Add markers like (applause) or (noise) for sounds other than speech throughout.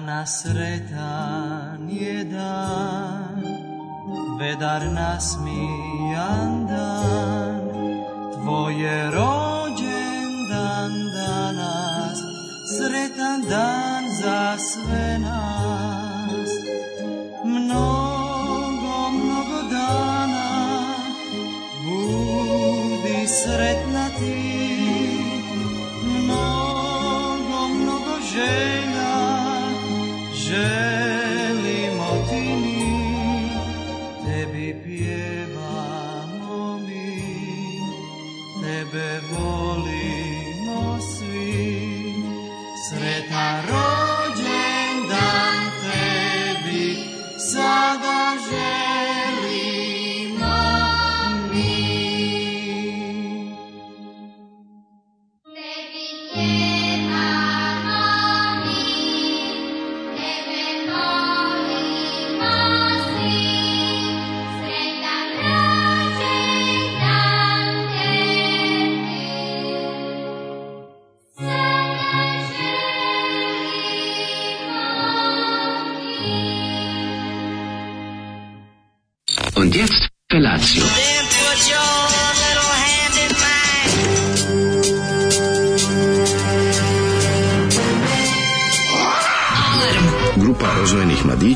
dana sretan je dan, vedar nasmijan dan, tvoje rođen dan danas, sretan dan za sve nas.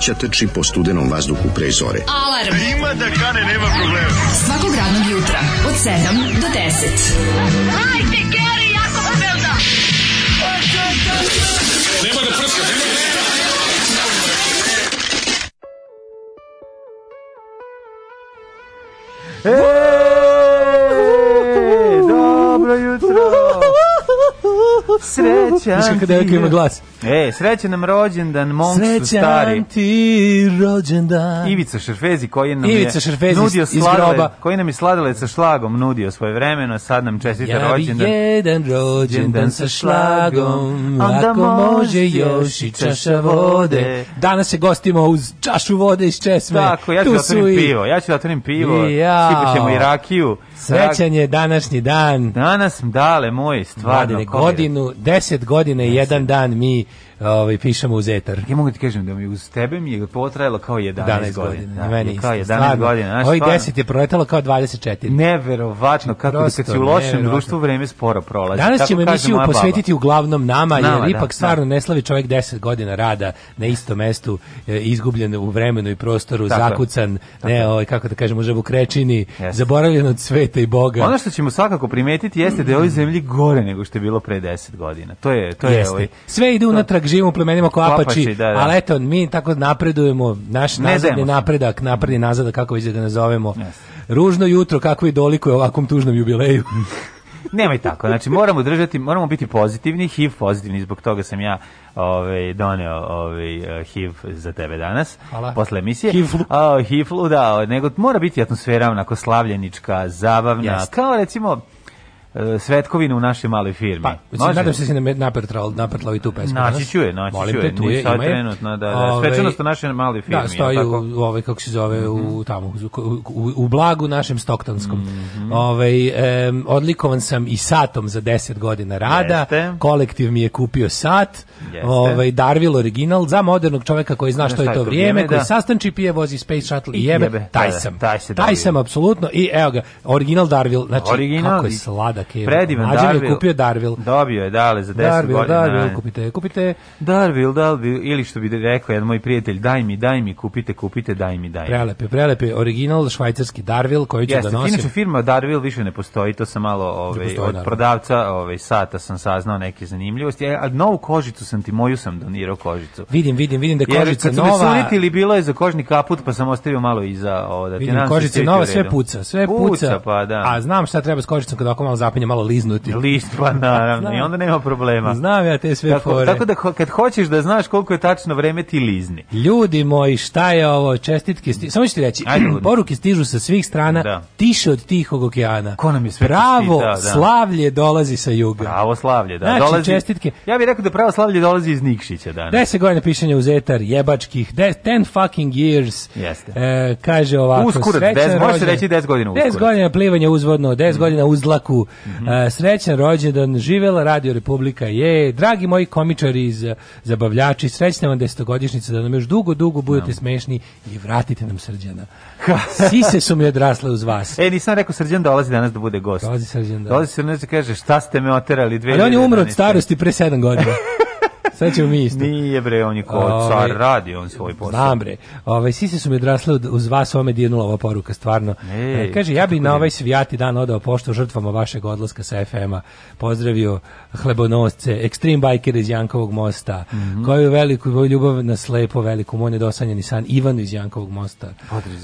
mladića trči po studenom vazduhu pre zore. Alarm! A ima da kane, nema problema. Svakog radnog jutra, od 7 do 10. Hajde, Keri, jako se belda! Nema da prska, nema da Eee, dobro jutro! Sreća Svaka devojka ima glas. E, srećan nam rođendan, Monksu srećan stari. Srećan ti rođendan. Ivica Šerfezi koji nam Ivica je nudio sladoled, koji nam je sladoled sa šlagom nudio svoje vreme, vremeno, sad nam čestita ja rođendan. Ja jedan rođendan sa šlagom, Onda ako može još i čaša vode. Danas se gostimo uz čašu vode iz česme. Tako, ja ću da otvorim i... pivo, ja ću da otvorim pivo, ja. sipaćemo i rakiju. Srećan je današnji dan. Danas, dale, moj, stvarno. Godinu, deset godina jedan dan mi ovaj pišemo uz etar. Ja mogu ti kažem da mi uz tebe mi je potrajalo kao 11, 11 godina. godina. Da, dakle, meni kao 11 stvarno. godina. Ovi 10 je proletalo kao 24. Neverovatno kako Prosto, da kad si u lošem društvu vreme sporo prolazi. Danas kako ćemo emisiju posvetiti uglavnom nama, nama jer da, ipak da, ne slavi čovjek 10 godina rada na istom mestu, e, izgubljen u vremenu i prostoru, tako, zakucan, tako. ne, ovaj kako da kažemo, žabu krečini, yes. zaboravljen od sveta i Boga. Ono što ćemo svakako primetiti jeste da je ovoj zemlji gore nego što je bilo pre 10 godina. To je to je ovaj, sve ide unatrag ipak živimo u plemenima koapači, koapači da, da. ali eto, mi tako napredujemo, naš nazad napredak, napredni nazad, kako već da ga nazovemo. Yes. Ružno jutro, kako i dolikuje ovakvom tužnom jubileju. (laughs) Nemoj tako, znači moramo držati, moramo biti pozitivni, HIV pozitivni, zbog toga sam ja ovaj doneo ovaj HIV za tebe danas Hvala. posle emisije. Hivlu. A, hivlu, da, nego mora biti atmosfera onako slavljenička, zabavna, Jeste. kao recimo E, svetkovinu u našoj maloj firmi. Pa, znači, Može? nadam se da si napertlao, napertlao i tu pesmu. Naći ću je, naći Molim ću je. Tu je sad ima trenutno, da, da. Svečanost u našoj maloj da, firmi. Da, stoji tako? u, ovoj, kako se zove, mm -hmm. u, mhm. tamo, u, u, u blagu našem stoktonskom. Mm -hmm. ovaj, e, odlikovan sam i satom za 10 godina rada. Jeste. Kolektiv mi je kupio sat. Jeste. Ovaj, Darvil original za modernog čoveka koji zna što je to vrijeme, da. koji sastanči pije, vozi Space Shuttle i jebe. jebe taj da, da, sam. Taj, taj sam, apsolutno. I evo ga, original Darvil. Znači, original, kako je slada Dardak je. Predivan Mađar Darvil. je kupio Darvil. Dobio je, dale, za 10 Darvil, godina. Darvil, Darvil, kupite, kupite. Darvil, Darvil, ili što bi rekao jedan moj prijatelj, daj mi, daj mi, kupite, kupite, daj mi, daj mi. Prelepe, prelepe, original švajcarski Darvil koji ću Jeste, da nosim. Inače, firma Darvil više ne postoji, to sam malo ovaj, postoji, od Darvil. prodavca ovaj, sata sam saznao neke zanimljivosti, a novu kožicu sam ti, moju sam donirao kožicu. Vidim, vidim, vidim da Jer, kožica nova. Jer kad su me bilo je za kožni kaput, pa sam ostavio malo iza. Ovo, ovaj, da vidim, kožica nova, sve puca, sve puca, puca pa, da. a znam šta treba s kožicom kada oko malo šlapanje malo liznuti. List, pa naravno, i onda nema problema. Znam ja te sve tako, fore. Tako da kad hoćeš da znaš koliko je tačno vreme ti lizni. Ljudi moji, šta je ovo? Čestitke, sti... samo ću ti reći, Ajde, (clears throat) poruke stižu sa svih strana, da. tiše od tihog okeana. Ko nam je sve Pravo da, da. slavlje dolazi sa juga. Pravo slavlje, da. Znači, dolazi, čestitke. Ja bih rekao da pravo slavlje dolazi iz Nikšića danas. 10 godina pišanja u Zetar, jebačkih, 10 fucking years. Jeste. E, kaže ovako, uskurac, 10, može se reći 10 godina uskurac. 10 godina plivanja uzvodno, 10 mm. godina uzlaku, Mm srećan rođendan, živela Radio Republika je, dragi moji komičari iz zabavljači, srećna vam desetogodišnjica, da nam još dugo, dugo budete no. smešni i vratite nam srđana. Sise su mi odrasle uz vas. E, nisam rekao srđan dolazi danas da bude gost. Dolazi srđan, da. Dolazi srđan da kaže šta ste me oterali 2011. Ali on je umro od starosti pre 7 godina. (laughs) Sad ćemo mi isto. Nije bre, on je ko car radi, on svoj posao. Znam bre, ove, sise su me drasle uz vas, ome dirnula ova poruka, stvarno. Ej, e, kaže, ja bi na ovaj svijati dan odao pošto žrtvama vašeg odlaska sa FM-a. Pozdravio hlebonosce, ekstrem biker iz Jankovog mosta, mm -hmm. koju veliku ljubav na slepo, veliku, moj nedosanjeni san, Ivanu iz Jankovog mosta.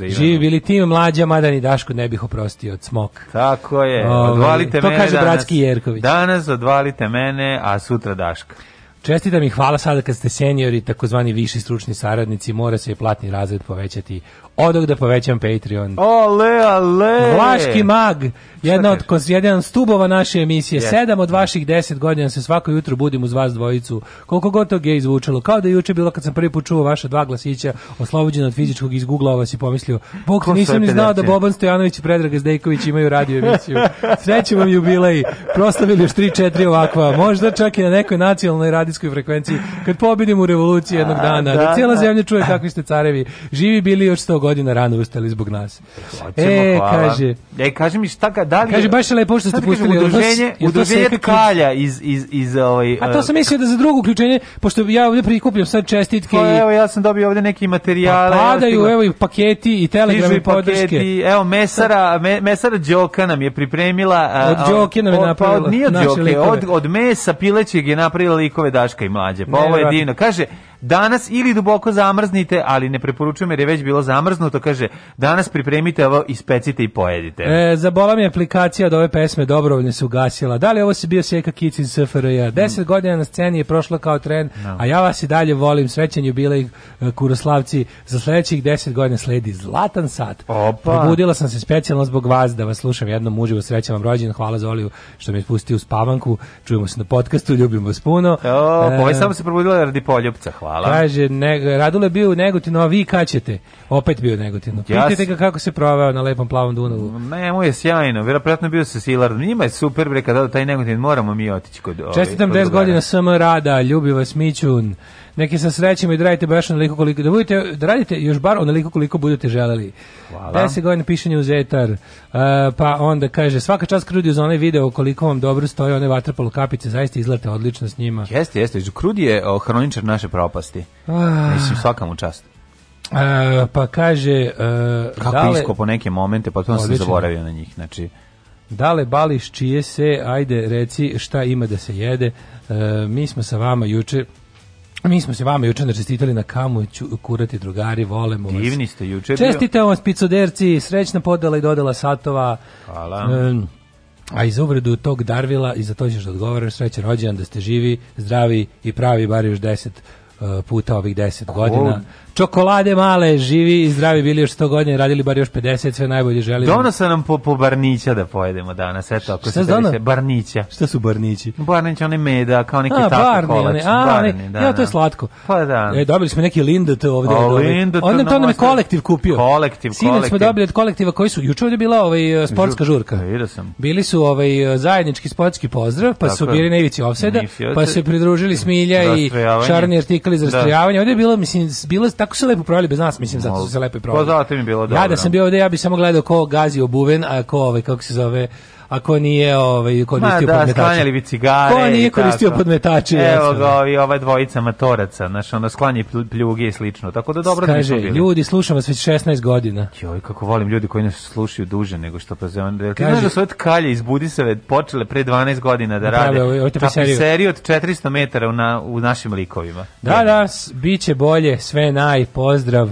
Živi bili tim mlađa, mada ni Dašku ne bih oprostio od smok. Tako je, odvalite to mene To kaže danas, bratski Jerković. Danas odvalite mene, a sutra Daška. Čestitam i hvala sada kad ste seniori, takozvani viši stručni saradnici, mora se i platni razred povećati odog da povećam Patreon. Ole, ale! Vlaški mag, jedna od, jedan stubova naše emisije. Yes. Sedam od vaših deset godina se svako jutro budim uz vas dvojicu. Koliko god to gej zvučalo. Kao da je juče bilo kad sam prvi put čuo vaše dva glasića, oslobođena od fizičkog izguglao vas i pomislio, Bog, nisam ni znao da Boban Stojanović i Predrag Zdejković imaju radio emisiju. Sreće vam jubilej, proslavili još 3-4 ovakva, možda čak i na nekoj nacionalnoj radijskoj frekvenciji, kad pobedimo u revoluciji jednog dana, da, da cijela da. zemlja čuje kakvi ste carevi, živi bili još 100 godina godina rano ustali zbog nas. Hoćemo, e, hvala. kaže... E, kaže mi šta ga, da li... Kaže, baš je lepo što ste pustili. Udruženje, udruženje Kalja iz, iz, iz ovaj... A to eh, sam mislio da za drugo uključenje, pošto ja ovdje prikupljam sad čestitke pa i... Evo, ja sam dobio ovdje neki materijale. Pa padaju, evo i paketi i telegrami i podrške. Evo, Mesara, me, Mesara Đoka nam je pripremila... Eh, od Đoke nam je pa napravila. Pa, nije od Đoke, od, od mesa pilećeg je napravila likove Daška i Mlađe. Pa ovo je divno. Kaže, danas ili duboko zamrznite, ali ne preporučujem jer je već bilo zamrznuto, kaže, danas pripremite ovo, ispecite i pojedite. E, zabola mi je aplikacija od ove pesme Dobrovne su gasila. Da li ovo se bio Seka Kic iz SFRJ? Deset mm. godina na sceni je prošlo kao tren, no. Da. a ja vas i dalje volim, srećan jubilej e, Kuroslavci, za sledećih deset godina sledi zlatan sat. Opa. Probudila sam se specijalno zbog vas da vas slušam jednom uživo, srećan vam rođen, hvala za Oliju što me je pustio u spavanku, čujemo se na podcastu, ljubim vas puno. O, e, samo se probudila radi poljubca, hvala. Hvala. Kaže, ne, Radule je bio u Negotinu, a vi kaćete. Opet bio u Negotinu. Ja Pitajte ga kako se proveo na lepom plavom Dunavu. Ne, mu je sjajno. Vjerojatno bio sa Silardom. Njima je super, bre, kada taj Negotin moramo mi otići kod... Čestitam 10 ovaj, godina SM rada, ljubi vas Mićun. Neki sa srećima i da radite baš onoliko koliko da budete da radite još bar onoliko koliko budete želeli. Hvala. 10 godina pišenja u Zetar. Uh, pa onda kaže svaka čast Krudi za onaj video koliko vam dobro stoje one vaterpolo kapice, zaista izlete odlično s njima. Jeste, jeste. Krudi je hroničar naše propasti. Ah. Mislim svaka mu čast. Uh, pa kaže uh, kako dale, isko po neke momente, pa to se zaboravio na njih. Znači Dale Bališ čije se, ajde reci šta ima da se jede. E, mi smo sa vama juče Mi smo se vama juče čestitali na kamu, ću, kurati drugari, volemo vas. Divni ste juče. Čestite vas spicoderci, srećna podela i dodela satova. Hvala. Um, a iz za uvredu tog Darvila, i za to ćeš da odgovaraš, srećan rođendan, da ste živi, zdravi i pravi, bar još deset uh, puta ovih deset Ko? godina. Čokolade male, živi i zdravi bili još 100 godina, radili bar još 50, sve najbolje želimo. Donosa nam po, po barnića da pojedemo danas, eto, ako se deliše, barnića. Šta su barnići? Barnić, one meda, kao neki tako kolač. A, barni, ne, da, ja, to je da. slatko. Pa da. E, dobili smo neki Lindet ovde. O, Lindet, on nam to nam je kolektiv kupio. Kolektiv, Sine kolektiv. smo dobili od kolektiva koji su, juče je bila ovaj, e, sportska žurka. Pa, vidio sam. Bili su ovaj, e, zajednički sportski pozdrav, pa tako, pa su bili na ivici ofseda, pa se pridružili Smilja i Čarni artikli za da. rastrojavanje. Ovde je bilo, mislim, bilo tako se lepo proveli bez nas, mislim, zato se lepo i proveli. Pa zato mi bilo dobro. Ja da sam bio ovde, ja bih samo gledao ko gazi obuven, a ko, ovaj, kako se zove, a ko nije ovaj, koristio Ma, da, podmetače. bi cigare. Ko nije koristio podmetače. Evo ga, ovi, ova dvojica matoraca, znaš, ono sklanje pljuge i slično. Tako da dobro Kaže, da ljudi, slušam vas već 16 godina. Joj, kako volim ljudi koji nas slušaju duže nego što pa zemlja. Ti znaš da su od kalje iz Budisave počele pre 12 godina da Naprave, da, rade. Ovo, da, ovo ovaj, ovaj seriju od 400 metara u, na, u našim likovima. Da, da, bit će bolje, sve naj, pozdrav.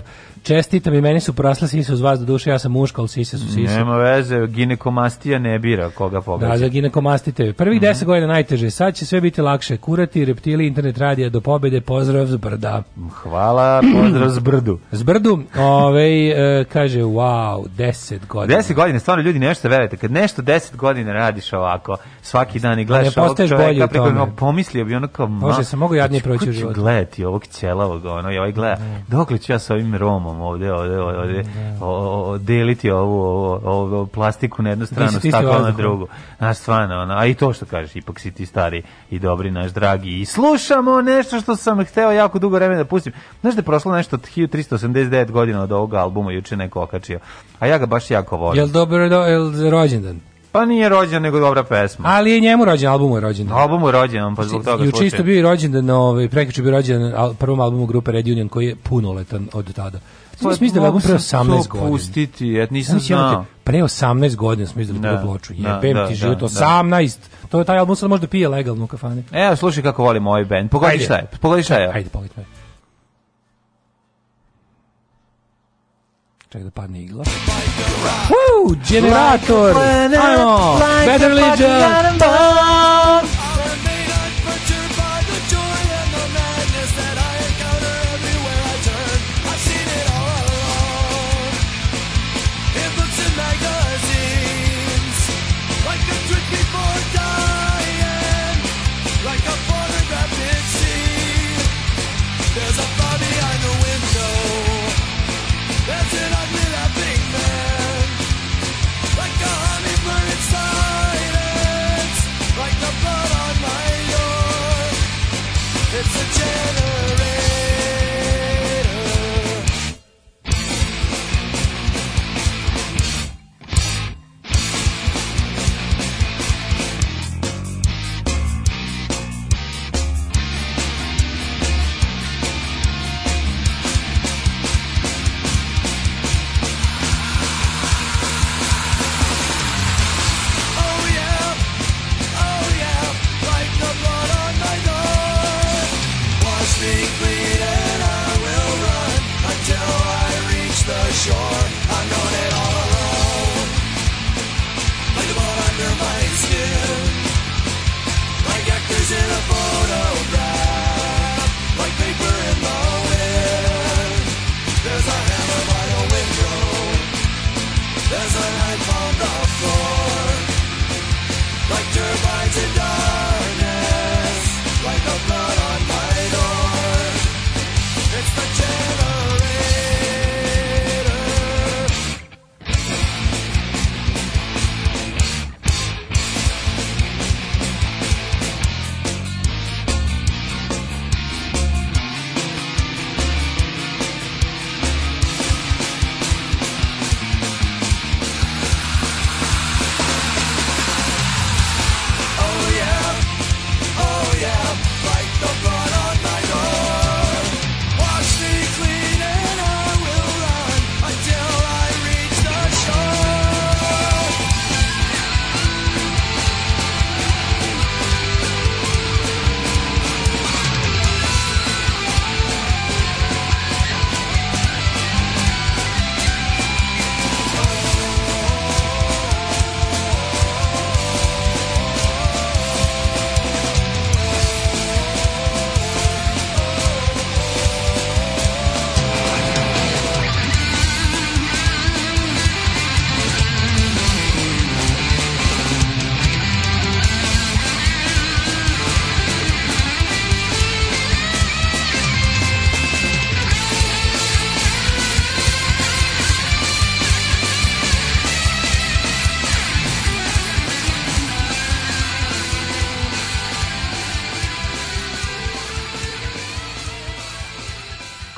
Čestitam i meni su porasle sise uz vas, do duše ja sam muška, ali sise su sise. Nema veze, ginekomastija ne bira koga pogađa. Da, za ginekomastite. Prvih 10 mm. godina najteže, sad će sve biti lakše. Kurati, reptili, internet radija do pobede, pozdrav z brda. Hvala, pozdrav z brdu. Z brdu, ovaj, kaže, wow, 10 godina. 10 godina, stvarno ljudi nešto verujete, kad nešto 10 godina radiš ovako, svaki dan i da gledaš ne, ovog čovjeka, preko no, pomislio bi ono kao, Bože, ma, se mogu da jadnije proći u životu. Gledati ovog ćelavog, ono, i ovaj gleda, da. dokle ću ja sa ovim Romom, rukom ovde, ovde, ovde da, da. o, o, deliti ovu ovo, ovo, plastiku na jednu stranu, staklo na drugu. Znaš, stvarno, ona, a i to što kažeš, ipak si ti stari i dobri naš dragi. I slušamo nešto što sam hteo jako dugo vremena da pustim. Znaš da je prošlo nešto od 1389 godina od ovog albuma, juče neko okačio. A ja ga baš jako volim. Jel dobro, do, jel rođendan? Pa nije rođen, nego dobra pesma. Ali je njemu rođen, albumu je rođen. Albumu je rođen, pa zbog toga Juče isto bio i rođen, da ovaj, prekriče bio rođen na prvom albumu grupe Red Union, koji je punoletan od tada. Pa, mislim da album pre 18 godina. Pustiti, ja nisam znao. Pre 18 godina smo izdali tu ploču. Jebem da, ti život 18. Da. To je taj album sad možda pije legalno u kafani. E, slušaj kako volim ovaj band. Pogodi šta je. Pogodi šta je. Hajde, pogodi. Čekaj da padne igla. Woo, generator! Ajmo! Better Legion!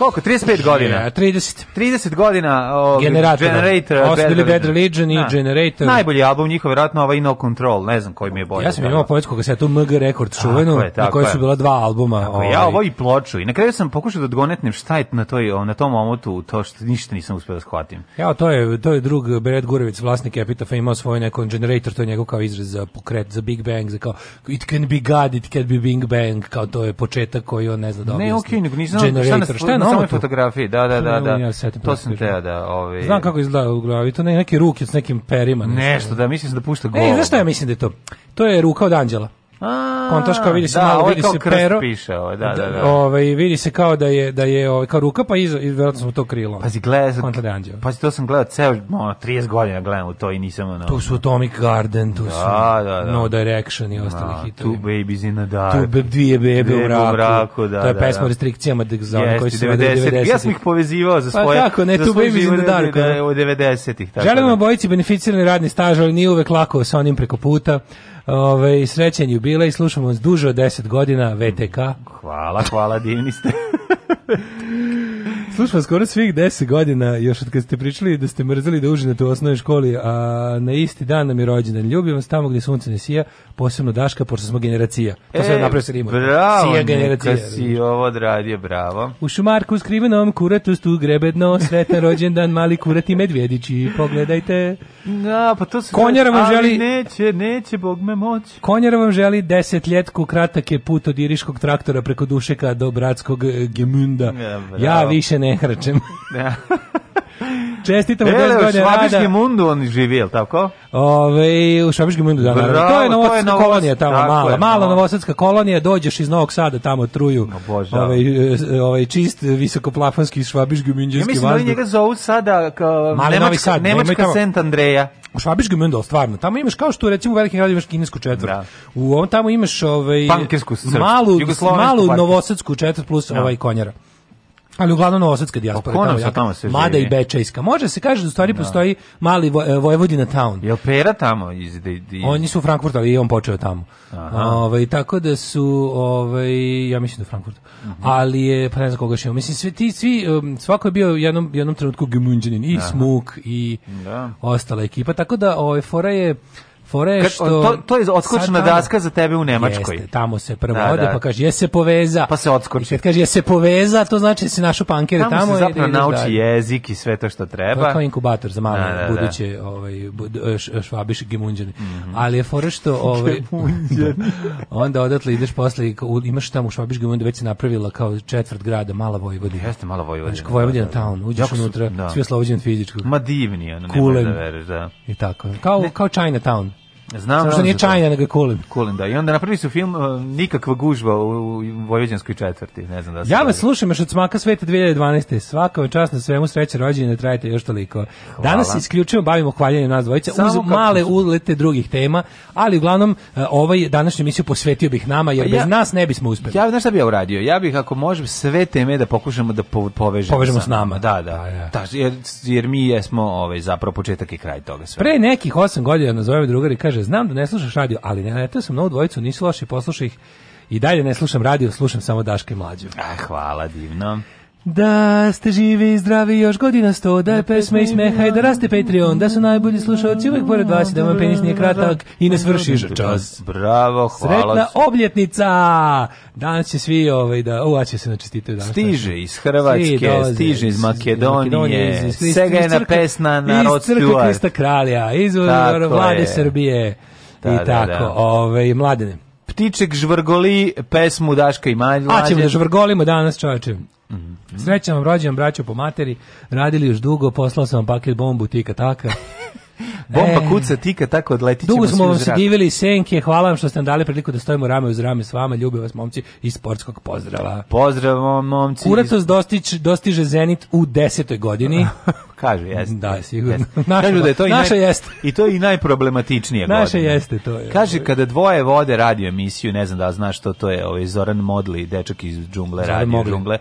Koliko? 35 godina? Yeah, 30. 30 godina uh, Generator. Generator. Ovo su bili Bad Religion i na. Da. Generator. Najbolji album njihov, vjerojatno ovaj No Control, ne znam koji mi je bolje. Ja sam imao poljsku kasetu MG Record čuvenu, na kojoj su bila dva albuma. ovaj. Ja ovo ovaj i ploču. I na kraju sam pokušao da odgonetnem šta je na, toj, na tom omotu, to što ništa nisam uspio da shvatim. Ja, to je, to je drug Beret Gurevic, vlasnik Epitafa, imao svoj neko Generator, to je njegov kao izraz za pokret, za Big Bang, za kao it can be God, it can be Big Bang, kao to je početak koji on ne zna da objasni. Ne, okej, okay, nego nisam, generator. šta nas, šta nas samo fotografije, da, da, da, da. Ja to sam teo da, ovaj. Znam kako izgleda u glavi, to ne, neke ruke s nekim perima, nešto. Nešto, da mislim da pušta e, gol. Ne, zašto ja mislim da je to? To je ruka od anđela. Kontaš kao vidi se da, malo, ovaj vidi se pero. Piše, ovo, ovaj, da, da, da, da. Ovaj, vidi se kao da je, da je ovaj, kao ruka, pa iz i verovatno smo to krilo. Pazi, gledaj, pazi, to sam gledao ceo, no, 30 godina gledam u to i nisam... No, tu su Atomic Garden, tu da, su da, da. No Direction i ostali da, hitovi. Two Babies in the Dark. Tu dvije bebe u mraku. mraku da, to je da, pesma da. o restrikcijama da, za yes, koji su 90, 90. Ja sam ih povezivao za pa svoje... Pa tako, ne, tu Babies in the da Dark. u 90-ih. Želimo da. bojici beneficirani radni staž, ali nije uvek lako sa onim preko puta. Ove, srećen jubilej, slušamo vas duže od 10 godina, VTK. Hvala, hvala, divni ste. (laughs) slušam skoro svih 10 godina, još od kad ste pričali da ste mrzeli da užinate u osnovnoj školi, a na isti dan nam je rođendan. Ljubim vas tamo gdje sunce ne sija, posebno Daška, pošto smo generacija. To e, se napravio se rima. Bravo, sija generacija. neka si ovo odradio, bravo. U šumarku skrivenom kuratostu grebedno, sretan rođendan, mali kurat i medvjedići, pogledajte. Da, pa to se... Konjara vam želi... neće, neće, Bog me moć. Konjara vam želi desetljetku, kratak je put od iriškog traktora preko dušeka do bratskog gemunda. Ja, ja više ne mehračem. (laughs) Da. Čestitam mu 10 godina rada. Švabiški mundu on živi, je tako? Ove, u Švabiški mundu, da, naravno. Da, da. To je novosadska novo... kolonija tamo, tako mala. Je, mala novosadska kolonija, dođeš iz Novog Sada tamo truju. No, bože. Da. Ove, ovaj, e, ove, ovaj, čist, visokoplafonski, švabiški munđanski vazduh. Ja mislim da njega zovu sada e, kao Mali Nemačka, Novi Sad, Nemačka Sent Andreja. U Švabiški mundu, stvarno. Tamo imaš kao što recimo u velikim gradu imaš kinesku četvrt. Da. U ovom tamo imaš ovaj, Pankirsku, malu, malu novosadsku četvrt plus da. ovaj konjara ali uglavnom novosadska dijaspora pa tamo, jaka, tamo se mada živi. i bečejska može se kaže da u stvari da. postoji mali e, Vojvodina town je opera tamo iz, de, da, de... Da, oni su u Frankfurtu ali on počeo tamo ovaj tako da su ovaj ja mislim da u Frankfurtu uh mhm. ali je pa ne znam koga šio mislim svi ti svi svako je bio u jednom jednom trenutku Gemunđenin i Aha. Smuk i da. ostala ekipa tako da ovaj fora je Fore što to, to je odskočna daska za tebe u Nemačkoj. Jeste, tamo se prvo da, ode da. pa kaže je se poveza. Pa se odskoči. I kad kaže je se poveza, to znači da si našo pankere tamo. Tamo se da zapravo nauči dalje. jezik i sve to što treba. To je kao inkubator za male da, da, da. buduće ovaj švabiš gemunđene. Mm -hmm. Ali je fore što ovaj (laughs) onda odatle ideš posle imaš tamo u švabiš gemunđe već se napravila kao četvrt grada Mala Vojvodina. Jeste Mala Vojvodina. Znači Vojvodina town, uđeš unutra, sve slovođen fizičko. Ma divni, ono, ne da veruješ, da. I tako. Kao kao Chinatown. Znam Samo što nije čajna, nego je kulen. Kulen, da. I onda napravili su film uh, Nikakva gužva u, u Vojvođanskoj četvrti. Ne znam da ja vas slušam još od smaka sveta 2012. Svaka čast na svemu sreće rođenje, trajite još toliko. Hvala. Danas se isključivo bavimo hvaljenjem nas dvojica uz kako... male ulete drugih tema, ali uglavnom uh, ovaj današnju emisiju posvetio bih nama, jer pa ja, bez nas ne bismo uspeli. Ja, znaš šta bi ja uradio? Ja bih, ako možem, sve teme da pokušamo da po, povežemo. Povežemo s nama. Da, da. A, da, ja. jer, jer mi jesmo ovaj, zapravo početak i kraj toga sve. Pre nekih osam godina nazove drugari, kaže, kaže, znam da ne slušaš radio, ali ne, ne, sam novu dvojicu, nisu loši, poslušaj ih. I dalje ne slušam radio, slušam samo Daške Mlađu. Ah, hvala, divno. Da ste živi i zdravi još godina sto, da je da pesma i smeha i da raste Patreon, da su najbolji slušalci uvek pored vas i da vam penis nije kratak i ne svrši čas. Bravo, hvala. Sretna obljetnica! Danas će svi ovaj, da, ova će se načestitaju danas. Stiže iz Hrvatske, dolaze, stiže iz Makedonije, iz, iz, svega je na pesna narod Stuart. Iz crkve Krista Kralja, iz vlade Srbije da, i da, tako. Da. Ove, ovaj, mladene. Štiček žvrgoli pesmu Daška i Mlađe. A ćemo da žvrgolimo danas, čoveče. Mm Srećan vam rođen, braćo po materi, radili još dugo, poslao sam vam paket bombu tika taka. Bomba e, kuca, tika, tako odletit Dugo smo vam se divili, senke, hvala vam što ste nam dali priliku da stojimo rame uz rame s vama. Ljube vas, momci, iz sportskog pozdrava. Pozdrav, momci. Kuratos dostič, dostiže Zenit u 10. godini. (laughs) kaže jeste. Da, sigurno. Naša, Kažu da je to i naša naj, jeste. I to je i najproblematičnije naša godine. jeste, to je. Kaže, kada dvoje vode radio emisiju, ne znam da znaš što to je, ovaj Zoran Modli, dečak iz džungle, Zoran radio Mogli. džungle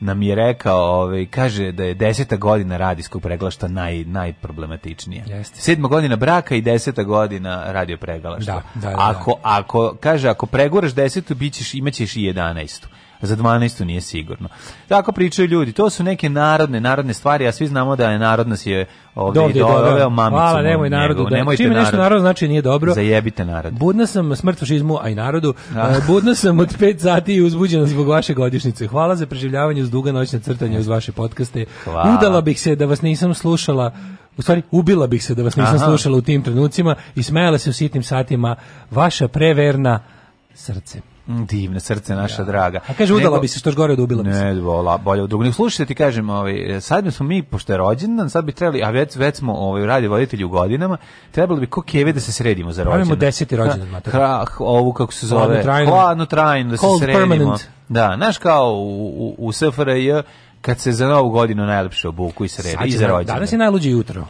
nam je rekao, ovaj, kaže da je deseta godina radijskog preglašta naj, najproblematičnija. Jeste. Sedma godina braka i deseta godina radio preglašta. Da, da, da, ako, da. ako, kaže, ako preguraš desetu, bit ćeš, imat ćeš i jedanaestu za 12. nije sigurno. Tako pričaju ljudi, to su neke narodne, narodne stvari, a svi znamo da je narod nas je ovdje Dovdje, doveo mamicu. Hvala, nemoj narodu. Da. Čime nešto narod znači nije dobro. Zajebite narod. Budna sam smrt fašizmu, a i narodu. Da. E, budna sam od 5 sati i uzbuđena zbog vaše godišnjice. Hvala za preživljavanje uz duga noćna crtanja uz vaše podcaste. Hvala. Udala bih se da vas nisam slušala u stvari ubila bih se da vas nisam Aha. slušala u tim trenucima i smejala se u sitnim satima vaša preverna srce. Mm, divno, srce naša ja. Da. draga. A kaže, udala bi se, što je gore od ubila Ne, vola, bolje od drugog. Slušajte, ti kažem, ovaj, sad smo mi, pošto je rođendan, sad bi trebali, a već, već smo ovaj, radi voditelji u godinama, trebalo bi ko keve da se sredimo za rođendan. Pravimo 10. rođendan, mater. Krah, ovu, kako se zove, hladno trajno, hladno trajno da se sredimo. Permanent. Da, znaš kao u, u, u SFRJ, kad se za novu godinu najlepše obuku i sredi i za rođendan. Danas je najluđe jutro.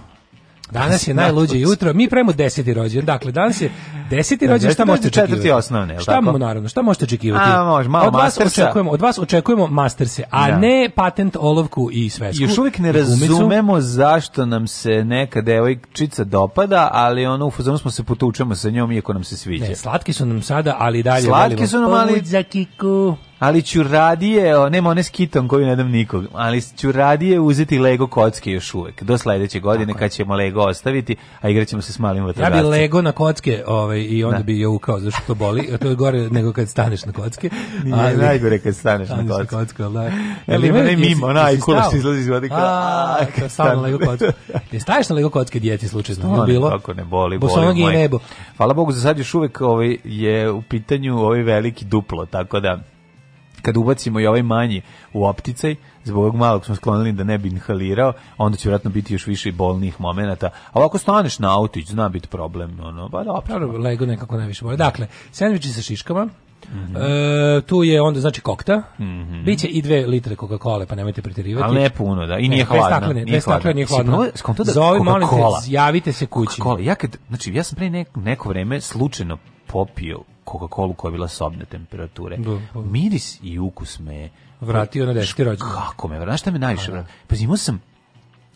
Danas je najluđe jutro. Mi premo 10. rođendan. Dakle, danas je 10. rođendan. Šta možete očekivati? Četvrti osnovne, Šta tako? naravno, šta možete očekivati? A, može, malo od vas mastersa. očekujemo, od vas očekujemo masterse, a da. ne patent olovku i svesku. Još uvijek ne razumemo zašto nam se neka devojčica dopada, ali ono u fazonu smo se potučemo sa njom iako nam se sviđa. Ne, slatki su nam sada, ali dalje Slatki su nam ali za kiku ali ću radije, nema one s kitom koju ne dam nikog, ali ću radije uzeti Lego kocke još uvek, do sledeće godine kad ćemo Lego ostaviti, a igraćemo se s malim vatrogascem. Ja bi Lego na kocke ovaj, i onda da. bi je ukao, zašto to boli, to je gore nego kad staneš na kocke. (laughs) Nije ali, najgore kad staneš, staneš na kocke. Na kocke da. Jel ima ne mimo, onaj kula se izlazi iz vode. A, stanu na Lego kocke. Ne staješ na Lego kocke djeci slučajno, no, bilo? Kako ne boli, boli. Nebo. Hvala Bogu, za sad još uvek ovaj, je u pitanju ovaj veliki duplo, tako da kad ubacimo i ovaj manji u opticaj, zbog ovog malog smo sklonili da ne bi inhalirao, onda će vjerojatno biti još više bolnih momenata. A ako staneš na autić, zna biti problem. Ono, ba, da, Pravo, lego nekako najviše bolje. Dakle, sandviči sa šiškama, Mm -hmm. e, tu je onda znači kokta. Mm -hmm. Biće i 2 litre Coca-Cola, pa nemojte preterivati. Al ne puno, da. I nije ne, hladno. Staklene, nije hladno. nije hladno. da Zove, molim te, javite se kući. Ja kad, znači, ja sam pre neko, neko vreme slučajno popio Coca-Cola koja je bila sobne temperature. Da, pa da. Miris i ukus me vratio na 10. rođendan. Kako me, znaš šta me najviše pa da. vratio? Pa imao sam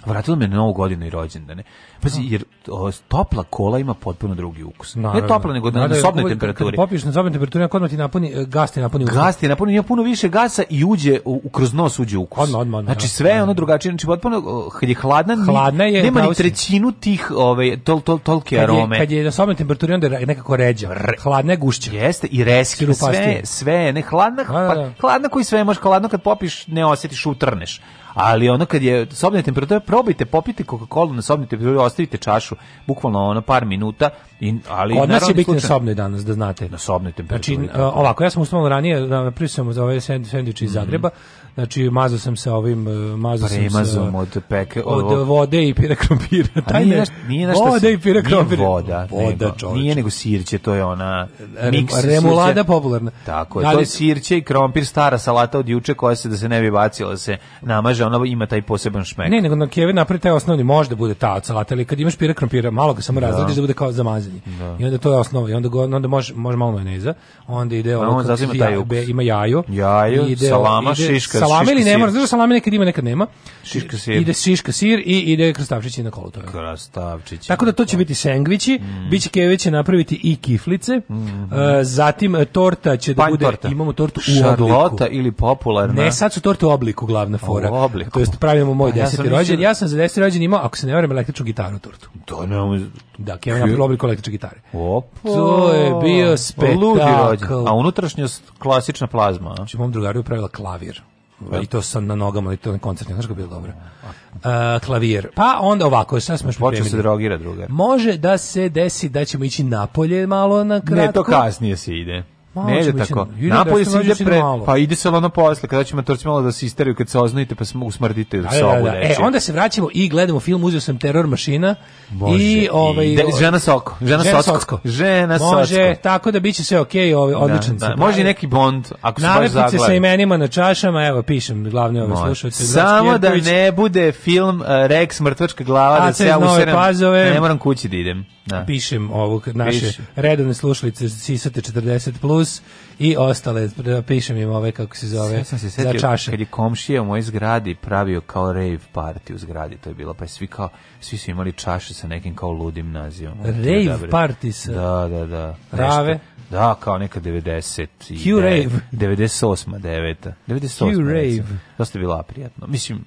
Vratilo me na novu godinu i rođendane. Pazi, da. jer o, topla kola ima potpuno drugi ukus. Naravno. Ne topla, nego na, na da, da, sobnoj temperaturi. popiješ na sobnoj temperaturi, kod ti napuni, e, gas ti napuni ukus. Gas ti napuni, ima puno više gasa i uđe, u, u kroz nos uđe ukus. Odmah, odmah. odmah znači sve je ono drugačije, znači potpuno, kad je hladna, hladna je, nema ni trećinu tih ove, ovaj, tol, tol, tolke kad arome. Je, kad je na sobnoj temperaturi, onda je nekako ređa. Hladna je gušća. Jeste, i reski, sve, sve, ne, hladna, pa, hladna koji sve možeš, hladno kad popiš, ne osjetiš, utrneš ali ono kad je sobna temperatura probajte, popite Coca-Cola na sobnoj temperaturi, ostavite čašu, bukvalno ono par minuta. I, ali Kod nas je da biti slučaj... na sobnoj danas, da znate. Na sobnoj temperaturi. Znači, ovako, ja sam ustanovno ranije, da napravio sam za ove sendviče iz mhm. Zagreba, mm -hmm. Znači, mazao sam se ovim, e, mazao sam se... od peke... Od, od vode i pira krompira. Taj nije, nije naš Voda i pira krompira. Nije voda. Voda, nego, Nije nego sirće, to je ona... Miks Remulada sirće. popularna. Tako je, to je sirće i krompir, stara salata od juče koja se, da se ne bi bacila, se namaže, ona ima taj poseban šmek. Ne, nego na keve napravi taj osnovni, možda bude ta od salata, ali kad imaš pira krompira, malo ga samo razradiš da. da bude kao zamazanje. Da. I onda to je osnova, i onda, go, onda može, može malo majoneza, onda ide pa ono, on, on ima, ima jajo, jajo, ide, salama, ide, šiška, salame ili ne mora, znaš da salame nekad ima, nekad nema. Šiška sir. Ide šiška sir i ide krastavčići na kolu toga. Krastavčići. Tako da to će biti sendviči, mm. biće keve će napraviti i kiflice. Mm -hmm. uh, zatim e, torta će da Panj da bude, torta. imamo tortu u obliku. ili popularna. Ne, sad su torte u obliku glavna fora. U obliku. To jest pravimo moj 10. Pa rođendan. Ja sam za 10. rođendan imao, ako se ne varam, električnu gitaru tortu. To ne, da, Kevin na napravio obliku električne gitare. Opa. To je bio spektakl. A unutrašnjost klasična plazma. Znači, mom drugaru je pravila klavir. Da. I to sam na nogama, i to na koncertu, znaš kako bilo dobro. A, klavijer. Pa onda ovako, sad smo još Počeo se drogira druga. Može da se desi da ćemo ići napolje malo na kratko. Ne, to kasnije se ide ne ide tako. Napolje se ide pre, pa ide se ono posle, kada ćemo torci malo da se isteraju, da kad se oznojite pa da, se usmrdite u sobu. E, onda se vraćamo i gledamo film, uzeo sam Teror mašina Bože, i... Ovaj, i de, žena Soko. Žena, žena socko. socko. Žena Može, tako da biće sve okej, okay, ovaj, odličan da, da. Može i neki Bond, ako se baš zaglavi. sa imenima na čašama, evo, pišem glavne ove ovaj slušalce. Znači, Samo da ne bude film uh, eh, Rex, mrtvačka glava, da se ja useram. Ne moram kući da idem da. pišem ovog naše Piši. redovne slušalice Sisate 40 plus i ostale pišem im ove kako se zove ja se za čaše kad je komšija u mojoj zgradi pravio kao rave party u zgradi to je bilo pa je svi kao svi su imali čaše sa nekim kao ludim nazivom rave party sa da da da rave nešto. Da, kao neka 90 i Q-Rave. 98. 9. 98. Q-Rave. Dosta je bila prijatno. Mislim,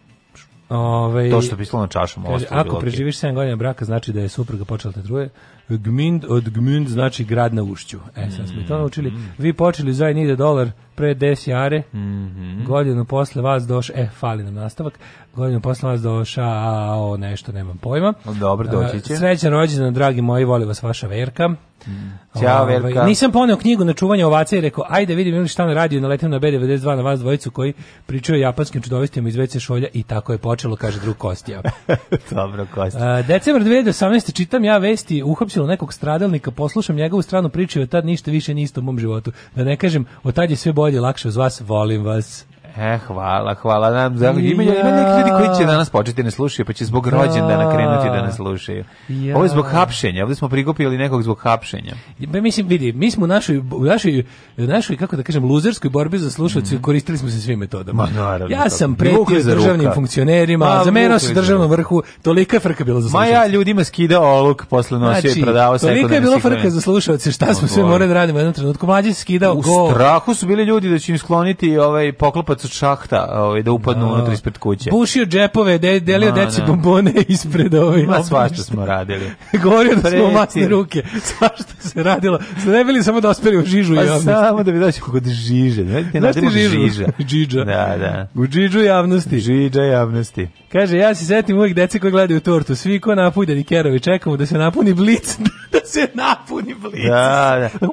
Ove, to što bi na čašom. Kaže, ako preživiš 7 godina braka, znači da je supruga počela te truje. Gmünd od Gmund znači grad na ušću. E, sad smo mm -hmm. to naučili. Mm-hmm. Vi počeli za nide dolar pre 10 jare, mm -hmm. godinu posle vas doš, e, fali nam nastavak, godinu posle vas doša, a, o, nešto, nemam pojma. Dobro, doći će. Srećan rođendan, dragi moji, voli vas vaša Verka. Mm. Ćao, ovaj, Verka. Nisam poneo knjigu na čuvanje ovaca i rekao, ajde vidim šta na radiju, naletim na B92 na vas dvojicu koji pričaju japanskim čudovistima iz WC šolja i tako je počelo, kaže drug Kostija. (laughs) Dobro, Kostija. Decembar 2018. čitam ja vesti, uhapšen uhapsilo nekog stradalnika, poslušam njegovu stranu priče i od tad ništa više nije isto u mom životu. Da ne kažem, od tad je sve bolje, lakše uz vas, volim vas. E, hvala, hvala nam. Za, ima, ja. ima neki ljudi koji će danas početi da ne slušaju, pa će zbog da. rođendana krenuti da ne slušaju. Ja. Ovo je zbog hapšenja, ovdje smo prikupili nekog zbog hapšenja. Ba, mislim, vidi, mi smo u našoj, u našoj, našoj kako da kažem, luzerskoj borbi za slušalce mm. koristili smo se svim metodama. Ma, naravno, ja sam pretio državnim funkcionerima, Ma, zamenao se državnom vrhu, tolika frka bilo za slušalce. Ma ja ljudima skidao oluk posle nosio znači, i prodavao se. Tolika je bilo frka za slušalce, šta smo sve morali da radimo u jednom trenutku. Mlađi se skidao U go. strahu su bili ljudi da će im skloniti ovaj poklopac od šahta ovaj, da upadnu no. Da. unutra ispred kuće. Bušio džepove, de, delio no, da, da. deci no. bombone (laughs) ispred ovaj. Ma svašta smo radili. (laughs) Govorio da smo masne ruke. (laughs) Svašta se radilo. Sve ne bili samo da osperi u žižu pa javnosti. Samo da bi došli kod žiže. Ne, ne Znaš ti žižu? Žiža. Džidža. Da, da. U džidžu javnosti. Džidža javnosti. Kaže, ja se setim uvijek dece koji gledaju tortu. Svi ko napuljeni kerovi, čekamo da se napuni blic. da se napuni blic. Da, da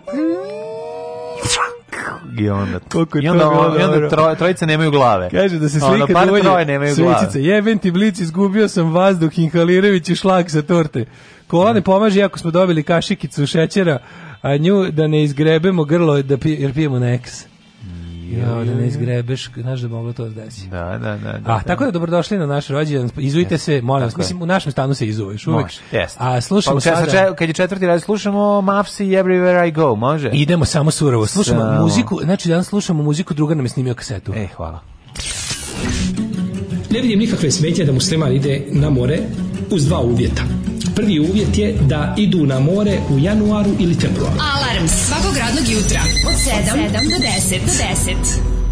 i onda... Koliko I onda, toga, i onda troj, trojice nemaju glave. Kaže da se slika ono, dovolje troje nemaju svećica. Glave. Jebem ti blic, izgubio sam vazduh, inhalirajući šlag sa torte. Kola ne mm. pomaže, ako smo dobili kašikicu šećera, a nju da ne izgrebemo grlo da pije, jer pijemo na eks. Ja, da ne izgrebeš, znaš da moglo to da desi. Da, da, da. da A, tako da. da dobrodošli na naš rođendan. Izujte se, molim vas. Mislim, u našem stanu se izuješ uvek. Može, yes. A slušamo pa, sada... Čet, kad je četvrti raz, slušamo Mafsi Everywhere I Go, može? Idemo samo surovo. Slušamo Samo. muziku, znači danas slušamo muziku, druga nam je snimio kasetu. E, hvala. Ne vidim nikakve smetje da musliman ide na more uz dva uvjeta. Prvi uvjet je da idu na more u januaru ili februaru. Alarm svakog radnog jutra od 7, od 7 do 10. Do 10.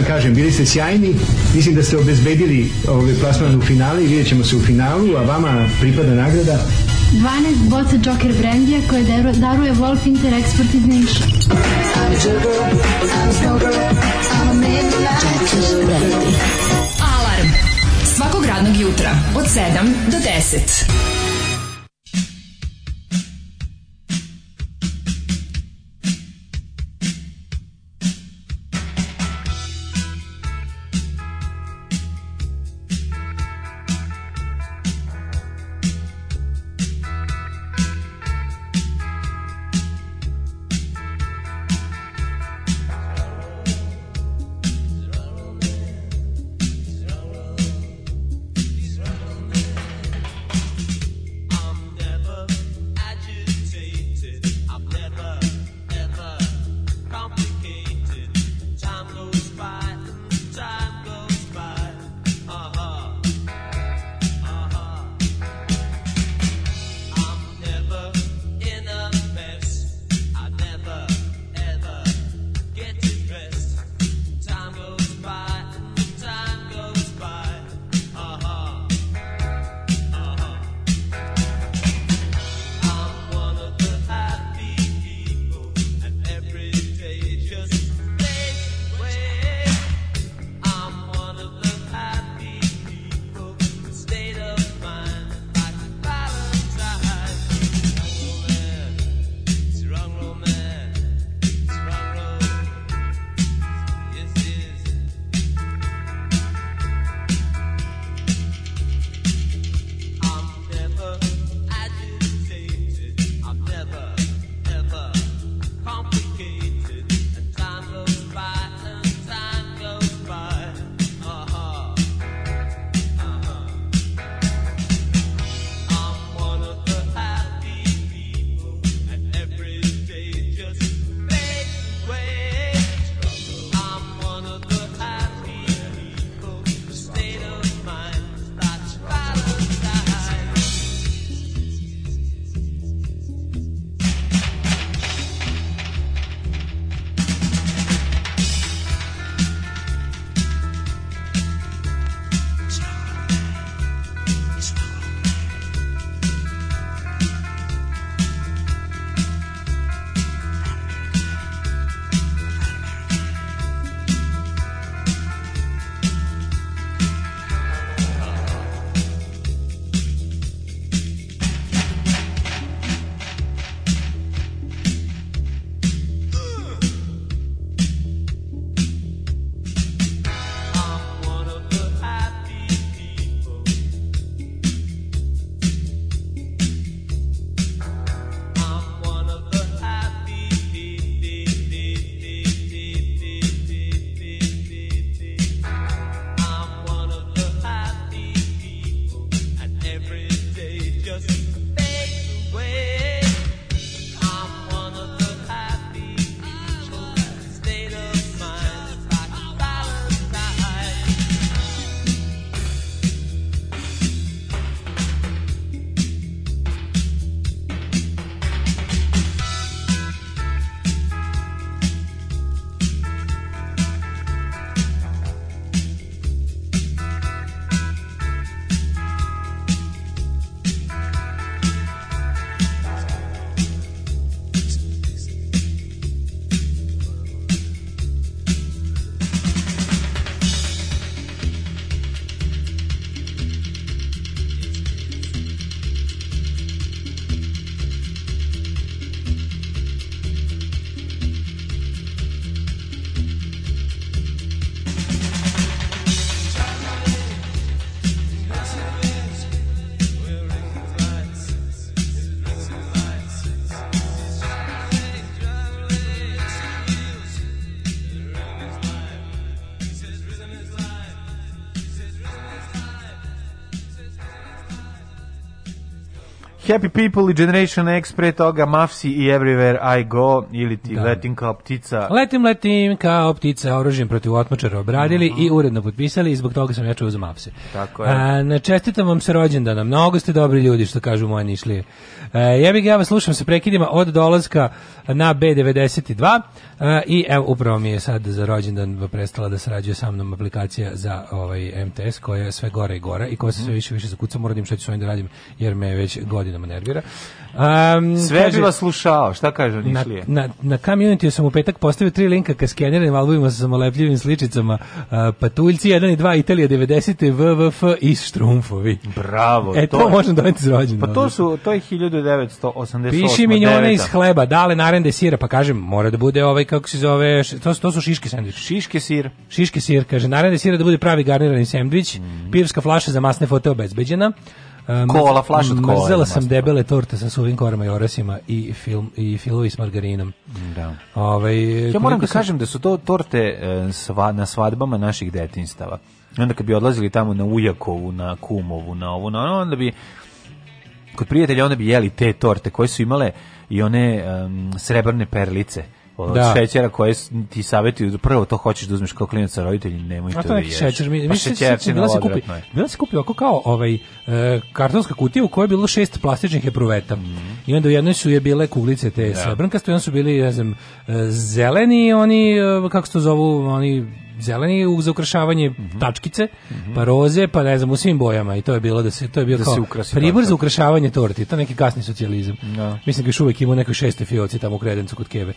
vam kažem, bili ste sjajni, mislim da ste obezbedili ovaj plasman u finale i vidjet ćemo se u finalu, a vama pripada nagrada 12 boca Joker brandija koje daruje Wolf Inter Export iz Niša. Alarm svakog radnog jutra od 7 do 10. Happy People i Generation X, pre toga Mafsi i Everywhere I Go, ili ti da. Letim kao ptica. Letim, letim kao ptica, oružjem protiv otmačara obradili mm -hmm. i mhm. uredno potpisali i zbog toga sam ja čuo za Mafsi. Tako je. A, na čestitam vam se rođendana, mnogo ste dobri ljudi što kažu moje nišlije. E, ja bih ja vas slušam se prekidima od dolaska na B92 e, i evo upravo mi je sad za rođendan prestala da sarađuje sa mnom aplikacija za ovaj MTS koja je sve gore i gore i koja se mhm. sve više više zakuca, moram da im što ću s da radim jer me već godinama me nervira. Um, Sve kaže, bi vas slušao, šta kaže on na, na, na community sam u petak postavio tri linka ka skeneranim albumima sa samolepljivim sličicama. Uh, Patuljci 1 i 2, Italija 90. VVF i Štrumfovi. Bravo. E, to, to možem doneti zrođeno. Pa to, su, to je 1988. Piši mi njone iz hleba, dale narende sira, pa kažem, mora da bude ovaj, kako se zove, to, to su šiške sandvič. Šiške sir. Šiške sir, kaže, narende sira da bude pravi garnirani sandvič, mm. pirska flaša za masne fote obezbeđena. Ehm, kola, flaš od kola. Mrzela sam debele torte sa suvim korama i orasima i film i filovi s margarinom. Da. Ovaj Ja moram da sam... kažem da su to torte e, sva, na svadbama naših detinjstava. Onda kad bi odlazili tamo na Ujakovu, na Kumovu, na ovu, na onda bi kod prijatelja onda bi jeli te torte koje su imale i one um, srebrne perlice od da. šećera koje ti savjetuju da prvo to hoćeš da uzmeš kao klinac sa roditeljima nemoj to da ješ. Šećer, mi, pa šećerci bila se kupi, bila se kupi oko kao ovaj e, kartonska kutija u kojoj je bilo šest plastičnih epruveta. Mm -hmm. I onda u jednoj su je bile kuglice te da. srebrnkaste, onda su bili ne znam e, zeleni oni e, kako se to zovu oni zeleni u za ukrašavanje mm -hmm. tačkice, mm -hmm. pa roze, pa ne znam, u svim bojama i to je bilo da se to je bio da kao se ukrasi pribor za ukrašavanje torti, to neki kasni socijalizam. No. Da. Mislim da je uvek ima nekoj šeste fioci tamo u kredencu kod Keve.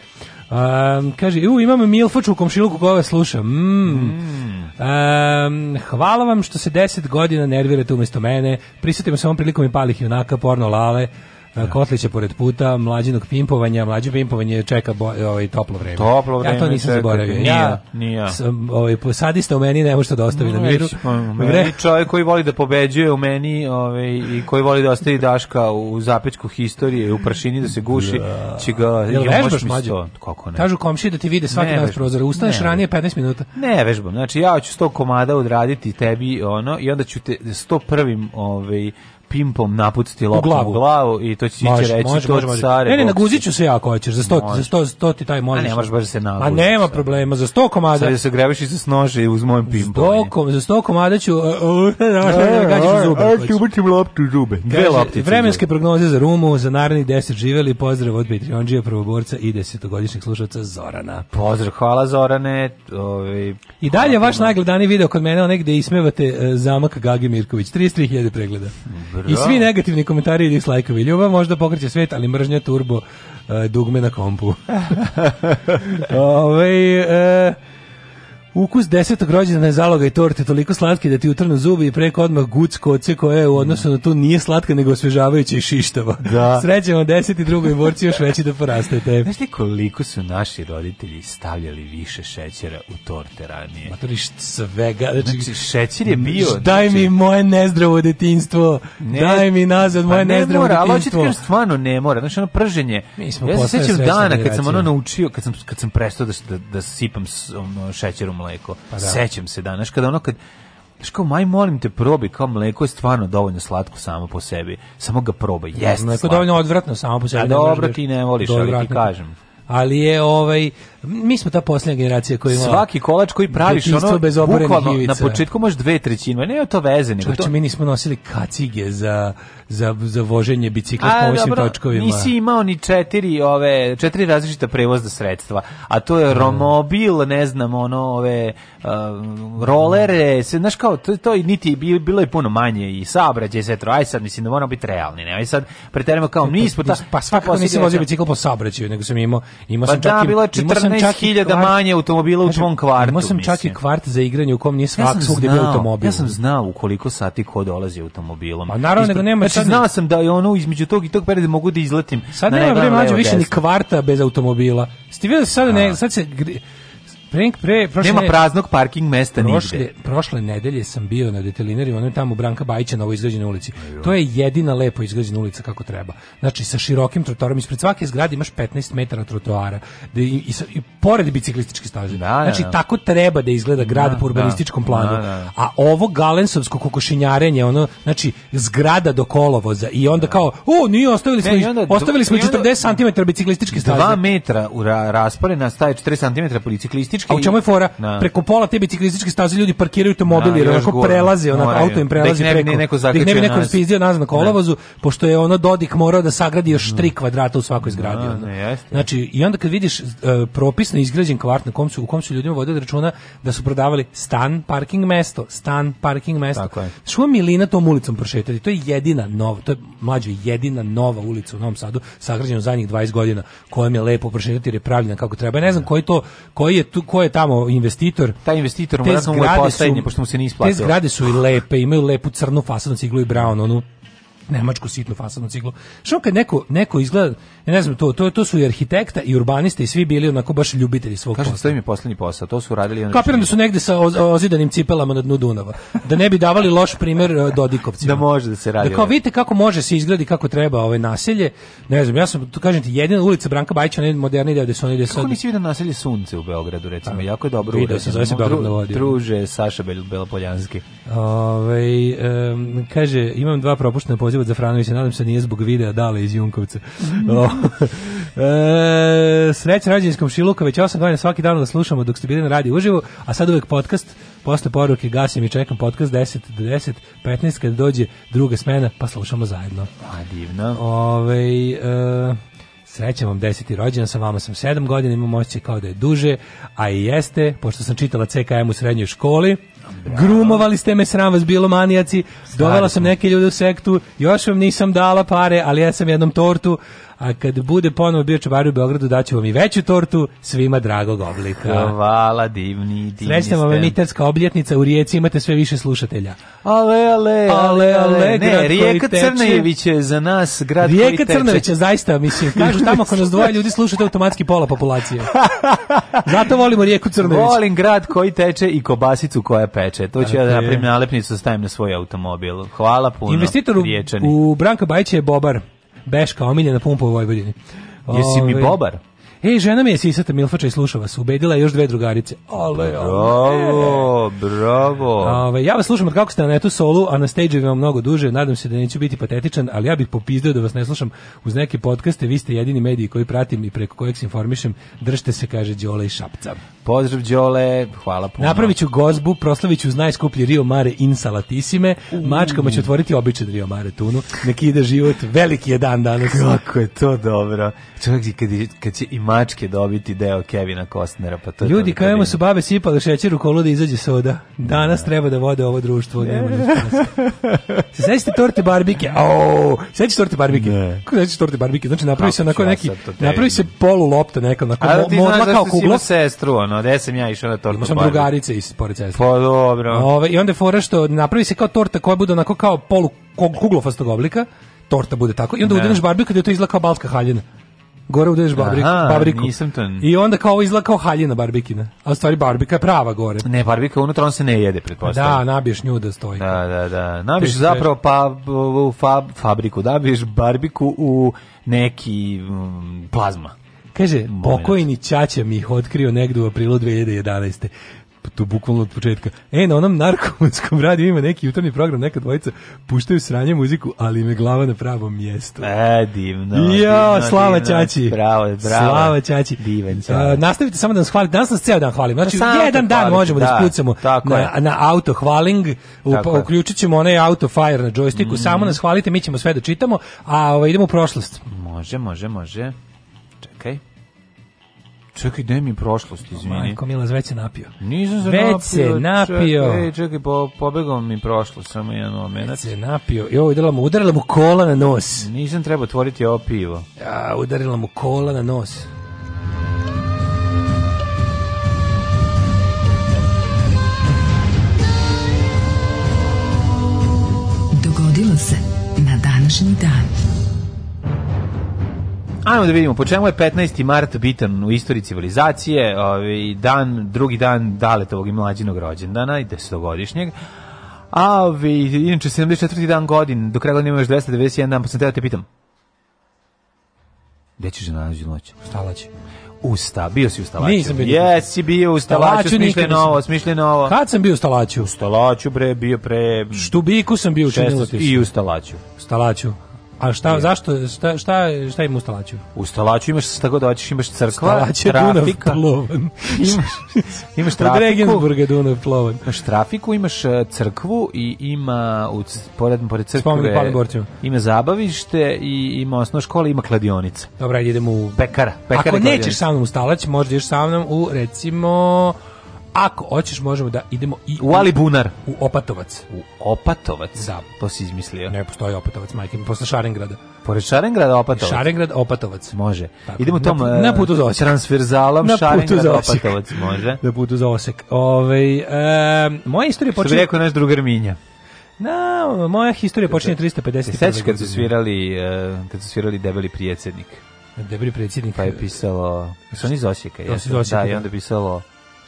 Um, kaže, u, imam Milfoču u komšiluku koja sluša. Mm. Mm. Um, hvala vam što se deset godina nervirate umesto mene. Prisetimo se ovom prilikom i palih junaka, porno lale da. Kotlića pored puta, mlađinog pimpovanja, mlađe pimpovanje čeka bo, ovaj, toplo vreme. Toplo vreme. Ja to nisam zaboravio. Nije, ja, nije. ovaj, sadista u meni ne može da ostavi no, na miru. Vre... Pa, čovjek koji voli da pobeđuje u meni ovaj, i koji voli da ostavi Daška u zapečku historije, u pršini da se guši, da. će ga... Jel vežbaš mlađo? Kako ne? Kažu komši da ti vide svaki ne, nas prozor. Ustaneš ne, ranije 15 minuta. Ne vežbam. Znači ja ću 100 komada odraditi tebi ono i onda ću te 101. ovaj pimpom napuciti loptu u glavu, u glavu i to će može, reći može, to može, Ne, ne, naguziću se jako hoćeš, za 100 za 100 100 ti taj može. A ne možeš baš se naguziš. A nema problema, za 100 komada. Sad se grebaš i se snože uz mojim pimpom. za 100 komada ću gađaš zube. Aj, ti ubiti loptu zube. Dve loptice. Vremenske prognoze za Rumu, za narednih 10 živeli, pozdrav od Patreonđije prvoborca i 10-godišnjeg slušaoca Zorana. Pozdrav, hvala Zorane. Ovaj I dalje vaš najgledaniji video kod mene onaj gde ismevate zamak Gagi Mirković, 33.000 pregleda. I svi negativni komentari i dislajkovi. Ljubav možda pokreće svet, ali mržnja turbo uh, dugme na kompu. (laughs) Ove, uh, Ukus desetog rođendana je zaloga i torte toliko slatki da ti utrnu zubi i preko odmah guc koce koja u odnosu na to nije slatka nego osvežavajuća i šištava. (laughs) Da. Srećemo deset i drugoj borci još veći da porastete. Znaš li koliko su naši roditelji stavljali više šećera u torte ranije? Ma to svega. Znači, znači, šećer je bio... Daj mi znači- moje nezdravo detinstvo. Ne, daj mi nazad moje pa ne nezdravo mora, detinstvo. Ali hoćete stvarno ne mora. Znači ono prženje. Mi smo ja se sećam dana kad sam ono naučio, kad sam, kad sam prestao da, da, da sipam s, ono, šećerom mleko. Pa da. Sećam se danas kada ono kad Znaš maj, molim te, probi, kao mleko je stvarno dovoljno slatko samo po sebi. Samo ga probaj, da, jeste Mleko je dovoljno odvratno samo po sebi. A dobro, ti ne voliš, da ali ti kažem. Ali je, ovaj, mi smo ta poslednja generacija koja ima svaki kolač koji praviš ono bez bukvalno na početku možeš dve trećine ne je to veze nego to mi nismo nosili kacige za za za voženje bicikla s ovim točkovima nisi imao ni četiri ove četiri različita prevozna sredstva a to je mm. romobil ne znam ono ove um, rolere se znaš kao to, to niti bilo je puno manje i saobraćaj se aj sad mislim da moramo biti realni ne aj sad preteramo kao mi pa, smo pa, ta pa svakako nisi vozio bicikl po saobraćaju nego sam imao imao pa sam da, čak da, bilo je 14 15.000 manje automobila u tvom znači, kvartu. Imao sam čak i kvart za igranje u kom nije svak ja svugde bio automobil. Ja sam znao koliko sati ko dolazi automobilom. A pa naravno da nema znači, znao sam da je ono između tog i tog perioda mogu da izletim. Sad nema vremena više ni kvarta bez automobila. Ste videli sad ne da. sad se Pre, pre, prošle, Nema praznog parking mesta prošle, nigde. Prošle nedelje sam bio na detelinarima, ono je tamo Branka Bajića na ovoj izgrađenoj ulici. To je jedina lepo izgrađena ulica kako treba. Znači, sa širokim trotoarom, ispred svake zgrade imaš 15 metara trotoara. Da, i, i, i, pored biciklističke staze. Da, znači, da, znači, tako treba da izgleda grad da, po urbanističkom da, planu. A ovo galensovsko kokošinjarenje, ono, znači, zgrada do kolovoza i onda kao, o, nije, ostavili smo, ne, onda, ostavili smo 40 cm biciklističke staze. 2 metra u ra, raspore nastaje 40 cm biciklističke biciklističke. A u čemu je fora? Na. Preko pola te biciklističke staze ljudi parkiraju automobil jer onako gore. prelaze, onako auto im prelazi da ne, preko. Ne, neko da ih ne bi neko spizdio nazad na da. kolovozu, pošto je ono Dodik morao da sagradi još 3 kvadrata u svakoj da, zgradi. Na, da, ne, znači, i onda kad vidiš uh, propisno izgrađen kvart na kom su, u kom su ljudima vodili računa da su prodavali stan, parking mesto, stan, parking mesto. Šuma Milina tom ulicom prošetati. To je jedina nova, to je mlađa jedina nova ulica u Novom Sadu sagrađena zadnjih 20 godina, kojom je lepo prošetati jer je pravljena kako treba. Ja ne znam koji to koji je tu ko je tamo investitor. Taj investitor mora da mu je poslednji, pošto mu se nije isplatilo. Te zgrade su i lepe, imaju lepu crnu fasadu ciglu i brown, onu nemačku sitnu fasadnu ciglu. Što kad neko, neko izgleda, ne znam, to, to, to su i arhitekta i urbaniste i svi bili onako baš ljubitelji svog Kažem, posla. Kažem, to im je poslednji posao, to su radili... Ono Kapiram da su negde sa ozidanim cipelama na dnu Dunava, da ne bi davali loš primer e, Dodikovcima. da može da se radi. Da kao da. vidite kako može se izgledi kako treba ove ovaj naselje, ne znam, ja sam, to kažem ti, jedina ulica Branka Bajića, ne moderni deo gde su oni gde sad... Kako nisi vidio naselje Sunce u Beogradu, recimo, A, da. jako je dobro vidio se, zove se Beograd na vodi. Druže, Saša Belopoljanski. Ove, ovaj, um, kaže, imam dva propuštena poziva Milan Zafranović, nadam se nije zbog videa Dale iz Junkovca. Mhm. e, sreća rađinskom Šiluka, već 8 godina svaki dan da slušamo dok ste bili na radiju uživo, a sad uvek podcast, posle poruke gasim i čekam podcast 10 do 10, 15 kad dođe druga smena, pa slušamo zajedno. A divno. Ove, ovaj, e, Srećan vam deseti rođendan, sa vama sam sedam godina, imam oči kao da je duže, a i jeste, pošto sam čitala CKM u srednjoj školi, Bravo. Grumovali ste me, sram vas bilo manijaci. Dovela sam neke ljude u sektu, još vam nisam dala pare, ali ja sam jednom tortu a kad bude ponovo bio čobar u Beogradu, daću vam i veću tortu svima dragog oblika. Hvala, divni, divni Srećna vam mitarska obljetnica, u Rijeci imate sve više slušatelja. Ale, ale, ale, ale, ne, Rijeka Crnejević je za nas grad Rijeka Crnejević je zaista, mislim, kažu tamo ako nas dvoje ljudi slušate automatski pola populacije. Zato volimo Rijeku Crnejević. Volim grad koji teče i kobasicu koja peče. To ću ja da napravim nalepnicu, da stavim na svoj automobil. Hvala puno. Investitor u, u Branka Bajića je Bobar. Beška, omiljena pumpa u Vojvodini. Jesi mi ovaj, bobar? Ej, žena mi je sisata Milfača i sluša vas. Ubedila je još dve drugarice. Ale, bravo, e. bravo. Ove, ovaj, ja vas slušam od kako ste na netu solu, a na stage vam mnogo duže. Nadam se da neću biti patetičan, ali ja bih popizdeo da vas ne slušam uz neke podcaste. Vi ste jedini mediji koji pratim i preko kojeg se informišem. Držite se, kaže Đola i Šapca. Pozdrav Đole, hvala puno. Napraviću gozbu, proslaviću ću uz najskuplji Rio Mare Insalatisime, mačkama ću otvoriti običan Rio Mare tunu, neki ide život, veliki je dan danas. Kako je to dobro. Čovjek kad, kad će i mačke dobiti deo Kevina Kostnera, pa to Ljudi, kojima su babe sipale šećer u kolu da izađe soda. Da. Danas da. treba da vode ovo društvo. Da ne. Da (laughs) se sećate torte barbike? O, sećate torte barbike? Ne. Kako sećate torte barbike? Znači napravi se onako neki, napravi se polu lopta neka, onako modla kao kugla. sestru, ono ono, gde sam ja išao na tortu Imao sam barbu. drugarice iz cesta. Pa dobro. Ove, I onda je fora što napravi se kao torta koja bude onako kao polu kuglofastog oblika, torta bude tako, i onda da. udeneš barbiku kada je to izgleda kao balska haljina. Gore udeš barbik, Aha, Nisam to... I onda kao izlako kao haljina barbikina. A u stvari barbika je prava gore. Ne, barbika unutra on se ne jede, pretpostavljam. Da, nabiješ nju da stoji. Da, da, da. Nabiješ Tešće. zapravo pa, u fab, fabriku, nabiješ barbiku u neki um, plazma. Kaže, pokojni Ćaća mi ih otkrio negde u aprilu 2011 to bukvalno od početka. E, na onom narkomanskom radiju ima neki jutarnji program, neka dvojica puštaju sranje muziku, ali je glava na pravom mjestu. E, divno. Jo, slava divno, Čači. Bravo, bravo. Slava Čači. Divan e, čači. Uh, nastavite samo da nas hvalite. Danas nas ceo dan hvalim. Znači, pa Sam jedan dan hvalim. možemo da, da spucamo na, na auto hvaling. Upa, uključit ćemo onaj auto fire na džojstiku. Mm. Samo mhm. nas hvalite, mi ćemo sve da čitamo, a ovaj, idemo u prošlost. Može, može, može. Čekaj, gde mi je prošlost, izvini. Majko Mila, već se napio. Nisam se već napio. Već se napio. Čekaj, čekaj po, pobegao mi prošlost, samo jedan moment. Već se napio. Jo, udarila mu, udarila mu kola na nos. Nisam trebao otvoriti ovo pivo. Ja, udarila mu kola na nos. Dogodilo se na današnji dan. Ajmo da vidimo po čemu je 15. mart bitan u istoriji civilizacije, ovaj dan, drugi dan Daletovog i mlađinog rođendana i desetogodišnjeg. A vi, ovaj, inače, 74. dan godin, do kraja godine još 291 dan, pa sam teo da te pitam. Gde ćeš da nađu noć? Stala će. Usta, bio si u Stalaću. Nisam bio. Jesi bio u Stalaću, smišljeno ovo, smišljeno ovo. Kad sam bio u Stalaću? U Stalaću, bre, bio pre... Štubiku sam bio u Čenilotisu. I u Stalaću. U Stalaću. A šta, zašto, šta, šta, šta ima u Stalaću? U Stalaću imaš šta god hoćeš, imaš crkva, Stalaće trafika. Dunav imaš, imaš (laughs) trafiku. Od Regensburga Dunav plovan. Imaš trafiku, imaš e, crkvu i ima, u, pored, pored crkve, Spomenu, ima zabavište i ima osnovna škola, ima kladionica. Dobra, idemo u... Pekara. pekara Ako nećeš sa mnom u Stalać, možda ješ sa mnom u, recimo Ako hoćeš možemo da idemo i u Alibunar u Opatovac. U Opatovac. Da, to si izmislio. Ne postoji Opatovac, majke, posle Šarengrada. Pored Šarengrada Opatovac. Šarengrad Opatovac. Može. Tako, idemo tom na, eh, (laughs) na putu za Osijek. Transferzalom na Šarengrad Opatovac, može. Na putu za Osijek. Ovaj e, moja istorija počinje. Što bi rekao naš drugar Minja. Na, moja historija počinje 350. Sećaš kad su svirali eh, kad su svirali debeli prijedsednik. Debeli prijedsednik pa je pisalo, su oni iz Osijeka, jesu? Da, i onda da. pisalo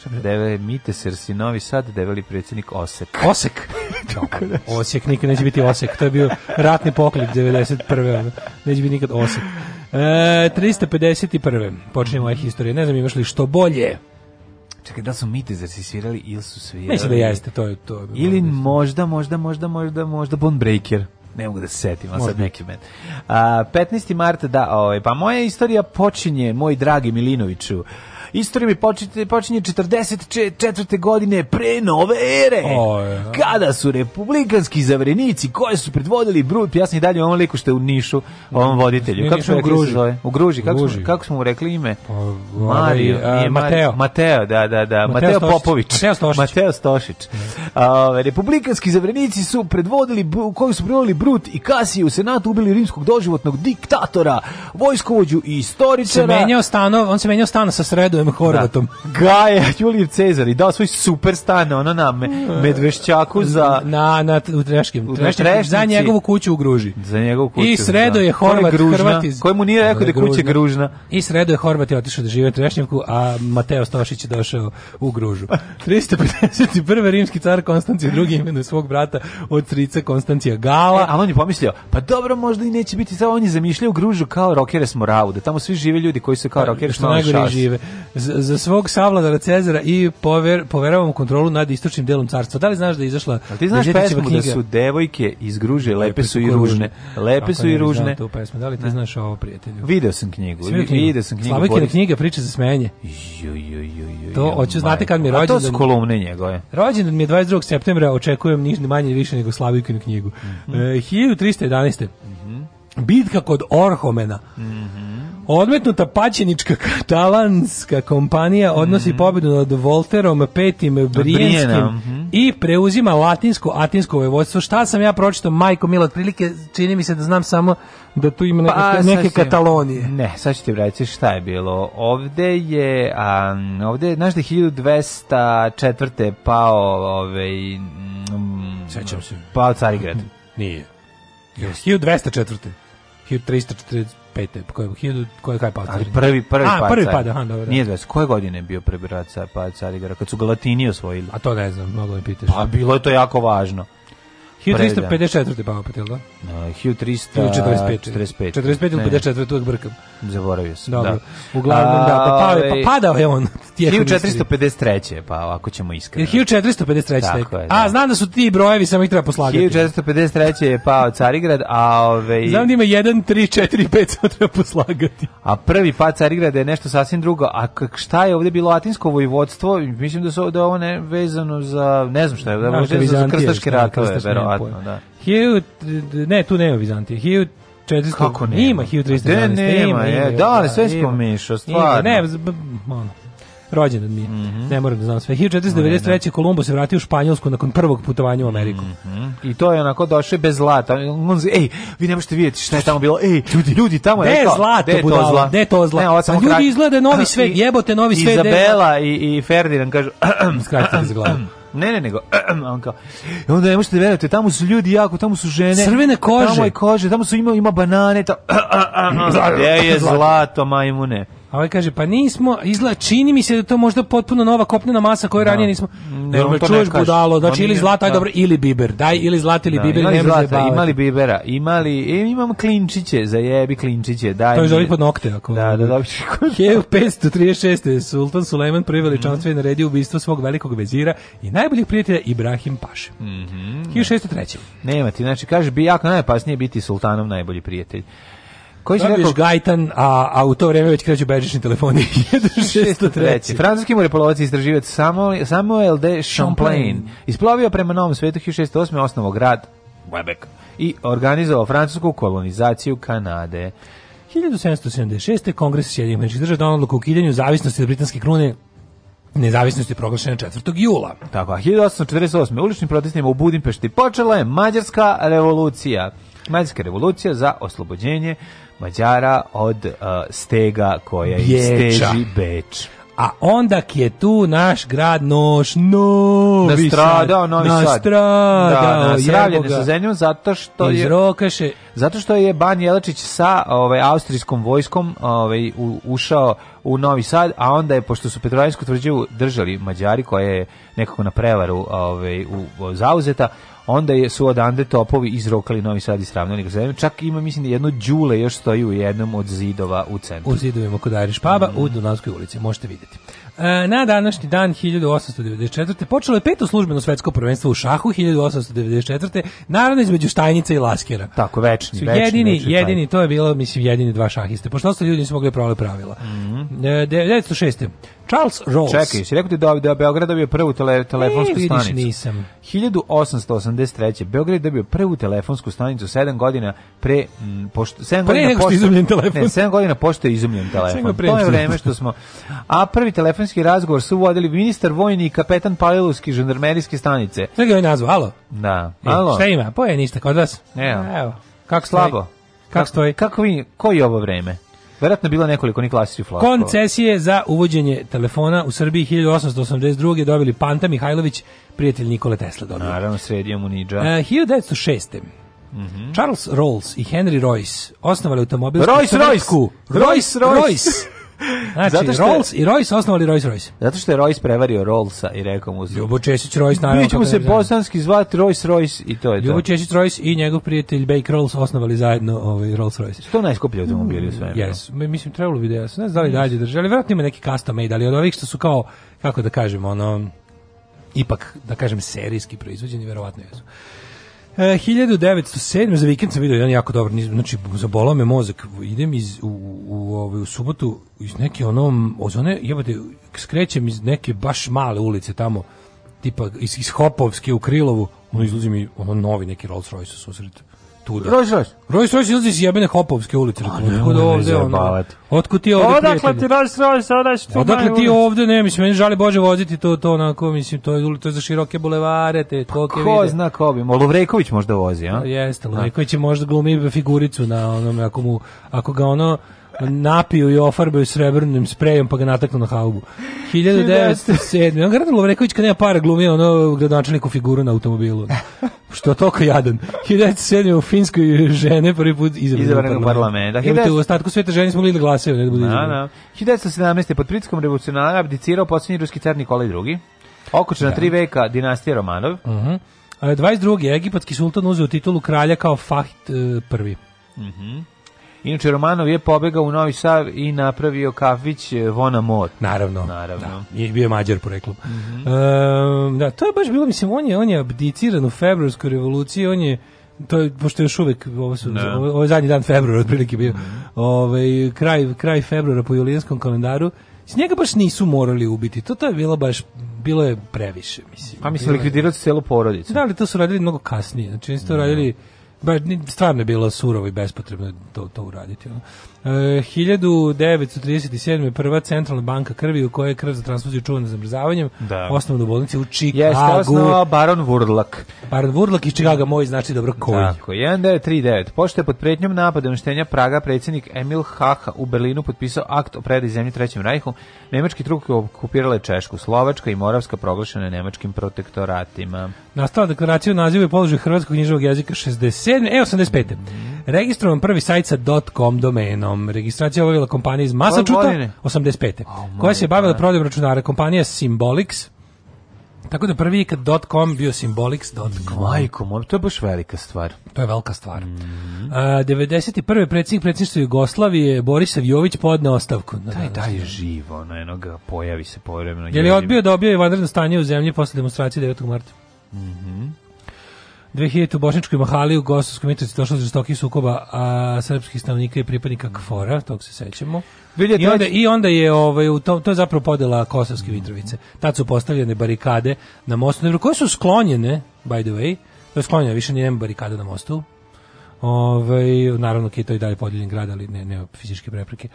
Deve Mite Sersi Novi Sad, develi predsjednik Osek. Osek? (laughs) Da. Da. Osek nikad neće biti Osek. To je bio ratni poklip 91. Neće biti nikad Osek. E, 351. Počinjemo moja historija. Ne znam imaš li što bolje. Čekaj, da su Mite si svirali ili su svirali? Mislim da jeste, to je to. Je ili da možda, možda, možda, možda, možda Bone Breaker ne mogu da se setim, ali sad neki men. A, 15. marta, da, ovaj, pa moja istorija počinje, moj dragi Milinoviću, Istorija mi počinje, počinje 44. godine pre nove ere. O, Kada su republikanski zavrenici koje su predvodili Brut, ja sam i dalje ovom liku što je u Nišu, ovom voditelju. Kako smo rekli Gruži. U Gruži. Kako, Gruži. Smo, kako smo mu rekli ime? Pa, ovaj, Mario. A, Mateo. Mateo, da, da, da. Mateo, Mateo Popović. Mateo Stošić. Mateo Stošić. A, republikanski zavrenici su predvodili, u koji su predvodili Brut i Kasije u Senatu ubili rimskog doživotnog diktatora, vojskovođu i istoričara. Se menjao stanov, on se menjao stana sa sredu Milanom da. Horvatom. Da. Gaja Julijev Cezar i dao svoj super stan ono na me, Medvešćaku za na na u Treškim, u treškim za njegovu kuću u Gruži. Za njegovu kuću. I da. sredo je Horvat je gružna, Hrvat iz Kojemu nije rekao da kuća Gružna. I sredo je Horvat je otišao da žive u Trešnjevku, a Mateo Stošić je došao u Gružu. 351. (laughs) rimski car Konstancije II imenuje svog brata od strica Konstancija Gala. E, ali on je pomislio, pa dobro, možda i neće biti, samo on je zamišljao Gružu kao rokere s Moravu, da tamo svi žive ljudi koji su kao pa, rokere što najgore žive za svog savladara Cezara i pover, poveravam kontrolu nad istočnim delom carstva. Da li znaš da je izašla Ali ti znaš pesmu da knjiga? da su devojke iz Gruže, lepe, lepe su i ružne. Lepe su i ružne. Tu pesmu. Da li ti ne. znaš ovo, prijatelju? Video sam knjigu. Video sam knjigu. Slavike knjiga, priča za smenje. Jo, jo, jo, jo, to hoću znate kad mi je rođendan. A to su kolumne njegove. Rođendan mi je 22. septembra, očekujem ništa ni manje više nego Slavikinu knjigu. Mm -hmm. e, 1311. Mm -hmm. Bitka kod Orhomena. Mm -hmm. Odmetnuta paćenička (laughs) katalanska kompanija odnosi mm pobedu nad Volterom Petim Brijenskim mm -hmm. i preuzima latinsko atinsko vojvodstvo. Šta sam ja pročitao, majko Milo, otprilike čini mi se da znam samo da tu ima neke, pa, neke Katalonije. Ne, sad ću ti vratiti šta je bilo. Ovde je, a, ovde je, znaš da je 1204. pao, ovaj, mm, Sećam se. Pao Carigrad. Nije. Yes. 1204. 1340 pete, koje, hiljadu, koje kaj pao Ali prvi, prvi A, prvi pada, aha, dobro. Nije dvest, koje godine je bio prebirač pad Carigara, kad su ga Latini osvojili? A to ne znam, mnogo mi pitaš. Pa bilo je to jako važno. 1354. Pao Patel, da? 1345. 45. 45 ili 54, tu brkam. Zaboravio sam, Dobro. da. Uglavnom, da, pa, pao je, pa padao je on. 1453. (laughs) pa ako ćemo iskreno. 1453. Tako je, da. A, znam da su ti brojevi, samo ih treba poslagati. 1453. je pao Carigrad, a ove... Ovaj- znam da ima 1, 3, 4, 5, samo treba poslagati. A prvi pad Carigrada je nešto sasvim drugo. A šta je ovde bilo latinsko vojvodstvo? Mislim da su da ovo ne vezano za, ne znam šta je, da, možda je za krstaške da, ratove, verovatno verovatno, da. Hugh, ne, tu nema Bizantije. Hugh 400. Kako nema? Ima 1312. Ne, nema, je. Da, da, ali sve si pomešao, stvarno. Ima, ne, ono, rođen od mi Mm -hmm. Ne moram da znam sve. 1493. Kolumbo se vratio u Španjolsku nakon prvog putovanja u Ameriku. Mm -hmm. I to je onako došao bez zlata. On zi, ej, vi ne možete vidjeti šta je tamo bilo. Ej, ljudi, ljudi tamo je rekao. Zlato, de budala, zla? De to zla. Ne, ovo samo pa ljudi izgleda novi (laughs) svet, jebote novi svet. Izabela i, i Ferdinand kažu. (clears throat) Skratite iz glavu. Ne, ne, nego, (clears throat) on kao, onda ne možete verujete, tamo su ljudi jako, tamo su žene. Crvene kože. Tamo je kože, tamo su ima, ima banane, ta, a, a, a, je zlato majmune. A ovaj kaže, pa nismo, izla, čini mi se da to možda potpuno nova kopnena masa koju da. ranije nismo. Ne, ne, to čuješ ne budalo, znači pa ili zlato, aj da. dobro, ili biber, daj ili zlata ili da, biber, ne zlata, zlata imali bibera, imali, e, imam klinčiće, zajebi klinčiće, daj. To je zove pod nokte, ako. Da, da, da. (laughs) 1536. Sultan Sulejman prvi veličanstvo mhm. je naredio ubistvo svog velikog vezira i najboljih prijatelja Ibrahim Paše. Mm -hmm. 1603. Nema ti, znači, kaže, bi jako najopasnije biti sultanom najbolji prijatelj. Koji se rekao Gajtan, a, a u to vreme već kreću bežični telefoni 1603. (laughs) Francuski morepolovac i istraživač Samuel, de Champlain isplovio prema Novom svetu 1608. osnovo grad Quebec i organizovao francusku kolonizaciju Kanade. 1776. Kongres Sjedinih američkih država donao odluku o ukidanju zavisnosti od britanske krune Nezavisnost je proglašena 4. jula. Tako, a 1848. uličnim protestima u Budimpešti počela je Mađarska revolucija. Mađarska revolucija za oslobođenje Mađara od uh, stega koja je steži Beč. A onda je tu naš grad Noš Novi Nastradao Novi Sad. Nastradao, da, sa zemljom zato što je... Izrokaše. Zato što je Ban Jelačić sa ovaj, austrijskom vojskom ovaj, u, ušao u Novi Sad, a onda je, pošto su Petrovarijsku tvrđavu držali Mađari, koja je nekako na prevaru ovaj, u, u zauzeta, onda je, su odande topovi izrokali Novi Sad i sravnali ga zemlje. Čak ima, mislim, da jedno đule još stoji u jednom od zidova u centru. U zidovima kod Ajriš Puba mm. u Dunavskoj ulici, možete videti. E, na današnji dan 1894. počelo je peto službeno svetsko prvenstvo u šahu 1894. Naravno između Štajnica i Laskera. Tako, večni. Su večni jedini, večni jedini, to je bilo, mislim, jedini dva šahiste. Pošto ostali ljudi nisu mogli pravila. Mm -hmm. 1906. Charles Rolls. Čekaj, si rekao ti da, da Beograd dobio prvu tele, telefonsku e, stanicu. nisam. 1883. Beograd dobio prvu telefonsku stanicu 7 godina pre... M, pošto, 7 pre nego što je izumljen telefon. Ne, 7 godina pošto je izumljen telefon. to je vreme što smo... A prvi telefonski razgovor su uvodili ministar vojni i kapetan Palilovski žandarmerijske stanice. Sve ga je nazvao, alo? Da, e, alo. Šta ima? Poje pa ništa kod vas? Evo. Evo. Kako slabo? Kako stoji? Kako vi, koji je ovo vreme? Verovatno bilo nekoliko ni klasiri Koncesije za uvođenje telefona u Srbiji 1882. dobili Panta Mihajlović, prijatelj Nikole Tesle dobio. Naravno, sredio mu niđa. Uh, 1906. Mm -hmm. Charles Rolls i Henry Royce osnovali automobilsku Royce, Royce, Royce, Royce, Royce, Znači, Zato je, Rolls i Royce osnovali Rolls Royce. Zato što je Royce prevario Rollsa i rekao mu... Ljubo Česić Royce naravno... Mi ćemo se da bosanski zvati Royce Royce i to je to. Ljubo Česić Royce i njegov prijatelj Bake Rolls osnovali zajedno ovaj Rolls Royce. Što najskuplji automobili u mm, svemu. Yes, mislim trebalo bi da ja ne znam da li dalje drže, ali verovatno ima neki custom made, ali od ovih što su kao kako da kažem, ono ipak da kažem serijski proizvođeni verovatno jesu. 1907. E, za vikend sam vidio jedan jako dobar, znači zabolao me mozak, idem iz, u, u, ovaj u subotu iz neke onom, ozone, jebote, skrećem iz neke baš male ulice tamo, tipa iz, iz Hopovske u Krilovu, ono izlazi mi ono novi neki Rolls Royce u susretu tuda. Rolls Royce. Rolls Royce izlazi iz jebene Hopovske ulice. A, ne, Otkud da ovde, ono, otkud ti ovde Odakle ti Rolls Royce, odakle ti Odakle ti ovde, ne, mislim, meni žali Bože voziti to, to onako, mislim, to je, to je za široke bulevare, te pa tolke vide. Ko zna ko bi, Lovreković možda vozi, a? Pa jeste, da. Lovreković je možda glumi figuricu na onom, ako, mu, ako ga ono, napiju i ofarbaju srebrnim sprejom pa ga nataknu na haubu. 1907. On Gardan Lovreković kad nema para glumio ono gradonačelniku figuru na automobilu. Što je toliko jadan. 1907. u Finskoj žene prvi put izabranog parlamenta. parlament. Da, u ostatku sveta žene smo mogli da glasaju. Ne da bude na, na. 1917. pod pritiskom revolucionara abdicirao posljednji ruski car Nikolaj II. Okučena ja. Da. tri veka dinastije Romanov. Uh -huh. 22. egipatski sultan uzeo titulu kralja kao Fahit I. E, uh, prvi. Mhm. Mm Inače, Romanov je pobegao u Novi Sad i napravio kafić e, Vona Mot. Naravno. Naravno. Da, je bio mađar poreklom. Mm -hmm. e, da, to je baš bilo, mislim, on je, on je abdiciran u februarskoj revoluciji, on je to je pošto je još uvek ovo su da. ovo, ovo je zadnji dan februara otprilike bio. Mhm. Ovaj kraj kraj februara po julijanskom kalendaru. S njega baš nisu morali ubiti. To to je bilo baš bilo je previše, mislim. Pa mislim likvidirati celu porodicu. Da, ali to su radili mnogo kasnije. Znači, nisu to no. Da. radili stvarno je bilo surovo i bespotrebno to, to uraditi. Ono. 1937. E, prva centralna banka krvi u kojoj je krv za transfuziju čuvana zamrzavanjem da. osnovna u bolnici u Čikagu. Jeste, Baron Vurlak. Baron Vurlak iz Čikaga moj znači dobro koji. Tako, 1939. Pošto je pod pretnjom napada uništenja Praga predsjednik Emil Haha u Berlinu potpisao akt o predaji zemlji Trećem rajhu, nemački truke okupirale Češku, Slovačka i Moravska proglašene nemačkim protektoratima. Nastala deklaracija o nazivu i položaju hrvatskog književog jezika 67. E, 85. Mm -hmm. Registrovan prvi sajt sa .com domenom. Registracija je obavila kompanija iz Massachusetts 85. Oh koja se bavila prodajom računara. Kompanija Symbolix, tako da prvi kad .com bio Symbolics.com. Majko to je baš velika stvar. To je velika stvar. Mm -hmm. A, 91. predsjednik predsjedništva Jugoslavije Borisav Jović podne ostavku. Da, taj, taj je živo, ono jedno ga pojavi se povremeno. Je li odbio da objavi vanredno stanje u zemlji posle demonstracije 9. marta? Mhm. Mm 2000 u Bošničkoj mahali u Gostovskoj Mitrovici došlo do žestokih sukoba a, srpskih stanovnika i pripadnika kfor tog se sećamo. I onda, I onda je, ovaj, u to, to je zapravo podela Kosovske Mitrovice. Tad su postavljene barikade na mostu, koje su sklonjene, by the way, to je sklonjeno, više nije barikada na mostu. Ove, ovaj, naravno, Kito je i dalje podeljen grad, ali ne, ne fizičke prepreke.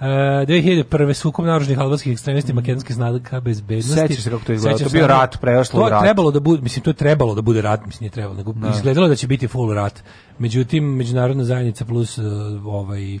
Uh, eh, 2001. sukob naoružnih albanskih ekstremista i mhm. makedonske snaga bezbednosti. Sećaš se kako to izgleda, To bio rat, prešlo to u rat. Trebalo da bude, mislim, to je trebalo da bude rat, mislim, nije trebalo, nego ne. Da. izgledalo da će biti full rat. Međutim, međunarodna zajednica plus eh, ovaj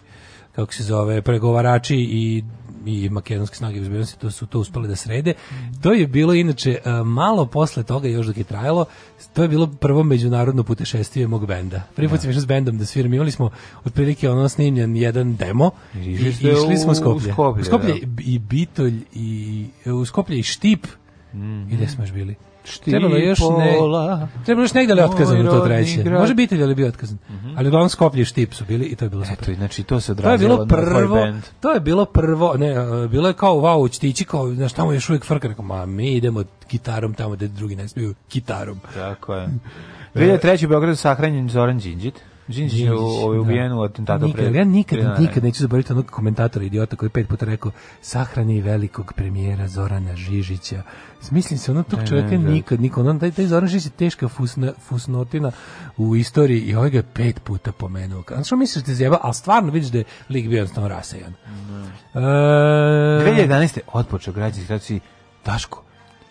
kako se zove, pregovarači i i makedonske snage bezbednosti to su to uspeli da srede. To je bilo inače e, malo posle toga još dok je trajalo, to je bilo prvo međunarodno putešestvije mog benda. Prvi put da. sam išao s bendom da sviram, imali smo otprilike ono snimljen jedan demo i išli smo u Skoplje. U Skoplje, u Skoplje da. i Bitolj i u Skoplje i Štip. Mm -hmm. I gde smo još bili? Trebalo još ne. Trebalo još negde ali da otkazano to treće. Grad. Može biti da li bio otkazan. Mm -hmm. Ali uglavnom Skoplje štip su bili i to je bilo super. Eto, super. znači to se odrazilo to je bilo prvo, na To je bilo prvo, ne, e, bilo je kao wow, učtići kao, znaš, tamo je uvijek frka, rekao, ma mi idemo gitarom tamo gde drugi ne smiju, gitarom. Tako je. 2003. u Beogradu sahranjen Zoran Đinđić. Đinđić je ovaj, da. ubijen u atentatu nikad, pre... Ja nikad, pre, nikad neću zaboraviti onog komentatora idiota koji pet puta rekao sahrani velikog premijera Zorana Žižića. Mislim se, ono tog čovjeka nikad, niko, ono, taj, taj Zoran Žižić je teška fusna, fusnotina u istoriji i ovaj ga je pet puta pomenuo. Znači što misliš da je zjeba, ali stvarno vidiš da je lik bio jednostavno rasejan. Mm. E... 2011. otpočeo građanski rad Daško,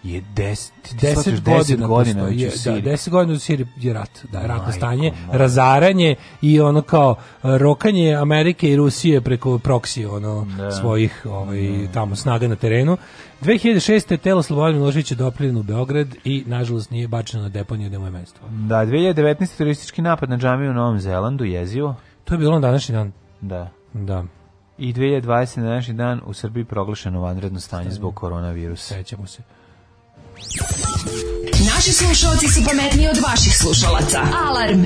je 10 10 godina, godina je, da, 10 godina u Siriji je rat, da, ratno stanje, majko. razaranje i ono kao e, rokanje Amerike i Rusije preko proksi ono ne. Da. svojih ovaj da. tamo snaga na terenu. 2006. telo Slobodan Milošević je doprivljeno u Beograd i nažalost nije bačeno na deponiju da mu je mesto. Da, 2019. turistički napad na džamiju u Novom Zelandu jezivo. To je bilo na današnji dan. Da. Da. I 2020. na današnji dan u Srbiji proglašeno vanredno stanje zbog koronavirusa. Sećamo se. Naši slušalci su pametniji od vaših slušalaca. Alarm!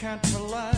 can't rely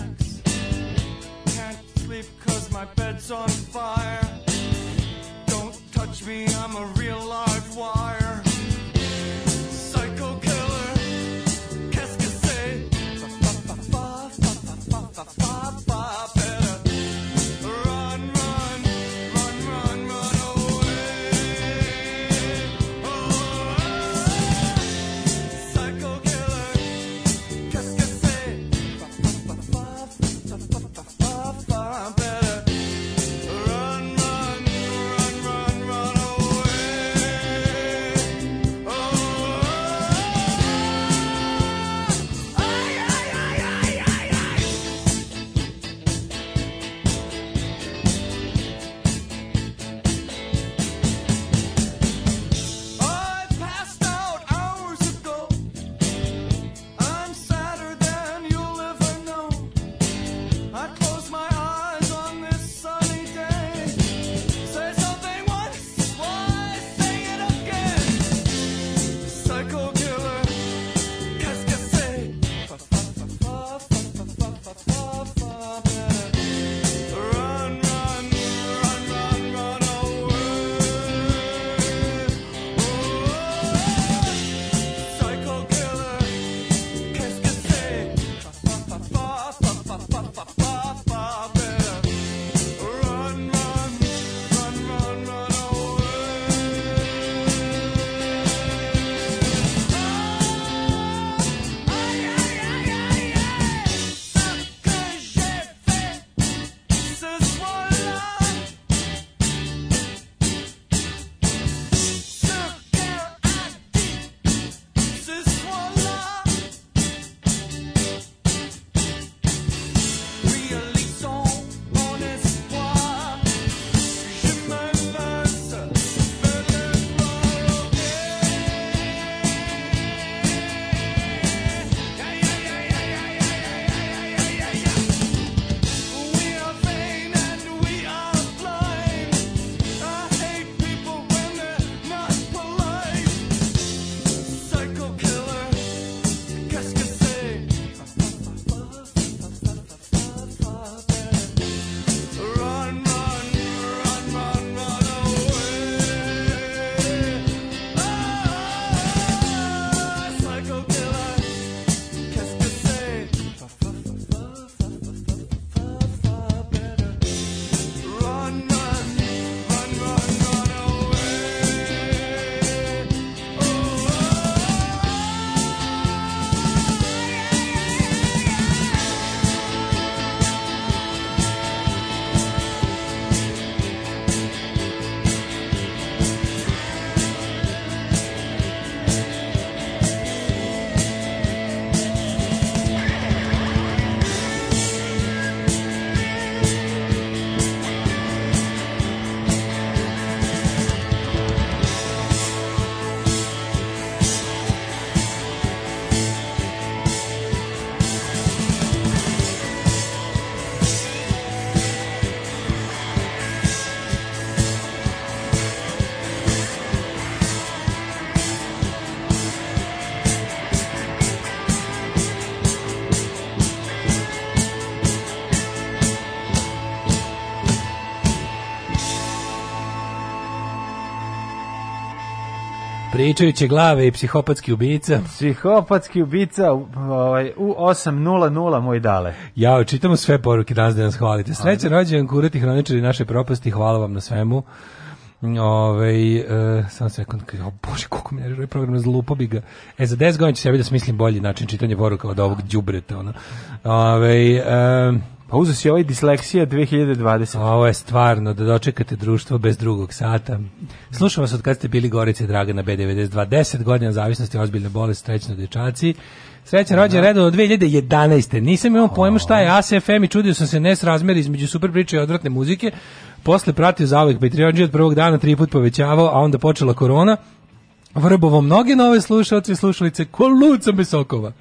Pričajuće glave i psihopatski ubica. Psihopatski ubica ovaj, u 8.00, moj dale. Ja, čitamo sve poruke danas da nas hvalite. Sreće rođen, kurati hroničari naše propasti, hvala vam na svemu. Ove, ovaj, e, sam sekund, o bože, koliko mi nervira program, zlupo bi ga. E, za 10 godina će se ja da smislim bolji način čitanja poruka od ovog đubreta, ono. Ove, ovaj, e, Pa uzeo si ovaj disleksija 2020. A ovo je stvarno, da dočekate društvo bez drugog sata. Slušam vas od kad ste bili Gorice Dragana B92. 10 godina zavisnosti, ozbiljne bolesti, srećno dječaci. Srećan rođen redom od 2011. Nisam imao pojma šta je ASFM i čudio sam se nesrazmer između super priče i odvratne muzike. Posle pratio zauvek Patreon od prvog dana, tri put povećavao, a onda počela korona. Vrbovo mnoge nove slušalce i slušalice ko Luca Besokova.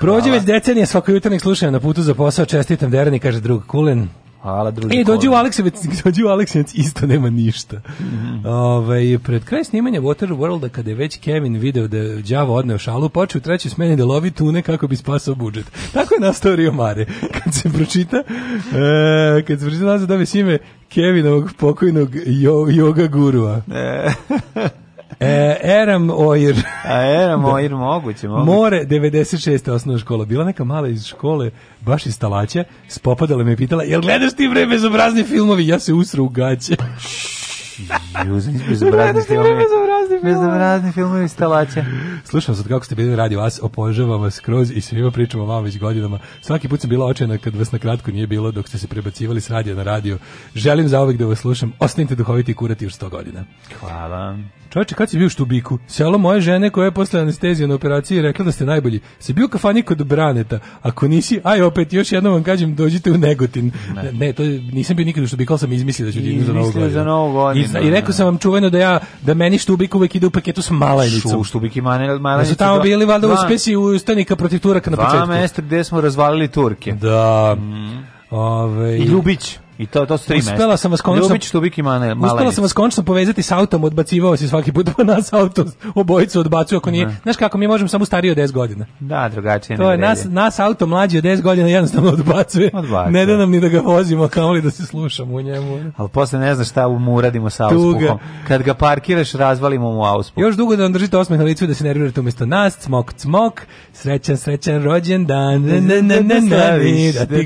Prođe već decenije svako svakojutarnih slušanja na putu za posao. Čestitam Derani, kaže drug Kulen. Hvala, drugi. E, dođi u Aleksinac, (laughs) dođi u Aleksinac, isto nema ništa. Mm. Ove, ovaj, pred kraj snimanja Water Worlda, kada je već Kevin video da je Đavo odneo šalu, počeo u trećoj smeni da lovi tune kako bi spasao budžet. Tako je nastao Rio Mare. (laughs) Kad se pročita, e, kad se pročita da ove sime Kevinovog pokojnog yoga gurua. E. (laughs) E, Eram Oir. A Eram (laughs) da. Oir, moguće, moguće. More, 96. osnovna škola. Bila neka mala iz škole, baš iz Talaća, spopadala me i pitala, jel gledaš ti bre bezobrazni filmovi? Ja se usru u gaće. Juzen, bezobrazni filmovi. Bezobrazni da filmovi instalacija. Slušam sad kako ste bili radi vas, opožavam vas skroz i svima pričamo o vama već godinama. Svaki put sam bila očajna kad vas na kratko nije bilo dok ste se prebacivali s radija na radio. Želim zaovek da vas slušam. Ostanite duhoviti i kurati još 100 godina. Hvala. Čovječe, kad si bio u Štubiku? Selo moje žene koja je posle anestezije na operaciji rekla da ste najbolji. Si bio u kafani kod Braneta. Ako nisi, aj opet, još jednom vam kažem, dođite u Negotin. Ne, ne to nisam bio nikad u Štubiku, ali sam izmislio da ću da I, za novu godinu. I, I, rekao sam vam čuveno da ja, da meni Štubik uvijek ide u paketu s Malajnicom. Štubik i Malajnica. Da Su tamo bili valjda u ustanika protiv Turaka na početku. Dva mesta gde smo razvalili Turke. Da. Mm. Ove, I Ljubić. I to, to su tri uspela Sam vas konačno, Ljubić, što biki Mane, Uspela sam vas konačno povezati s autom, odbacivao se svaki put po nas auto, obojicu odbacuju ako nije. Ne. Znaš kako, mi možemo samo stariji od 10 godina. Da, drugačije. To je nas, nas auto mlađi od 10 godina jednostavno odbacuje. Odbacuje. Ne da nam ni da ga vozimo, kao li da se slušamo u njemu. Al posle ne znaš šta mu uradimo sa auspuhom. Kad ga parkiraš, razvalimo mu auspuh. Još dugo da vam držite osmeh na licu da se nervirate umesto nas, cmok, cmok, srećan, srećan rođendan, ne, ne, ne, ne, ne, ne, ne, ne,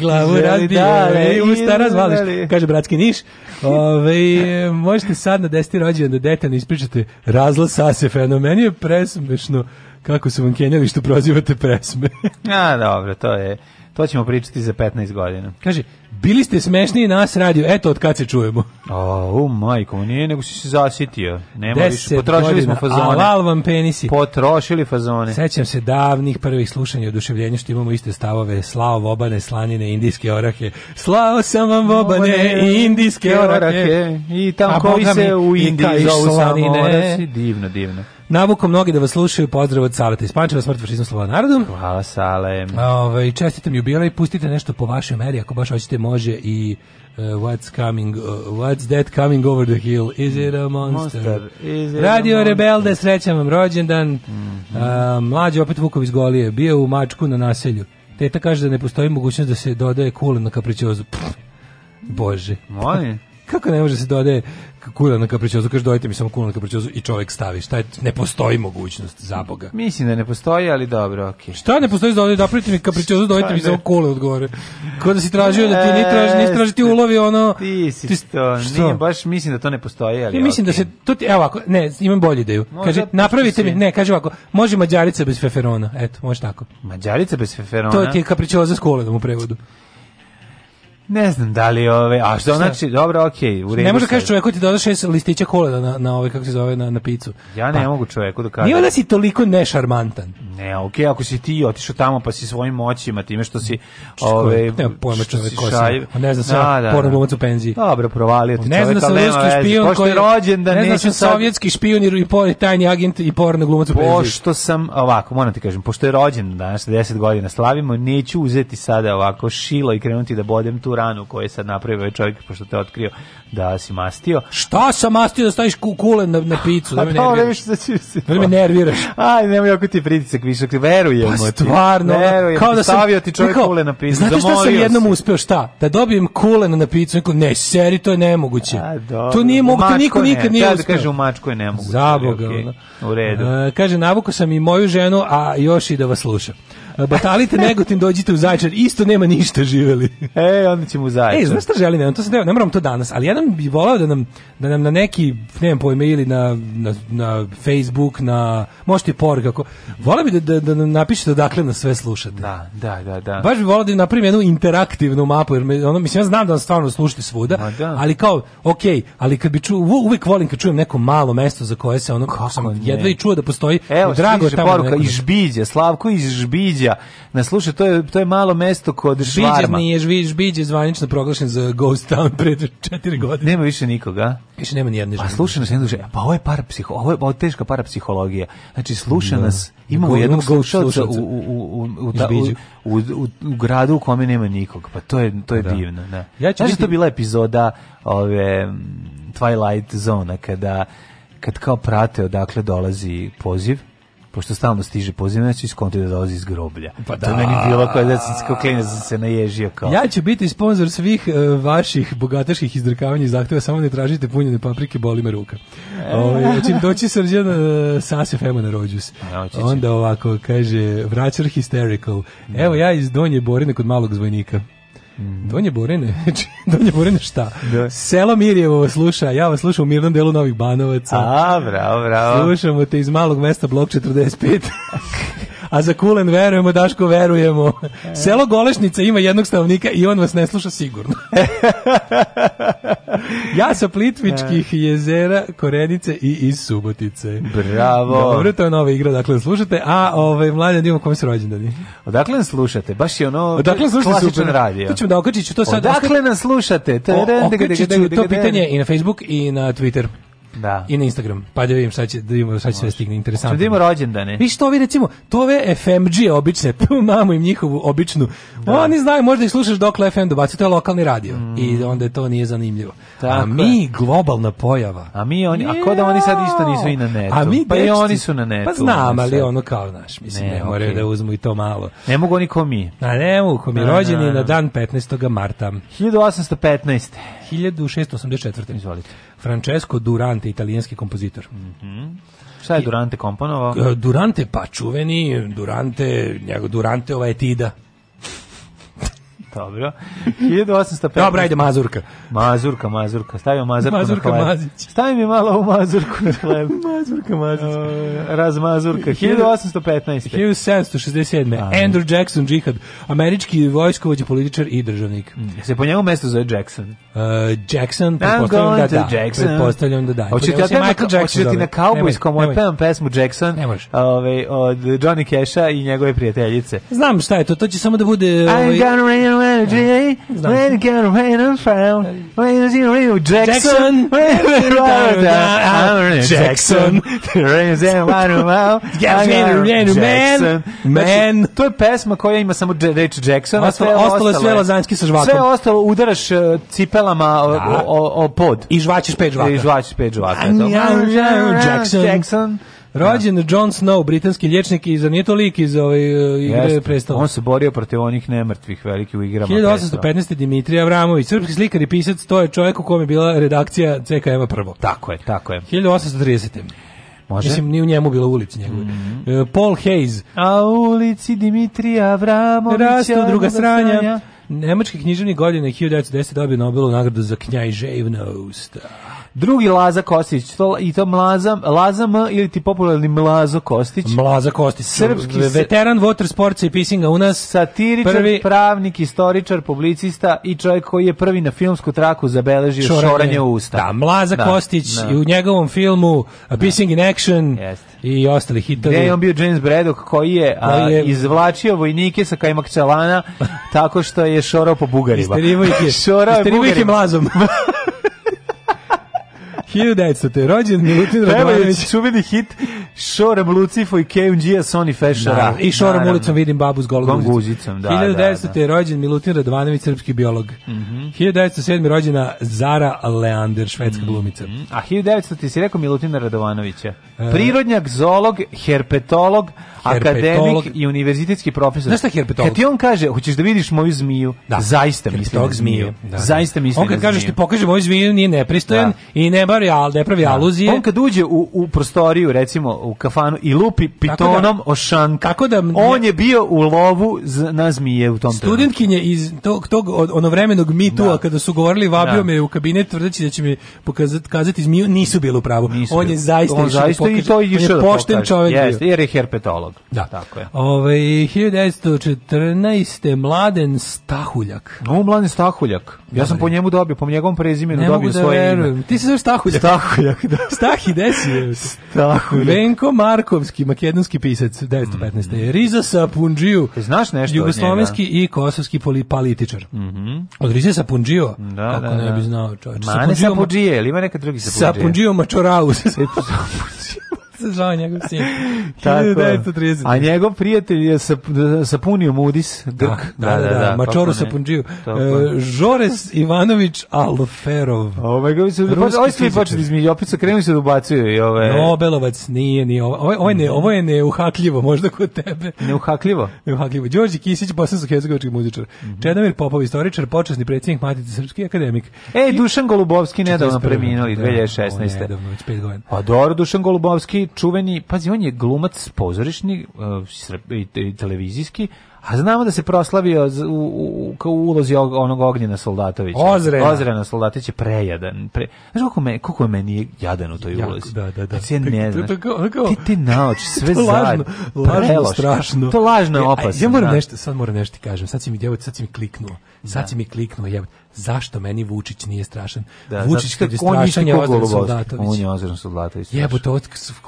ne, ne, ne, ne, ne, Kaže, (laughs) kaže bratski Niš, ove, možete sad na deseti rođendan da detaljno ispričate razlog sase fenomeni je presmešno kako se vam kenjali što prozivate presme. A, dobro, to je to ćemo pričati za 15 godina. Kaže, Bili ste smešniji nas radio. Eto od kad se čujemo. A, u majko, nije nego si se zasitio. Nema više. Potrošili godina, smo fazone. Alal vam penisi. Potrošili fazone. Sećam se davnih prvih slušanja i oduševljenja što imamo iste stavove. Slao vobane, slanine, indijske orahe. Slao sam vam vobane i indijske orahe. I tam koji se u Indiji zovu slanine. Divno, divno. Navukom mnogi da vas slušaju, pozdrav od Saleta iz Pančeva, smrt fašizmu slobodan narodu. Hvala Sale. Ove, ovaj, čestitam jubilej, pustite nešto po vašoj meri, ako baš hoćete može i uh, what's coming uh, what's that coming over the hill is it a monster, monster. Is it Radio a Rebelde srećan vam rođendan mm -hmm. uh, mlađi opet Vukov iz Golije bio u mačku na naselju teta kaže da ne postoji mogućnost da se dodaje kulen na kapričozu Pff, bože moje (laughs) kako ne može se dodaje kuna na kapričozu, kaže dojte mi samo kuna na kapričozu i čovjek stavi. Šta je, ne postoji mogućnost za boga. Mislim da ne postoji, ali dobro, okej. Okay. Šta ne postoji za da mi kapričozu, dojte mi samo kule odgovore. Kao da si tražio da ti ne traži, ne traži ti ulovi ono. Ti si ti, to, što? Nije, baš mislim da to ne postoji, ali. Ja mislim okay. da se to evo ovako, ne, imam bolju ideju. Može kaže napravite mi, ne, kaže ovako, može mađarica bez feferona. Eto, može tako. Mađarica bez feferona. To ti je kapričoza s kuledom mu prevodu. Ne znam da li ove, a što znači, dobro, okej, okay, u redu. Ne može kažeš čoveku ti dodaš da šest listića kola na na ove kako se zove na na picu. Ja ne pa. mogu čoveku da kažem. Nije da si toliko nešarmantan. Ne, okej, okay, ako si ti otišao tamo pa si svojim moćima, time što si ove ne pojma čovek ko si. Pa ne znam da, da, porno da. glumac u penziji. Dobro, provalio ti čovek, ne znam da ruski špijun koji je rođen da ne znam sam sad... sovjetski špijun i por tajni agent i porno glumac u penziji. Pošto sam ovako, moram ti kažem, pošto je rođen danas 10 godina slavimo, neću uzeti sada ovako šilo i krenuti da bodem tu tu ranu koju je sad napravio ovaj čovjek, pošto te otkrio da si mastio. Šta sam mastio da staviš kulen na, na picu? Pa da me nerviraš. Da, da, da me nerviraš. Aj, nemoj ako ti pritisak više, verujem pa, stvarno, ti. Verujem, kao da sam, stavio ti čovjek kao, kulen na picu. Znate šta sam jednom uspio, šta? Da dobijem kulen na picu, neko, ne, seri, to je nemoguće. A, dobro. To nije moguće, niko nikad nije uspio. Da kaže u mačku je nemoguće. Zaboga. Okay. U redu. E, kaže, navuko sam i moju ženu, a još i da vas slušam. (laughs) batalite Negotin, dođite u Zaječar, isto nema ništa živeli. E, onda ćemo u Zaječar. Ej, znaš šta želim, ne, to se ne moram to danas, ali jedan bi volao da nam, da nam na neki, nemam pojma, ili na, na, na Facebook, na, možete i porg, ako, volao bi da, da, da nam napišete dakle nas sve slušate. Da, da, da, da. Baš bih volao da napravim jednu interaktivnu mapu, jer me, ono, mislim, ja znam da nas stvarno slušate svuda, Ma, da. ali kao, okej, okay, ali kad bi ču, uvek volim kad čujem neko malo mesto za koje se ono, Kako sam ne? jedva i čuo da postoji, Evo, drago je tamo poruka, iz Žbiđe, Slavko iz Žbiđe, Žbiđa. Na slušaj, to je to je malo mesto kod Švarma. nije Žbiđ, Žbiđ je zvanično proglašen za ghost town (laughs) pre 4 godine. Nema više nikoga. Više nema ni jedne pa žene. Pa slušaj nas jednu pa ovo je para psiho, ovo je, baš je teška parapsihologija. Znači sluša da. nas ima u jednom u u u u, u, u, u, gradu u kome nema nikog. Pa to je to je da. divno, da. Ja ću znači, biti... to bila epizoda ove Twilight zona kada kad kao prate odakle dolazi poziv pošto stalno stiže poziv, ja ću iskonti da dolazi iz groblja. Pa da, da meni bilo koja da sam kao klinac da sam se naježio kao. Ja ću biti sponsor svih uh, vaših bogataških izdrkavanja i zahteva, samo ne tražite punjene paprike, boli me ruka. E. Ovaj hoćim doći srđan uh, sa e, SFM na rođus. Onda ovako kaže, vraćar hysterical. Evo ja iz Donje Borine kod malog zvojnika. Mhm. Donje Borene, (laughs) znači, Donje Borene šta? Da. Selo Mirjevo sluša, ja vas slušam u mirnom delu Novih Banovaca. A, bravo, bravo. Slušamo te iz malog mesta Blok 45. (laughs) a za Kulen verujemo, Daško verujemo. Selo Golešnica ima jednog stanovnika i on vas ne sluša sigurno. (laughs) ja sa Plitvičkih jezera, Korenice i iz Subotice. Bravo. Dobro, to je nova igra, dakle slušate, a ovaj mladen ima kome se rođendani. Odakle nas slušate? Baš je ono Odakle slušate klasičan super. radio. To ćemo da okačiću to sad. Odakle nas slušate? To je to pitanje i na Facebook i na Twitter da. i na Instagram. Pa da vidim šta će da vidimo šta će sve stigne interesantno. Da vidimo rođendane. Vi što vi recimo, to ove FMG obične, (laughs) mamo im njihovu običnu Da. Oni znaju, možda i slušaš dokle FM dobaci, to je lokalni radio mm. i onda je to nije zanimljivo. Tako a mi, je. globalna pojava. A mi, oni, a ko da oni sad isto nisu i na netu? A mi, pa i oni su na netu. Pa znam, ali sad. ono kao, naš, mislim, ne, ne moraju okay. da uzmu i to malo. Ne mogu oni ko mi. A ne mogu ko mi, da, da, rođeni na, da. na dan 15. marta. 1815. 1684. Izvolite. Francesco Durante, italijanski kompozitor. Mhm. Mm Šta je Durante komponovao? E, Durante, pa čuveni, Durante, njegov Durante ova etida. Dobro. 1850. Dobro, ajde mazurka. Mazurka, mazurka. Stavio mazurku mazurka na hleb. Mazić. Stavi mi malo ovu mazurku na hleb. (laughs) mazurka mazurka. Uh, razmazurka. 1815. 1767. Da. Andrew Jackson, džihad. Američki vojskovođa, političar i državnik. Mm. Se po njemu mesto zove Jackson. Uh, Jackson, pretpostavljam da, da. Jackson. Pretpostavljam da da. Hoću ti, Michael Jackson, ti na kaubojskom otpevam pesmu Jackson ovaj, od Johnny Casha i njegove prijateljice. Znam šta je to, to će samo da bude... Ovaj... I'm gonna rain on energy, da, when it gonna rain on found, when it's gonna rain on Jackson, when it's gonna rain on Jackson, da, da, rain on found, rain on man, To je pesma koja ima samo reč Jackson, a sve ostalo je sve lazanski sa žvakom. Sve ostalo udaraš eh, cipel pepelama da. o, o, o pod. I žvačiš pet žvaka. I žvačiš pet žvaka. Jackson. Jackson. Rođen da. John Snow, britanski lječnik i za nije to lik iz ove ovaj, uh, igre predstava. On se borio protiv onih nemrtvih veliki u igrama. 1815. Dimitri Avramović, srpski slikar i pisac, to je čovjek u kome je bila redakcija CKM-a prvo. Tako je, tako je. 1830. Može? Mislim, ni u njemu bilo ulici njegove. Mm -hmm. Paul Hayes. A u ulici Dimitrija Avramovića. Rastu druga sranja. sranja. Nemački književnik godine 1910 dobio Nobelovu nagradu za knjaj Žejvna Drugi Laza Kostić, to, i to Mlaza, Laza M ili ti popularni Mlazo Kostić. Mlaza Kostić, srpski veteran water sports i pisinga u nas. Satiričar, prvi... pravnik, istoričar, publicista i čovjek koji je prvi na filmsku traku zabeležio šoranje, šoranje usta. Da, Mlaza da, Kostić da. i u njegovom filmu A da. Pissing in Action Jest. i ostali hitovi. Gde je on bio James Braddock koji je, a, je... izvlačio vojnike sa Kajmakčalana (laughs) tako što je šorao po Bugarima. Isterivo ih je, (laughs) je je mlazom. (laughs) 1900. je rođen Milutin Radovanović. Treba je hit Šorem Lucifo i KMG-a Sony Fešera. Da, I Šorem ulicom vidim babu s golom guzicom. Da, 1900. Da, da. je rođen Milutin Radovanović, srpski biolog. Mm 1907. je rođena Zara Leander, švedska mhm. glumica. A 1900. ti si rekao Milutin Radovanovića. E. Prirodnjak, zoolog, herpetolog, akademik i univerzitetski profesor. Znaš šta herpetolog? Kad ti on kaže, hoćeš da vidiš moju zmiju, da. zaista misli na zmiju. Da, da. zaista misli On kad kaže, ti pokaže moju zmiju, nije nepristojan da. i ne bari, al, ne pravi da. aluzije. On kad uđe u, u prostoriju, recimo, u kafanu i lupi pitonom da, o šanka. Tako da, da on je bio u lovu na zmije u tom Studentkinje iz tog, tog onovremenog mitua, da. kada su govorili, vabio me u kabinet tvrdeći da će mi pokazati kazati zmiju, nisu bili u pravu. On je zaista, on zaista i to je pošten čovjek. Jeste, jer je herpetolog. Novog. Da. Tako je. Ove, 1914. Mladen Stahuljak. No, Mladen Stahuljak. Ja Dobre. sam po njemu dobio, po njegovom prezimenu ne dobio da svoje verujem. ime. Ti se zoveš Stahuljak. Stahuljak, da. Stahi, desi je. Stahuljak. Venko Markovski, makedonski pisac, 1915. Mm -hmm. Riza Sapunđiju. Znaš nešto Jugoslovenski i kosovski političar. Mm -hmm. Od Riza Sapunđio? Da, Kako da, ne da. bi znao čovječ. Mane Sapunđije, ili ima neka drugi Sapunđije? Sapunđio Mačorau. Sapunđije se zvao njegov sin. (laughs) Tako, 1930. A njegov prijatelj je sap, sapunio Mudis, da, Grk. Da, da, da, da, da Mačoru sapunđiju. Uh, e, Žores Ivanović Alferov. Ovaj ga se pa, ovaj svi počeli između, opet se krenuli se da ubacuju i ove. Nobelovac nije ni ovo. Ovo je ne, ovo je neuhakljivo, možda kod tebe. Neuhakljivo. Neuhakljivo. Đorđe Kisić, bosansko-hercegovački muzičar. Mm -hmm. Čedomir Popov, istoričar, počasni predsjednik Matice srpski akademik. E, Dušan Golubovski nedavno preminuo 2016. Da, da, nedavno, već 5 godina. Pa dobro, Dušan Golubovski, čuveni, pazi, on je glumac pozorišni uh, i televizijski, A znamo da se proslavio u, u, u ulozi onog Ognjena Soldatovića. Ozrena. Ozrena Soldatović je prejadan. Pre... Znaš koliko, me, koliko je meni jadan u toj jako, ulozi? Da, da, da. Znači, ti ne znaš. To, to, kao, Ti te naoči, (laughs) sve to lažno, lažno, strašno. To lažno je e, opasno. E, ja moram da. nešto, sad moram nešto ti kažem. Sad si mi, djevoj, sad si mi kliknuo. Sad da. si mi kliknuo, jebote zašto meni Vučić nije strašan? Da, Vučić kad je strašan je Ozren Soldatović. On je Ozren Soldatović. Jebote, to,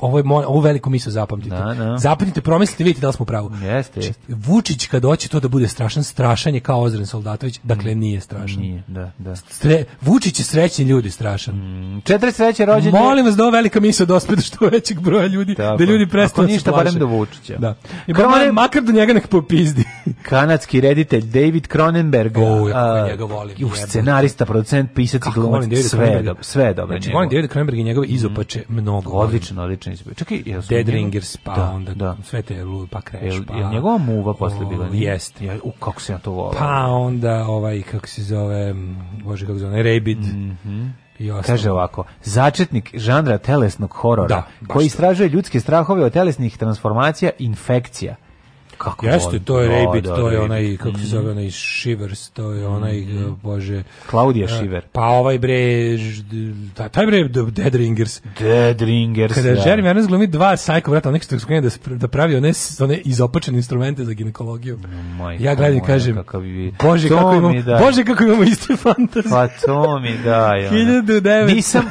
ovo, je, ovo veliku misu zapamtite. Da, da. Zapamtite, promislite, vidite da li smo u pravu. Jeste, jeste. Znači, Vučić Vučić kad hoće to da bude strašan, strašan je kao Ozren Soldatović, dakle mm. nije strašan. Nije, da, da. Stre, Vučić je srećni ljudi strašan. Mm, sreće rođendan. Molim vas da ovo velika misao dospe do što većeg broja ljudi, da Tako. da ljudi prestanu ništa plaše. barem do Vučića. Da. I barem, makar do njega nek popizdi. (laughs) Kanadski reditelj David Cronenberg. O, ja njega volim. Uh, scenarista, producent, pisac i glumac, sve, sve je dobro. Znači, volim David Cronenberg i njegove mm. izopače mm. mnogo. Odlično, odlično. Čekaj, Dead Ringers, pa da, onda da. sve te pa kreš, pa... Njegova muva posle bila, Jeste. Ja, u, kako se ja to volao. Pa onda ovaj, kako se zove, bože kako se zove, Rabid. Mm -hmm. Kaže ovako, začetnik žanra telesnog horora, da, koji istražuje ljudske strahove od telesnih transformacija, infekcija Kako Jeste, da, to je Rabbit, to je onaj, kako se zove, onaj mm. Shivers, to je onaj, mm. bože... Claudia eh, Shiver. Pa ovaj bre, da, taj bre, Dead Ringers. Dead Ringers, Kada da. Jeremy Irons glumi dva sajko vrata, onih što skrenje da, da pravi one, one izopačene instrumente za ginekologiju. Majka, ja gledam i kažem, kakav bože, kako imamo, daj. bože, kako imamo isti fantaz. Pa to mi daj. 1009. Nisam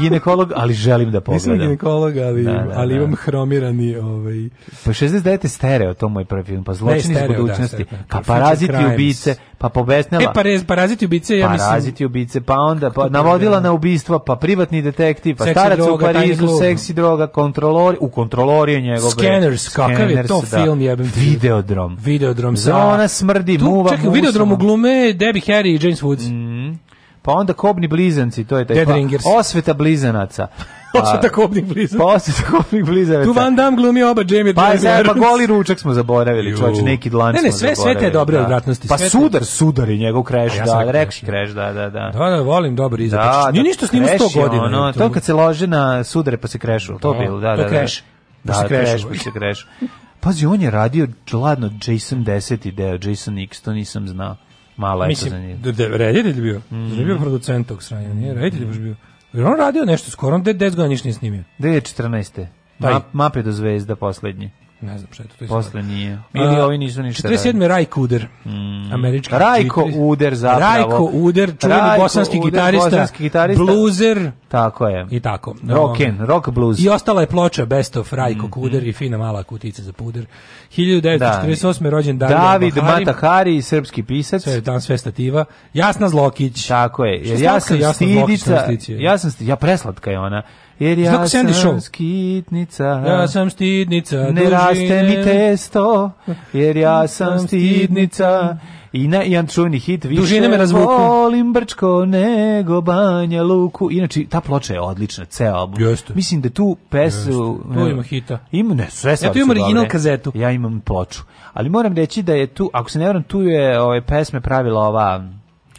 ginekolog, ali želim da pogledam. Nisam ginekolog, ali, da, da, ali da. imam hromirani... Ovaj... Pa 69. stereo, to mu prvi film, pa zločin iz budućnosti, da, pa paraziti ubice, pa pobesnela. E, pa rez, paraziti ubice, ja mislim. Paraziti ubice, pa onda pa navodila na ubistva, pa privatni detektiv, pa starac u Parizu, seksi droga, kontrolori, u kontrolori je njegov. Scanners, kakav je to da. film, jebem. Videodrom. Videodrom. Zona da. smrdi, muva, Čekaj, u Videodromu glume Debbie Harry i James Woods. Mm. Pa onda kobni blizanci, to je taj Dead pa, osveta blizanaca. Osveta kopnih blizanaca. Pa osveta da kopnih pa da Tu da. Van Damme glumi oba Jamie Pa se, pa goli ručak smo zaboravili, čovječ, neki dlan ne, ne, sve, sve te dobre da. odvratnosti. Pa sudar, sudar i njegov kreš, ja da, rekši kreš, da, da, da. Da, da, volim dobro izad. Da, znači, Nije ništa s njima sto godina. Ono, to kad se lože na sudare pa se krešu, to bilo, da, da. To kreš. Da, se kreš, pa se kreš. Pazi, on je radio ladno Jason 10 deo, Jason X, to nisam znao. Mala je to za njega. Mislim, reditelj bio. Mm. Znači bio producent tog sranja, nije reditelj baš bio. Jer on radio nešto skoro, on 10 godina ništa nije snimio. 2014. Ma, mape do zvezda poslednji. Ne znam šta je to. Posle nije. Ili ovi nisu ništa 47. Rajko Uder, mm. američki. Rajko Uder zapravo. Rajko Uder, čuveni Rajko bosanski, Uder, gitarista, bosanski gitarista, bluzer. Tako je. I tako. Rockin, ovaj. rock blues. I ostala je ploča Best of Rajko mm. Uder i fina mala kutica za puder. 1948. Da. rođen David David Bahari. Matahari, srpski pisac. Sve, dan sve stativa. Jasna Zlokić. Tako je. Jer ja sam stidica. Ja sam ja preslatka je ona. Jer ja Znako sam skitnica. Ja sam stidnica. Ne dužine. raste mi testo, jer ja sam stidnica. I na jedan čuveni hit više Dužine me razvuku. volim Brčko nego Banja Luku. Inače, ta ploča je odlična, ceo album. Jeste. Mislim da tu pesu... Tu ima hita. E, ima, ne, sve Ja tu imam original dobre. kazetu. Ja imam ploču. Ali moram reći da je tu, ako se ne vram, tu je ove ovaj, pesme pravila ova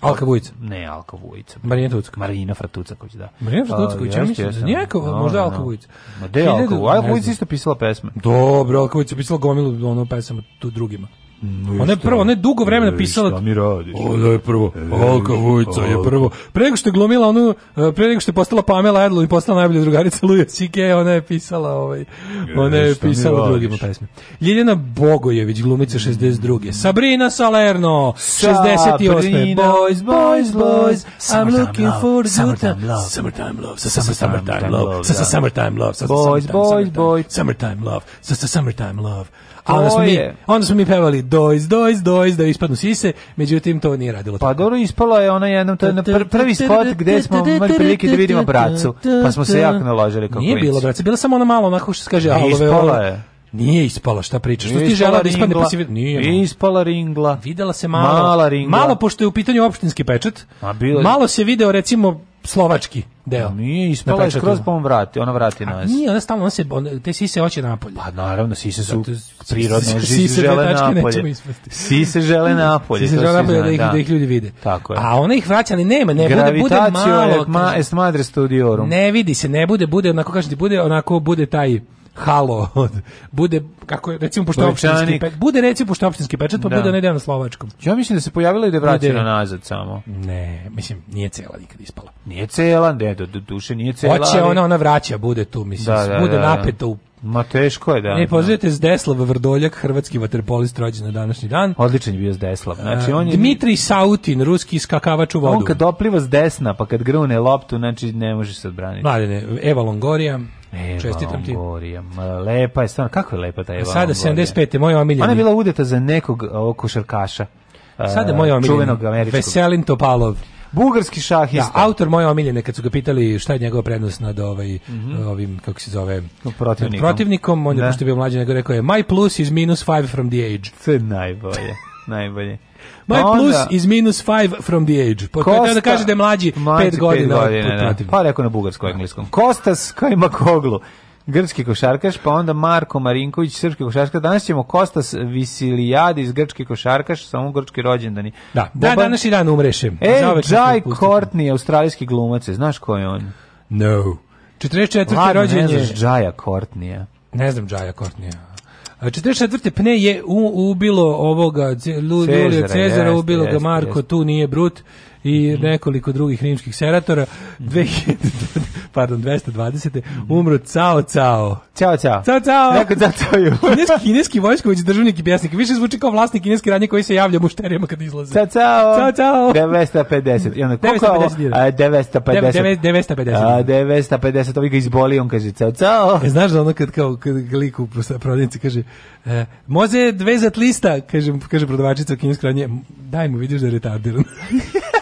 Alka Vujica. Ne, Alka Vujica. Marina Tucković. Marina Fratucaković, da. Marina Fratucaković, ja pa, mislim, da nije možda da, Alka da, da. Vujica. Ma de Alka Vujica? Alka Vujica isto pisala pesme. Dobro, Alka Vujica pisala gomilu ono pesama tu drugima. No mm, ona je prvo, ona je dugo vremena e, pisala. Šta mi radiš? Ona da je prvo, e, Alka Vujca je prvo. Pre nego što je glumila onu, e, pre nego što je postala Pamela Adlon i postala najbolja drugarica Luja Cike, ona je pisala ovaj, ona je pisala drugima pesme. Ljiljana Bogojević, glumica 62. Mm. Sabrina Salerno, 68. Boys, boys, boys, I'm looking for summertime love, summertime love, summertime love, da. summertime love, boys, boys, boys, summertime love, summertime love, A onda smo, mi, je. onda smo mi pevali dojz, dojz, dojz, da ispadnu sise, međutim to nije radilo. Pa dobro, ispala je ona jednom, to je na pr prvi spot gde smo imali prilike da vidimo bracu, pa smo se jako naložili kako Nije bilo braca, bila samo ona malo onako što se kaže, alove, ispala Nije ispala, šta pričaš? Što ti želiš da ispadne pasivit? Nije. Nije ispala ringla. Videla se malo. Mala ringla. Malo pošto je u pitanju opštinski pečat. A bilo... Malo se video recimo slovački deo. nije ispala je skroz pa on vrati, ona vrati nas. nije, ona stalno ona se, ona, te sise hoće napolje. Pa naravno, sise su Zato, prirodno sise žele napolje. Sise žele napolje. Sise žele napolje da, ih, da, da. ih ljudi vide. Tako je. A ona ih vraća, ali nema, ne bude, bude malo. Gravitacio est madre studiorum. Ne vidi se, ne bude, bude, onako kaže ti bude, onako bude taj halo od, bude kako je recimo pošto opštinski pečat bude recimo pošto opštinski pečat pa da. bude nedavno na slovačkom ja mislim da se pojavila i da je vraćena nazad samo ne mislim nije cela nikad ispala nije cela ne do, duše nije cela hoće ona ona vraća bude tu mislim da, da, bude da, da. napeta u Ma teško je da. Ne poznajete Zdeslav Vrdoljak, hrvatski vaterpolist rođen na današnji dan. Odličan je bio Zdeslav. Znači e, on je Dmitrij Sautin, ruski skakavač u vodu. On kad opliva s desna, pa kad grune loptu, znači ne može se odbraniti. Mladene, Eva Longoria, Čestitam ti. Lepa je stvarno. Kako je lepa ta Eva Sada, Ongorija? Sada 75. moja omiljena. Ona je bila udeta za nekog košarkaša. E, sada moja e, omiljena. Veselin Topalov. Bugarski šahista. Da, autor moje omiljene kad su ga pitali šta je njegova prednost nad ovaj mm -hmm. ovim kako se zove protivnikom. Protivnikom, on je da. pošto bio mlađi nego rekao je my plus is minus 5 from the age. To je najbolje. najbolje. My pa onda, plus is minus five from the age. Pa Kosta, kada kaže da je mlađi 5 godina. godina pa rekao na bugarskom engleskom. Kostas Kajmakoglu grčki košarkaš, pa onda Marko Marinković, srpski košarkaš. Danas ćemo Kostas Visilijadis, grčki košarkaš, samo grčki rođendani. Da, da Boban... da danas i dan umreše. E, Jai Courtney, australijski glumac, znaš ko je on? No. 44. Ladno, je... Ladno, ne znaš Jaja Courtney. Ne znam Jaja Courtney. 44. pne je u, ubilo ovoga Julija Cezara, ubilo jest, ga Marko, jest. tu nije brut i mhm. nekoliko drugih rimskih seratora. 2000, mhm pardon, 220. umro Cao Cao. Ćao, ćao. Cao, cao. Neko cao, cao ju. kineski, kineski vojskovođ, državnik i pjesnik. Više zvuči kao vlasnik kineske radnje koji se javlja mušterijama kad izlaze. Cao, cao. Cao, cao. 950. I onda, koliko 950 950. 950. A, 950. Ovi ga izboli, on kaže cao, cao. E, znaš da ono kad, kao, kad liku prodavnici kaže e, može dve lista, kaže, kaže prodavačica u kineske radnje, daj mu, vidiš da je retardiran. (laughs)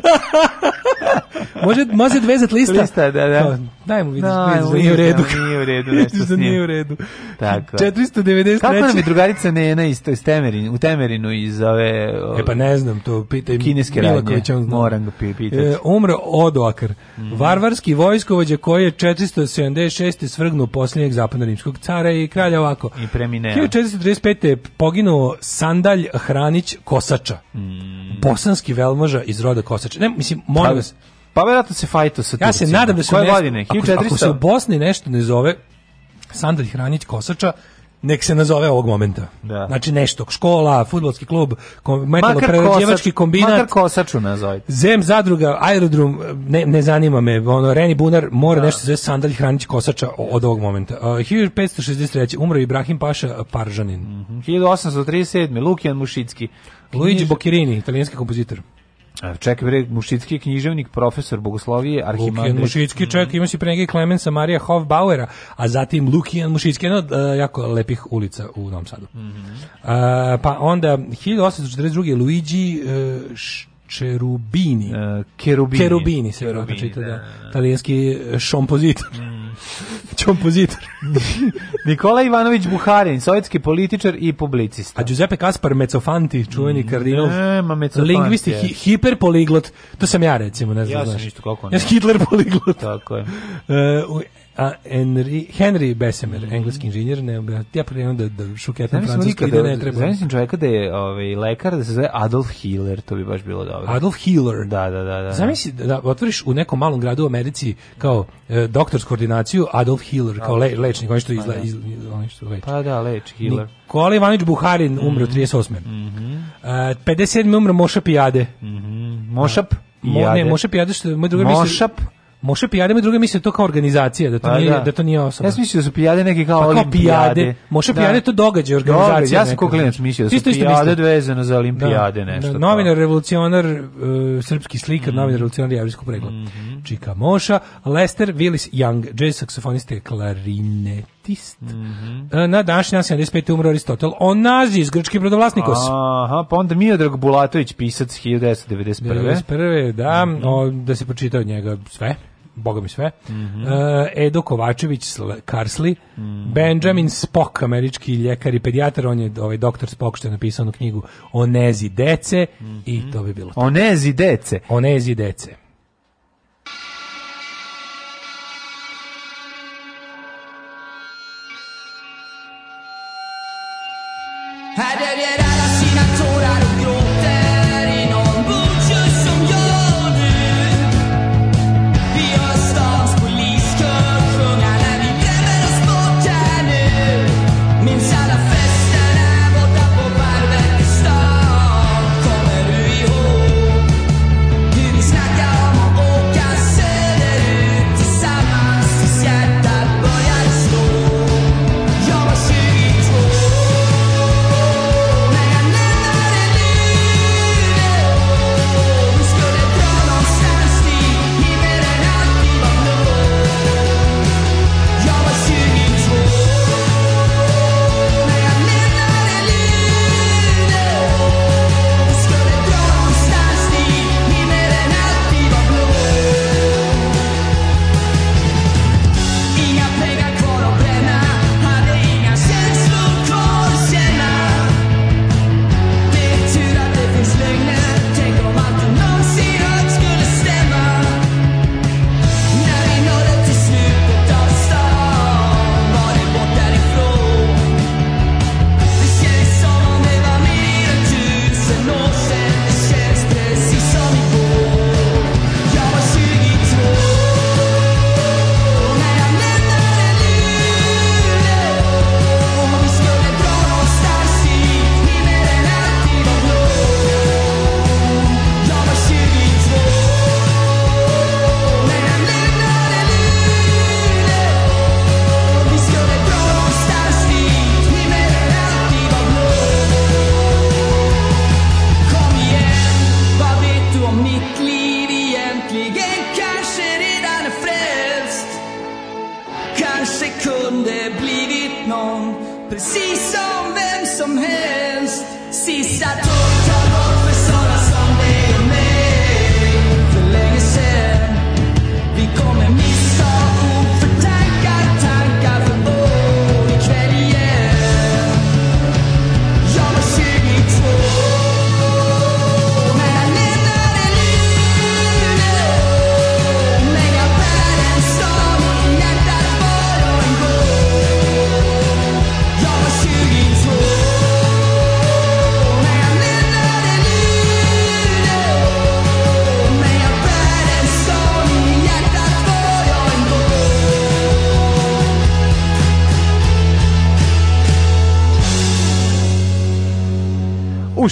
(laughs) može, može vezat lista? Lista, da, da. Kao, daj mu vidiš, no, vidiš, nije da, u redu. Nije u redu, nešto (laughs) s njim. nije u redu. Tako. 493. Kako nam je drugarica Nena iz, iz Temerin, u Temerinu iz ove... O, e pa ne znam, to pitaj kineske radnje. Moram ga pitati. E, umro Odoakar, mm. varvarski vojskovođa koji je 476. svrgnuo posljednjeg zapadno-rimskog cara i kralja ovako. I premine. 1435. je poginuo Sandalj Hranić Kosača. Mm. Bosanski velmoža iz roda Kosača nosač. Ne, mislim, molim pa, vas. Pa verovatno se fajto sa Turcima. Ja se nadam da se Koje godine? 1400? Ako, ako se u Bosni nešto ne zove Sandalj Hranić Kosača, nek se nazove ovog momenta. Da. Znači nešto, škola, futbolski klub, metaloprerađivački kombinat. Makar kosaču nazovite. Zem, zadruga, aerodrom, ne, ne zanima me, ono, Reni Bunar mora da. nešto zove Sandalj Hranić Kosača od ovog momenta. Uh, 1563. umro Ibrahim Paša Paržanin. Mm -hmm. 1837. Lukijan Mušicki. Luigi Bokirini, italijanski kompozitor. Čekaj, bre, Mušicki književnik, profesor bogoslovije, arhimandrit. Mušicki, čovjek, mhm. ima si pre njega Klemensa Marija Hofbauera, a zatim Lukijan Mušicki, jedna od uh, jako lepih ulica u Novom Sadu. Mm -hmm. uh, pa onda, 1842. Luigi uh, E, Cherubini. Cherubini. Kerubini. se vjerojatno čita, da da. da. da. Talijanski šompozitor. Mm. Čompozitor. (laughs) (laughs) Nikola Ivanović Buharin, sovjetski političar i publicista. A Giuseppe Kaspar Mecofanti, čuveni mm, kardinal. Ne, Mecofanti. Lingvisti, hi, hiperpoliglot. To sam ja recimo, ne znam. Ja znaš. sam ništa koliko ne. Ja sam Hitler poliglot. Tako je. Uh, A Henry, Henry Bessemer, mm engleski inženjer, ne, da, ja prijemam da, da šuketam da francuski da ne treba. Znači sam čovjeka da je ovaj, lekar, da se zove Adolf Hiller, to bi baš bilo dobro. Adolf Hiller? Da, da, da, da. da. Zamisli da, otvoriš u nekom malom gradu u Americi kao e, doktorsku koordinaciju Adolf Hiller, kao le, lečnik, on što, pa izla, iz, on što leči. Pa da, leč, Hiller. Nikola Ivanić Buharin umro mm 38. Mm -hmm. uh, 57. umro Moša Pijade. Mm -hmm. Mošap? Mo, ne, Moša Pijade, što moj drugar misli... Mošap? Misli, Moše pijade, mi drugi misle to kao organizacija, da to pa, nije da. da. to nije osoba. Ja mislim da su pijade neki kao, pa, kao pijade. Moše da. pijade to događaj organizacija. ja sam kao klinac znači. mislio da su isto, isto pijade vezano za olimpijade da, nešto. Da, novinar revolucionar uh, srpski slikar, mm. novinar revolucionar jevrejskog pregla. Mm -hmm. Čika Moša, Lester Willis Young, jazz saksofoniste klarinetist. Mm -hmm. Na današnji dan 75. umro Aristotel Onazis, grčki brodovlasnikos. Aha, pa onda Miodrag Bulatović, pisac 1991. 1991. da, mm -hmm. o, da se pročita od njega sve boga mi sve, mm -hmm. Edo Kovačević Karsli, mm -hmm. Benjamin Spock, američki ljekar i pedijatar, on je ovaj doktor Spock što je napisao na knjigu nezi dece mm -hmm. i mhm. to bi bilo to. O nezi dece. O nezi dece.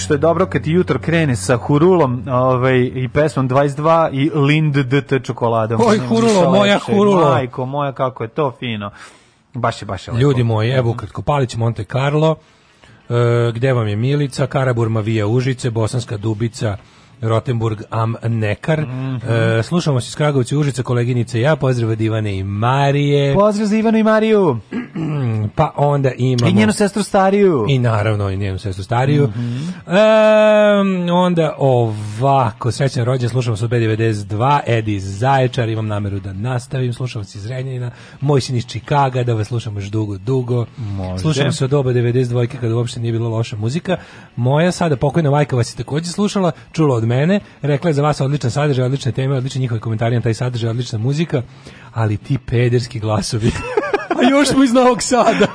što je dobro kad ti jutro krene sa Hurulom ovaj, i pesmom 22 i Lind DT čokoladom. Oj, Hurulo, moja Hurulo. Majko, moja, kako je to fino. Baš je, baš je Ljudi moji, evo ukratko, Palić Monte Carlo, e, gde vam je Milica, Karaburma Vija Užice, Bosanska Dubica, Rotenburg am Nekar. Mm -hmm. e, slušamo se iz Kragovića Užica, koleginice ja, pozdrav od Ivane i Marije. Pozdrav za Ivanu i Mariju. (clears throat) pa onda imamo... I njenu sestru Stariju. I naravno i njenu sestru Stariju. Mm -hmm. e, onda ovako, srećan rođen, slušamo se od B92, Edi Zaječar, imam nameru da nastavim, slušamo se iz Renjanina, moj sin iz Čikaga, da vas slušamo još dugo, dugo. Možda. Slušamo se od doba 92 kada uopšte nije bila loša muzika. Moja sada pokojna majka vas je takođe slušala, čula od mene, rekla je za vas odličan sadržaj, odlične teme, odlični njihovi komentari na taj sadržaj, odlična muzika, ali ti pederski glasovi. (laughs) A još smo iz Novog Sada.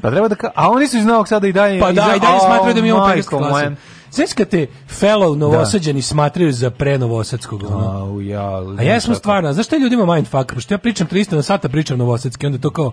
pa treba da ka... a oni su iz Novog Sada i dalje. Pa da, i dalje smatraju da mi imamo pederski glasovi. Znaš kad te fellow da. novosađani smatraju za pre novosadskog A, ja, a ja sam stvarno, znaš šta je ljudima mindfuck? Pošto pa ja pričam 300 na sata, pričam novosadski, onda to kao,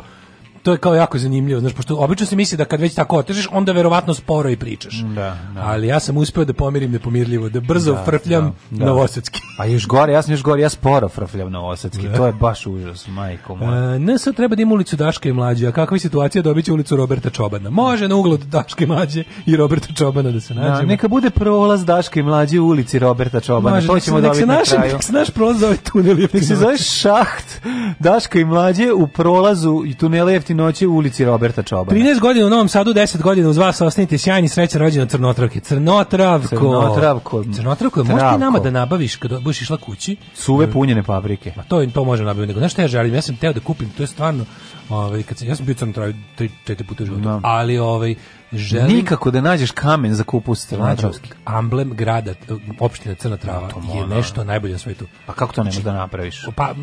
to je kao jako zanimljivo, znaš, pošto obično se misli da kad već tako otežeš, onda verovatno sporo i pričaš. Mm, da, da. Ali ja sam uspeo da pomirim nepomirljivo, da brzo da, frfljam da, da. novosadski. A pa još gore, ja sam još gore, ja sporo frfljam novosadski, da. to je baš užas, majko moja. E, ne, sad treba da ima ulicu Daška i Mlađe, a kakva je situacija, dobit će ulicu Roberta Čobana. Može na uglu Daške i Mlađe i Roberta Čobana da se da, nađemo. Da, neka bude prolaz Daške i Mlađe u ulici Roberta Čobana, Može, to ćemo nek dobiti na kraju. Nek se naš prolaz zove tunel. Nek se zove šaht Daška i Mlađe u prolazu i tunela jeftin noći u ulici Roberta Čobana. 13 godina u Novom Sadu, 10 godina uz vas ostanite sjajni srećan rođendan Crnotravke. Crnotravko. Crnotravko. Crnotravko, možeš ti nama da nabaviš kad budeš išla kući? Suve punjene paprike. Ma to to može nabaviti. Nego znaš šta ja želim? Ja sam teo da kupim, to je stvarno Ovaj kad sam, ja sam bio crno traju tri četiri puta u životu. Da. Ali ovaj želim nikako da nađeš kamen za kupus Crnačovski. Amblem grada opštine Crna Trava no, pa je nešto najbolje na svetu. Pa kako to ne znači, možeš da napraviš? Pa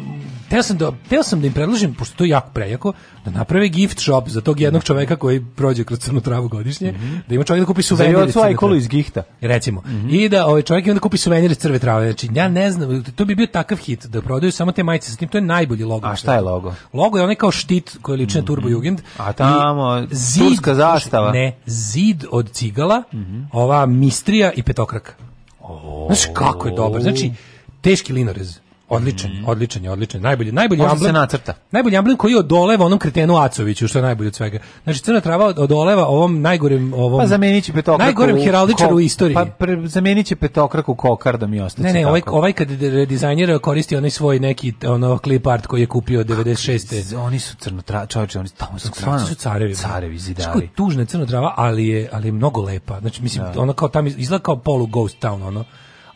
teo sam da teo sam da im predložim pošto to je jako prejako da naprave gift shop za tog jednog čoveka koji prođe kroz Crnu Travu godišnje, mm -hmm. da ima čovjek da kupi suvenir za Ajkolu iz Gihta, recimo. Mm -hmm. I da ovaj čovjek da kupi suvenir iz Crve Trave. Znači ja ne znam, to bi bio takav hit da prodaju samo te majice sa tim, to je najbolji logo. A šta je logo? Logo je onaj kao štit koje lične mm -hmm. A tamo zid, turska zastava. Ne, zid od cigala, mm -hmm. ova mistrija i petokrak. Oh. Znaš kako je dobar. Znači, teški linorez. Odličan, mm. odličan odličan. Najbolji, najbolji Možda amblem. Se nacrta. Najbolji amblem koji odoleva onom kretenu Acoviću, što je najbolje od svega. Znači crna trava odoleva ovom najgorem ovom. Pa zameniće petokraku. Najgorem heraldičaru u istoriji. Pa pre, zameniće petokraku kokardom i ostaje. Ne, ne, ovaj ovaj kad redizajnira koristi onaj svoj neki ono clip art koji je kupio od 96. Oni su crno trava, čoveče, oni tamo su stvarno su carevi. Da. Carevi zidari. Što je tužna crna trava, ali je ali je mnogo lepa. Znači mislim da. ona kao tamo izgleda kao polu ghost town ono.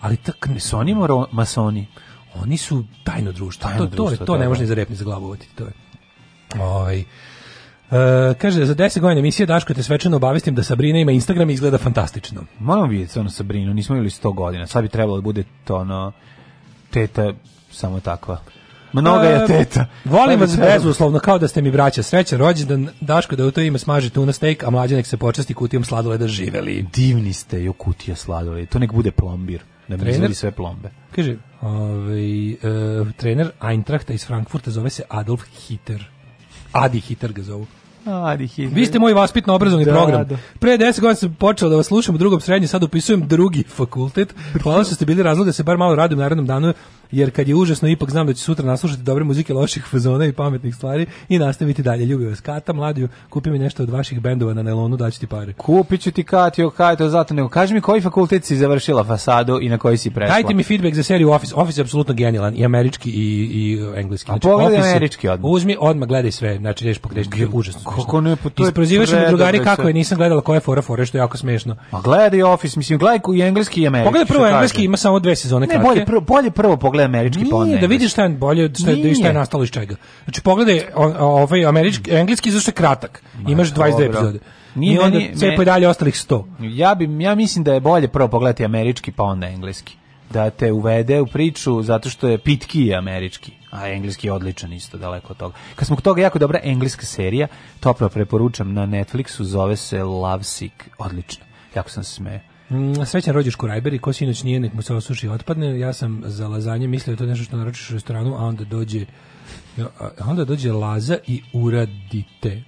Ali tak ne su oni masoni. Oni su tajno društvo. Tajno to, društvo, to, to, to ne da, može da. ni za repni za glavu uvatiti. To je. Ovaj, Uh, kaže, za 10 godina emisije Daško te svečano obavestim da Sabrina ima Instagram i izgleda fantastično. Moramo vidjeti ono Sabrinu, nismo imali 100 godina, sad bi trebalo da bude to ono, teta samo takva. Mnoga je e, teta. Uh, volim vas bezuslovno, kao da ste mi braća. Srećan rođendan, Daško da u to ime smaži tuna steak, a mlađa nek se počasti kutijom sladoleda živeli. Divni ste jo kutija sladoleda, to nek bude plombir da mi trener, sve plombe. Kaže, ovaj, e, trener Eintrachta iz Frankfurta zove se Adolf Hitler. Adi Hitler ga zovu. Adi Hitler. Vi ste moj vaspitno obrazovni da, program. Da. Pre 10 godina sam počeo da vas slušam u drugom srednji, sad upisujem drugi fakultet. Hvala što ste bili razlog da se bar malo radim na narednom danu jer kad je užasno ipak znam da će sutra naslušati dobre muzike, loših fazona i pametnih stvari i nastaviti dalje. Ljubio vas Kata, mladiju, kupi mi nešto od vaših bendova na nelonu, daću ti pare. Kupit ti Katio, kaj zato nego. Kaži mi koji fakultet si završila fasadu i na koji si prešla. Dajte mi feedback za seriju Office. Office je apsolutno genijalan, i američki i, i engleski. Znači, A pogledaj Office, američki odmah. Uzmi odmah, gledaj sve, znači ješ pogrešiti, užasno. Kako ne, po pa to Isprozivaš mi drugari kako je, nisam gledala koja fora, fora što je jako smešno. Ma gledaj Office, mislim, gledaj i engleski i američki. Pogledaj prvo engleski, ima samo dve sezone Ne, bolje prvo, bolje prvo pogledaj pogledaj američki nije, da, da vidiš šta je bolje, šta, je, šta je nastalo iz čega. Znači pogledaj ovaj američki, engleski zašto je kratak, Ma, imaš 22 dobro. epizode. Nije I onda sve po dalje ostalih 100. Ja, bi, ja mislim da je bolje prvo pogledati američki pa onda engleski da te uvede u priču zato što je pitki američki, a engleski je odličan isto daleko od toga. Kad smo kod toga jako dobra engleska serija, toplo preporučam na Netflixu, zove se Lovesick, odlično. Jako sam se smeo. Mm, srećan rođeš Kurajberi, ko sinoć nije, nek mu se osuši otpadne. Ja sam za lazanje mislio da je to nešto što naručiš u restoranu, a onda dođe a onda dođe laza i uradite.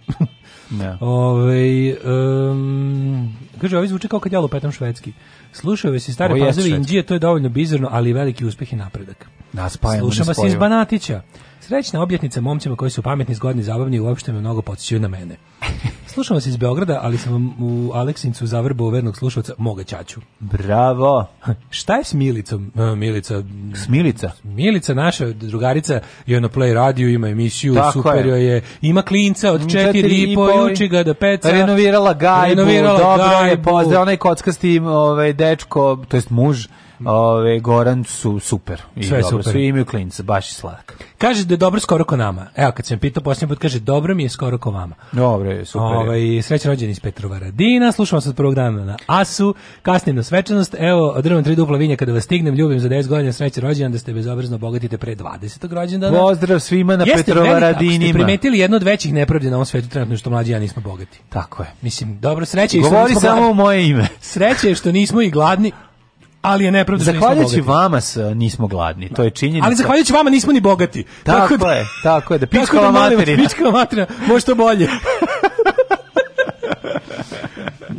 Ne. Ove, um, kaže, ovi zvuči kao kad ja lupetam švedski. Slušaju se stare pazove Indije, to je dovoljno bizarno, ali veliki uspeh i napredak. Da, spajamo, Slušamo se iz Banatića. Srećna objetnica momcima koji su pametni, zgodni, zabavni i uopšte me mnogo podsjećaju na mene. (laughs) Slušam vas iz Beograda, ali sam u Aleksincu zavrbao vernog slušalca moga ćaću. Bravo. (laughs) Šta je s Milicom? E, Milica. S Milica? Milica, naša drugarica, je na Play radio, ima emisiju, Tako super je. je. Ima klinca od četiri, četiri i po, i uči ga da peca. Renovirala gajbu, renovirala dobro gajbu. je pozdrav, onaj kockasti ovaj, dečko, to jest muž, Ove, Goran su super. I Sve dobro, super. Svi imaju klinca, baš i sladak. Kaže da je dobro skoro ko nama. Evo, kad sam pitao posljednji put, kaže dobro mi je skoro ko vama. Dobro je, super. Ove, ovaj, srećan rođeni iz Petrova Radina, slušam vas od prvog dana na ASU, kasnim na svečanost, evo, drvam tri dupla vinja kada vas stignem, ljubim za 10 godina, srećan rođen, da ste bezobrazno bogatite pre 20. rođendana. Pozdrav svima na Jeste Petrova velika, Radinima. Jeste primetili jedno od većih nepravdi na ovom svetu trenutno što mlađi ja nismo bogati. Tako je. Mislim, dobro, sreće je što Govori samo u moje ime. Sreće je što nismo i gladni, ali je nepravda da zahvaljujući vama s, nismo gladni to je činjenica ali zahvaljujući vama nismo ni bogati tako, tako da, je tako je da pička da materina pička materina može što bolje (laughs)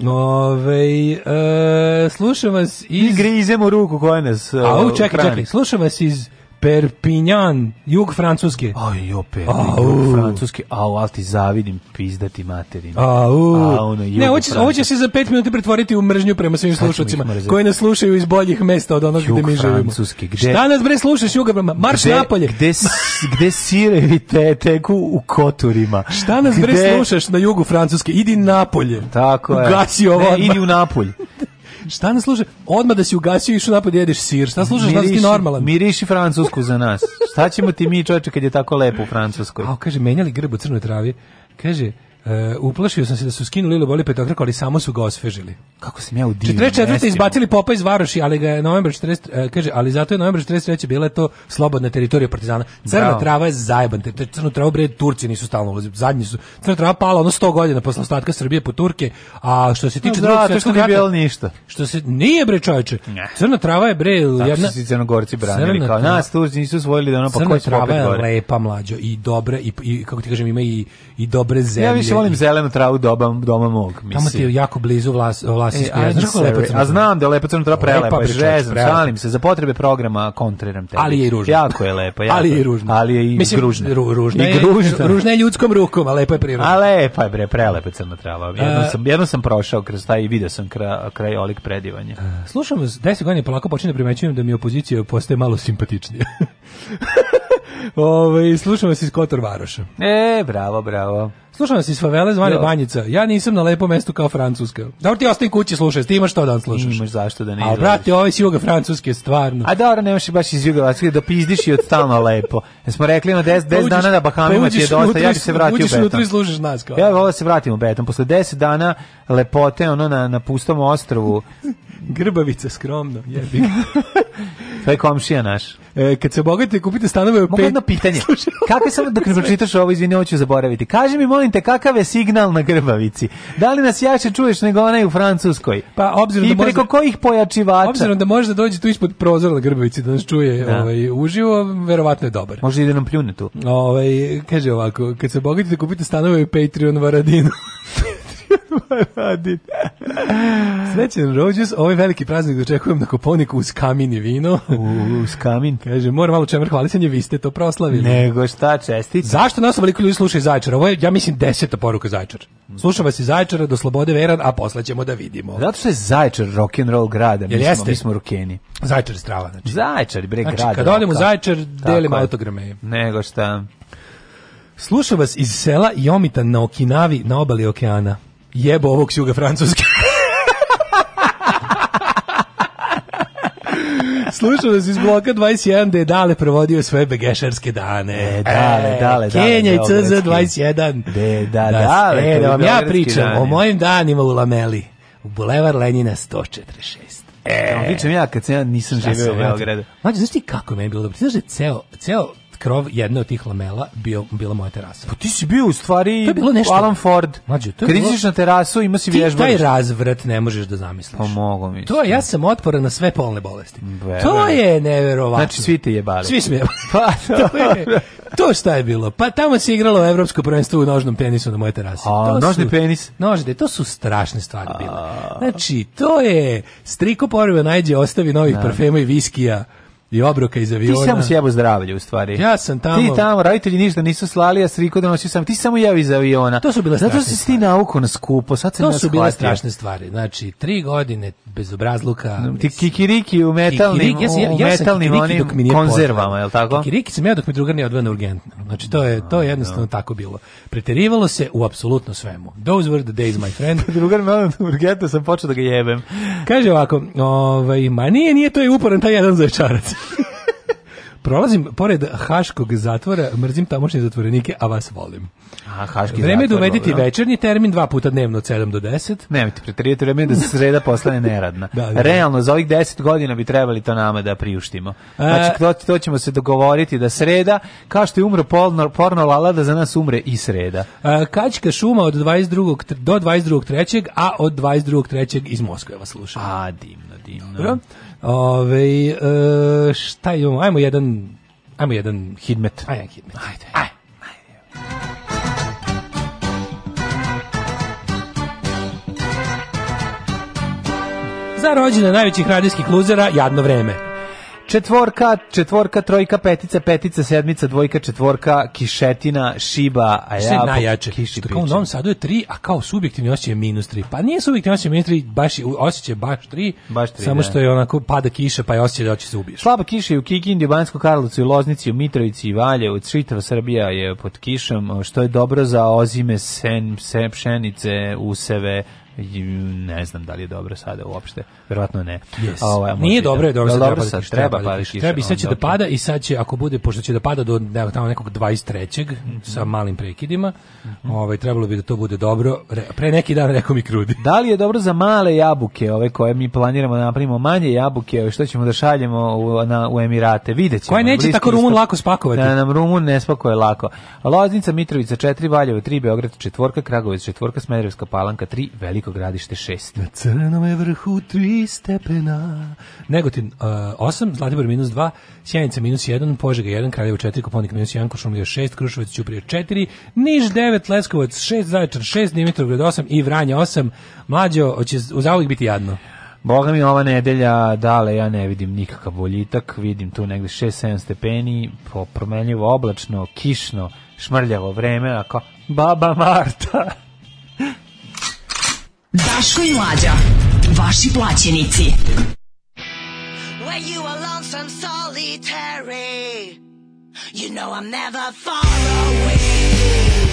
Ove, e, slušam vas iz... Mi grizemo ruku koja nas... Uh, A, e, čekaj, čekaj, slušam vas iz Perpignan, jug Francuske. Aj, opet, jug Francuske. Au, ali ti zavidim pizdati materinu. Au. Au, no, ne, ovo će, ovo će se za pet minuta pretvoriti u mržnju prema svim slušalcima koji nas slušaju iz boljih mesta od onog gde mi živimo. Jug Gde, Šta nas bre slušaš juga prema? Marš napolje. Gde, gde sirevi te teku u koturima? Šta nas bre slušaš na jugu Francuske? Idi napolje. Tako je. Gasi ovo. Ne, idi u napolj. Šta nas služe? Odmah da si ugasio i išao napad jedeš sir. Šta služeš da si normalan? Miriši Francusku za nas. Šta ćemo ti mi čoveče kad je tako lepo u Francuskoj? A, kaže, menjali grb u crnoj travi. Kaže, E, uplašio sam se da su skinuli Lilo Boli petokraku, ali samo su ga osvežili. Kako sam ja udio. 44. izbacili Popa iz Varoši, ali ga je novembar 40, eh, kaže, ali zato je novembar 43. bila je to slobodna teritorija Partizana. Crna Bravo. trava je zajeban, te, crnu travu bre Turci nisu stalno ulazili, zadnji su. Crna trava pala ono 100 godina posle ostatka Srbije po Turke, a što se tiče no, drugog da, svetskog rata, bilo ništa. Što se nije bre čoveče. Crna trava je bre jedna Tako su Crnogorci branili crna, kao nas Turci nisu svojili da ono pa trava je lepa mlađo i dobre i, i kako ti kažem ima i i dobre zemlje. Ja mislim, volim zelenu travu doba, doma mog. Mislim. Tamo ti je jako blizu vlas, vlasinsko e, jezero. Znaš lepa crna A znam da je lepa crna trava prelepa, žezam, šalim se, za potrebe programa kontriram te. Ali je i ružna. Jako je lepo, Jako, ali je i ružno. Ali je i mislim, gružna. Ru, ružna, I gružna. Je, je ljudskom rukom, a lepa je prirodna. A lepo je, bre, prelepo prelepa crna trava. Jednom, e, sam, jednom sam prošao kroz taj i video sam kra, kraj olik predivanja. E, slušam, deset godina polako počinjem da primećujem da mi opozicija postaje malo simpatičnija. (laughs) Ove, ovaj, slušamo se iz Kotor Varoša. E, bravo, bravo. Slušam se iz favele zvane jo. Banjica. Ja nisam na lepom mestu kao Francuska. Da ti ostaj kući slušaj, ti imaš to da slušaš. Imaš zašto da ne izlaziš. A brate, ove si juga Francuske stvarno. A dobro, nemaš baš iz juga Francuske da pizdiš i od stalno lepo. Jesmo rekli na 10 10 dana na Bahamima pa ti je dosta, ja bi se vratio u beton. Uđeš slušaš nas kao. Ja bih voleo da se vratim u beton posle 10 dana lepote ono na na pustom ostrvu. (laughs) Grbavica skromno, jebi. (laughs) To komšija naš. E, kad se bogate kupite stanove u Mogu pet... jedno pitanje. (laughs) Slušaj, kako samo dok ne pročitaš ovo, izvini, hoću zaboraviti. Kaži mi, molim te, kakav je signal na grbavici? Da li nas jače čuješ nego onaj u Francuskoj? Pa, obzirom I da preko možda, kojih pojačivača? Obzirom da može da dođe tu ispod prozora na grbavici da nas čuje da. Ovaj, uživo, verovatno je dobar. Može i da nam pljune tu. Ovaj, kaže ovako, kad se bogate kupite stanove u Patreon Varadinu. (laughs) Vojvodin. Srećen rođus, ovaj veliki praznik dočekujem na Koponiku uz kamin i vino. U, uz kamin. Kaže, moram malo čemer hvalisanje, vi ste to proslavili. Nego šta, čestite. Zašto nas ovoliko ljudi slušaju Zajčara? Ovo je, ja mislim, deseta poruka Zajčara. Slušam vas iz do Slobode Veran, a posle ćemo da vidimo. Zato što je Zajčar rock'n'roll grada, mi, jeste? smo, mi smo rukeni. Zaječar je strava, znači. Zaječar bre, znači, grada. Kad odem u Zajčar, delim autograme. Nego šta. Slušam vas iz sela Jomita na Okinavi, na obali okeana jebo ovog s juga Francuske. Slušao nas iz bloka 21 da je Dale provodio svoje begešarske dane. E, dale, e, dale, dale. Kenja i CZ 21. De, da, da, dale. E, da vam ja pričam dane. o mojim danima u Lameli, u Bulevar Lenina 146. E, pričam ja kad se ja nisam živio u Beogradu. Mađo, znaš ti kako je meni bilo dobro? Ti znaš da je ceo, ceo krov jedne od tih lamela bio, bila moja terasa. Pa ti si bio u stvari to je bilo nešto. Alan Ford. Mađu, to je Kriziš bilo... na terasu, ima si vježbariš. Ti taj razvrat ne možeš da zamisliš. Pa mogu mi. To, ja sam otporan na sve polne bolesti. Be, to be. je neverovatno. Znači svi te jebali. Svi smo jebali. Pa, (laughs) da. to, je, to šta je bilo? Pa tamo se igralo evropsko prvenstvo u nožnom tenisu na moje terasi. A, nožni su, penis? Nožde, to su strašne stvari bile. Znači, to je striko poriva najđe ostavi novih da. parfema i viskija i obroka iz aviona. Ti samo si jebo zdravlje u stvari. Ja sam tamo. Ti tamo, roditelji ništa nisu slali, a sriko da nosio sam. Ti samo jeo iz aviona. To su bile Zato strašne Zato si ti nauko na skupo, sad se To su bile strašne stvari. Znači, tri godine bezobrazluka. Ti kikiriki u metalnim, kikiriki, ja, ja, ja metalnim kikiriki onim dok mi konzervama, je li tako? Kikiriki sam ja dok mi drugar nije odveo urgentno. Znači, to je, to je da. jednostavno no. tako bilo. Preterivalo se u apsolutno svemu. Those were the days, my friend. (laughs) drugar me odveo na urgentno, sam počeo da ga jebem. Kaže ovako, ovaj, ma nije, nije, to je uporan taj jedan zajčarac. (laughs) Prolazim pored Haškog zatvora, mrzim tamošnje zatvorenike, a vas volim. A, Haški Vreme je da večernji termin, dva puta dnevno od 7 do 10. Nemojte pretirijeti vreme da se sreda postane neradna. (laughs) da, da. Realno, za ovih 10 godina bi trebali to nama da priuštimo. E, znači, to, to ćemo se dogovoriti da sreda, kao što je umro porno, porno lala, da za nas umre i sreda. A, e, kačka šuma od 22. do 22.3. a od 22.3. iz Moskve vas slušam. A, divno, divno. Dobro. Ove, e, šta imamo? Ajmo jedan, ajmo jedan hitmet. Ajmo jedan hidmet. Ajde. Ajde. Za rođene najvećih radijskih luzera, jadno vreme. Četvorka, četvorka, trojka, petica, petica, sedmica, dvojka, četvorka, kišetina, šiba, a ja... najjače, što kao u Novom Sadu je tri, a kao subjektivni osjećaj je minus tri. Pa nije subjektivni osjećaj minus tri, baš, osjećaj baš tri, baš tri samo da. što je onako pada kiša pa je osjećaj da oči se ubiješ. Slaba kiša je u Kikindi, u Banjskoj Karlovcu, u Loznici, u Mitrovici i Valje, u Čitava Srbija je pod kišom, što je dobro za ozime, sen, sen pšenice, useve, ne znam da li je dobro sada uopšte. Verovatno ne. Yes. A ovaj, Nije dobro, je dobro, dobro sad treba pa Treba, treba i sad će da pada i sad će ako bude pošto će da pada do ne, tamo nekog 23. Mm -hmm. sa malim prekidima, mm -hmm. ovaj trebalo bi da to bude dobro. Pre neki dan rekao mi krudi. Da li je dobro za male jabuke, ove koje mi planiramo da napravimo manje jabuke, što ćemo da šaljemo u, na, u Emirate. Videćemo. Koje neće tako Rumun lako spakovati. Da nam Rumun ne spakuje lako. Loznica, Mitrovica 4, Valjevo 3, Beograd četvorka, Kragujevac četvorka, Smederevska Palanka 3, Velika Veliko gradište 6. Na crnom je vrhu 3 stepena. Negotin uh, 8, Zlatibor minus 2, Sjenica minus 1, Požega 1, Kraljevo 4, Koponik minus 1, Košumlija 6, Kruševac Ćuprije 4, Niš 9, Leskovac 6, Zaječar 6, Dimitrovgrad 8 i Vranje 8. Mlađo, hoće zauvijek biti jadno. Boga mi ova nedelja, dale, ja ne vidim nikakav boljitak, vidim tu negde 6-7 stepeni, promenljivo oblačno, kišno, šmrljavo vreme, ako baba Marta. Daško i Mlađa. Vaši plaćenici. Where you are lonesome solitary You know I'm never far away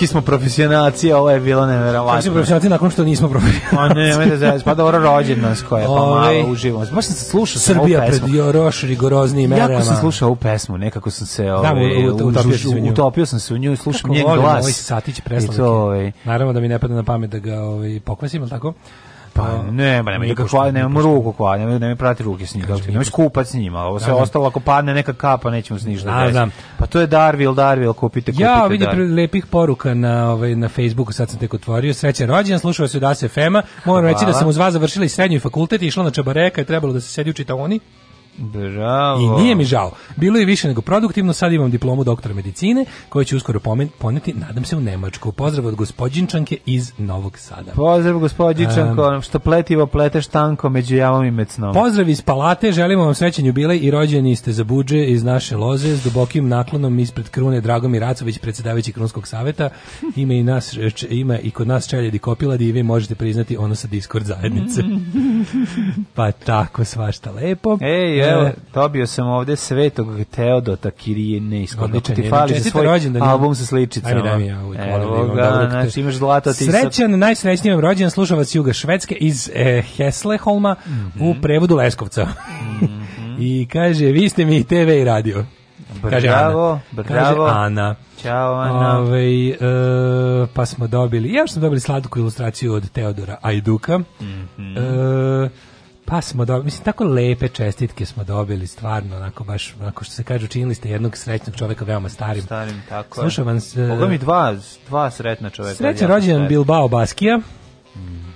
Kakvi smo profesionalci, ovo je bilo neverovatno. Kakvi smo profesionalci nakon što nismo profesionalci. Pa ne, me da pa dobro rođen nas koja, pa malo ovaj, uživamo. Baš sam se slušao Srbija pred još rigoroznijim merama. Jako sam slušao ovu pesmu, nekako sam se da, ovaj, u, utopio sam se u nju, slušam njen glas. Ovaj satić presladak. Naravno da mi ne pada na pamet da ga ovaj, pokvasim, al tako? Pa, pa ne, pa nema kako, nema ruku koja, nema, nema prati ruke s njim, nema skupac s njima. Ovo sve da, da. ostalo ako padne neka kapa, nećemo se da, desiti. Da. Pa to je Darvil, Darvil, kupite, kupite. Ja, vidim lepih poruka na ovaj na Facebooku, sad sam tek otvorio. Srećan rođendan, slušao se da se Fema. Moram reći da sam uz vas završila i srednji fakultet i išla na Čabareka i trebalo da se sedi u čitaoni. Bravo. I nije mi žao. Bilo je više nego produktivno, sad imam diplomu doktora medicine, koju ću uskoro poneti, nadam se, u Nemačku. Pozdrav od gospođinčanke iz Novog Sada. Pozdrav gospodinčanko, um, što pletivo plete štanko među javom i mecnom. Pozdrav iz Palate, želimo vam srećen jubilej i rođeni ste za budže iz naše loze s dubokim naklonom ispred krune Dragomir Racović, predsjedavajući Krunskog saveta. Ima i, nas, ima i kod nas čeljedi kopiladi i vi možete priznati ono sa Discord zajednice. (laughs) pa tako, svašta lepo. Ej, Evo, dobio sam ovde Svetog Teodota Kirije Neiskog. Odličan, ti fali za svoj rođendan, album sa sličicama. Ajde, daj mi ja uvijek. Ovaj Evo ga, znači imaš zlato ti Srećan, najsrećnijem rođendan slušavac Juga Švedske iz e, Hesleholma mm -hmm. u mhm. prevodu Leskovca. mm -hmm. (laughs) I kaže, vi ste mi TV i radio. Kaže bravo, bravo. Kaže Ana. Ćao Ana. Ove, ovaj, e, pa smo dobili, ja smo dobili slatku ilustraciju od Teodora Ajduka. Mm -hmm. e, Pa smo dobili, mislim, tako lepe čestitke smo dobili, stvarno, onako baš, onako što se kaže, učinili ste jednog srećnog čoveka veoma starim. Starim, tako Slušam je. Slušam vam... E, Boga mi dva, dva sretna čoveka. Srećan rođendan Bilbao Baskija. Mm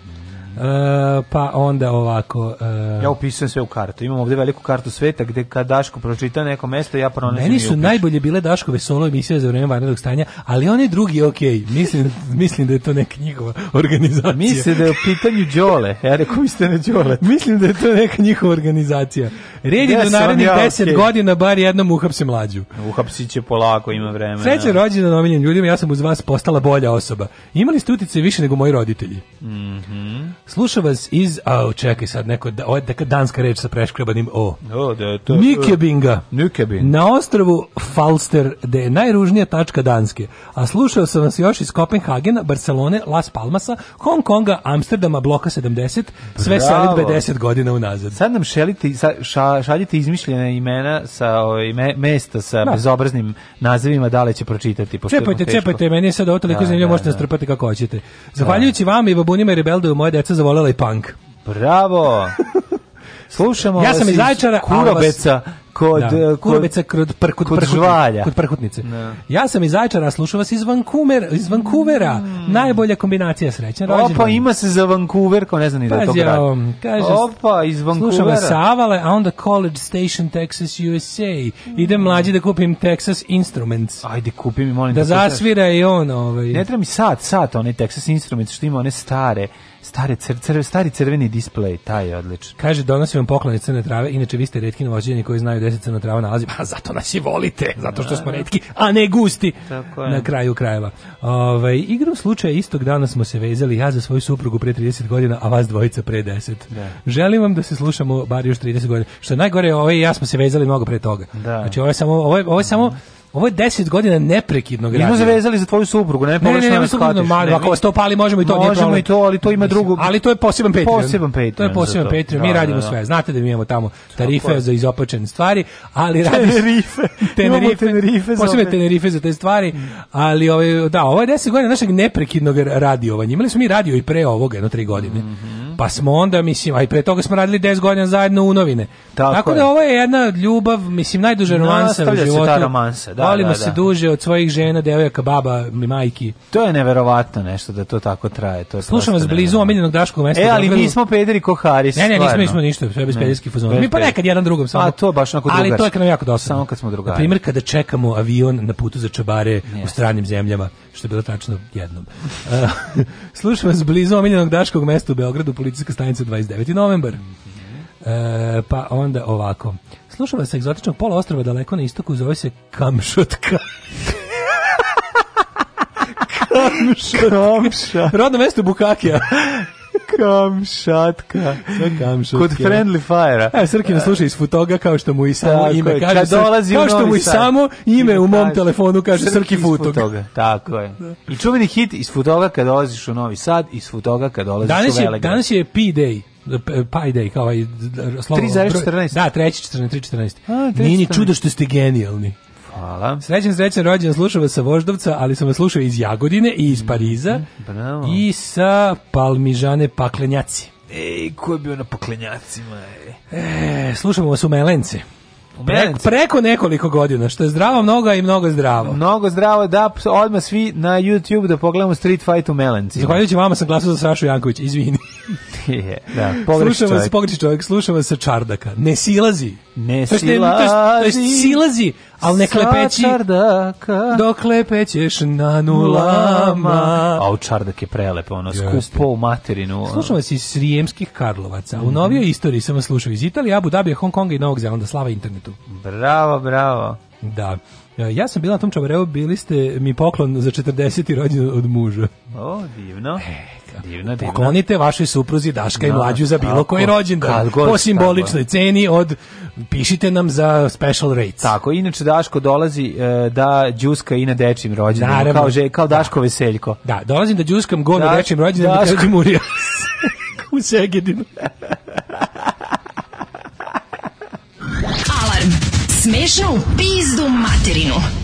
Uh, pa onda ovako... Uh, ja upisujem sve u kartu. Imam ovdje veliku kartu sveta gde kad Daško pročita neko mesto, ja pronađem Meni su najbolje bile Daškove solo emisije za vreme vanrednog stanja, ali oni drugi ok. Mislim, mislim da je to neka njihova organizacija. Mislim da je u pitanju Đole. Ja e, rekao mislite na Đole. mislim da je to neka njihova organizacija. redi do da narednih 10 godina bar jednom uhapsi mlađu. Uhapsit će polako, ima vremena. Sreće rođena omiljenim ljudima, ja sam uz vas postala bolja osoba. Imali ste utice više nego moji roditelji. Mhm. Mm Sluša vas iz, a čekaj sad neko da ovo je danska reč sa preškrebanim o. O, da to. Nikebinga. Nikebinga. Na ostrvu Falster, da je najružnija tačka Danske. A slušao sam vas još iz Kopenhagena, Barcelone, Las Palmasa, Hong Konga, Amsterdama, bloka 70, sve Bravo. selitbe 10 godina unazad. Sad nam šelite, ša, šaljite izmišljene imena sa ove, ovaj, me, mesta sa da. bezobraznim nazivima, da li će pročitati. Čepajte, čepajte, meni je sad ovo toliko da, zanimljivo, da, možete da. nastrpati da kako hoćete. Da. Zahvaljujući da. vam i babunima i u moje deca deca zavoljela i punk. Bravo! Slušamo ja sam iz Zaječara, Kurobeca, kod da, Kurobeca kod, pr, kod, kod, prhutni, kod prhutnice. No. Da. Ja sam iz Zaječara, slušam vas iz Vancouver, iz Vancouvera. Mm. Najbolja kombinacija srećan rođendan. Opa, ima se za Vancouver, kao ne znam ni da to grad. Opa, iz Vancouvera. Slušam vas Savale, a onda College Station, Texas, USA. Mm. Idem mlađi da kupim Texas Instruments. Ajde, kupi mi, molim da, da zasvira i on. Ovaj. Ne treba mi sat, sat, onaj Texas Instruments, što ima one stare Stari, cr, cr, stari crveni display, taj je odličan. Kaže, donosim vam poklone crne trave, inače vi ste redki novođeni koji znaju gde se crna trava nalazi, a pa zato nas i volite, zato što smo da, da. redki, a ne gusti Tako je. na kraju krajeva. Ove, ovaj, igrom slučaja istog dana smo se vezali, ja za svoju suprugu pre 30 godina, a vas dvojica pre 10. Da. Želim vam da se slušamo bar još 30 godina. Što najgore, ove i ja smo se vezali mnogo pre toga. Da. Znači, ovo je samo, ovo je, ovo je samo da. Ovo je 10 godina neprekidnog rada. Nismo zavezali za tvoju suprugu, ne pogrešno ne, ne, ne, ne, ne, ako vas to pali možemo i to, možemo i to, ali to ima drugu. Ali to je poseban Patreon. Poseban Patreon. To je poseban Patreon. Mi da, radimo da, da. sve. Znate da mi imamo tamo tarife za izopačene stvari, ali radi (laughs) Tenerife. Tenerife. tenerife posebne Tenerife za te stvari, ali ovaj da, ovo je 10 godina našeg neprekidnog radijovanja. Imali smo mi radio i pre ovoga, jedno tri godine. Mhm. Mhm. Pa smo onda, mislim, aj pre toga smo radili 10 godina zajedno u novine. Tako, Tako da ovo je jedna ljubav, mislim, najduže romansa u životu. Ta romansa, da, Volimo da, da. se duže od svojih žena, devojaka, baba, majki. To je neverovatno nešto da to tako traje. To je Slušam vas blizu omiljenog Daškog mesta. E, ali mi smo pederi ko Haris. Ne, ne, nismo, nismo ništa, sve bez pederski fazon. Mi pa nekad jedan drugom samo. A to baš onako drugarski. Ali to je kad nam jako dosadno. Samo kad smo drugari. Na primer kada čekamo avion na putu za čabare u stranim zemljama, što je bilo tačno jednom. (laughs) Slušam vas blizu omiljenog Daškog mesta u Beogradu, policijska stanica 29. novembar. Mhm. E, pa onda ovako. Slušava se egzotičnog pola ostrava daleko na istoku, zove se Kamšotka. (laughs) Kamšotka. (laughs) Rodno mesto Bukakija. (laughs) (laughs) Kamšatka. Sve kamšatke. Kod Friendly Fire-a. E, Srki nas sluša iz Futoga kao što mu i samo tako ime kaže. Kad dolazi kao što mu i samo ime u mom telefonu kaže Srki Futog. Futoga. Tako je. Da. I čuveni hit iz Futoga kad dolaziš u Novi Sad, iz Futoga kad dolaziš danas u Velegrad. Danas je P-Day. Pi Day, kao ovaj slovo... 3,14. Da, 3,14, 3,14. Nije ni čudo što ste genijalni. Hvala. Srećan, srećan rođen, slušao vas sa Voždovca, ali sam vas slušao iz Jagodine i iz mhm, Pariza. Bravo. I sa Palmižane Paklenjaci. Ej, ko je bio na Paklenjacima? E, slušamo vas u Melence. Preko, preko nekoliko godina, što je zdravo mnogo i mnogo zdravo. Mnogo zdravo, da, odmah svi na YouTube da pogledamo Street Fight u Melenci. Zahvaljujući vama sam glasao za Sašu Janković, izvini. (laughs) da, pogreš slušam čovjek. Vas, čovjek, slušam vas sa čardaka. Ne silazi. Ne to silazi. To je, silazi, ali ne klepeći. čardaka. Dok lepećeš na nulama. A u čardak je prelepo, ono, skupo u materinu. Slušam vas iz Srijemskih Karlovaca. Mm -hmm. U novijoj mhm. istoriji sam vas slušao iz Italije, Abu Dhabi, Hong Konga i Novog Zelanda. Slava internetu. Bravo, bravo. Da. E, ja sam bila na tom čavareu, bili ste mi poklon za 40. rođendan od muža. O, divno. E, Divna, divna. Poklonite vašoj supruzi Daška no, i da, mlađu za bilo koji rođendan. Po simboličnoj ceni od pišite nam za special rates. Tako, inače Daško dolazi e, da đuska i na dečim rođendan. kao, že, kao Daško da. veseljko. Da, dolazim da đuskam go na da, dečim rođendanom i kažem Murija. u Segedinu. Alarm! Smešnu pizdu materinu!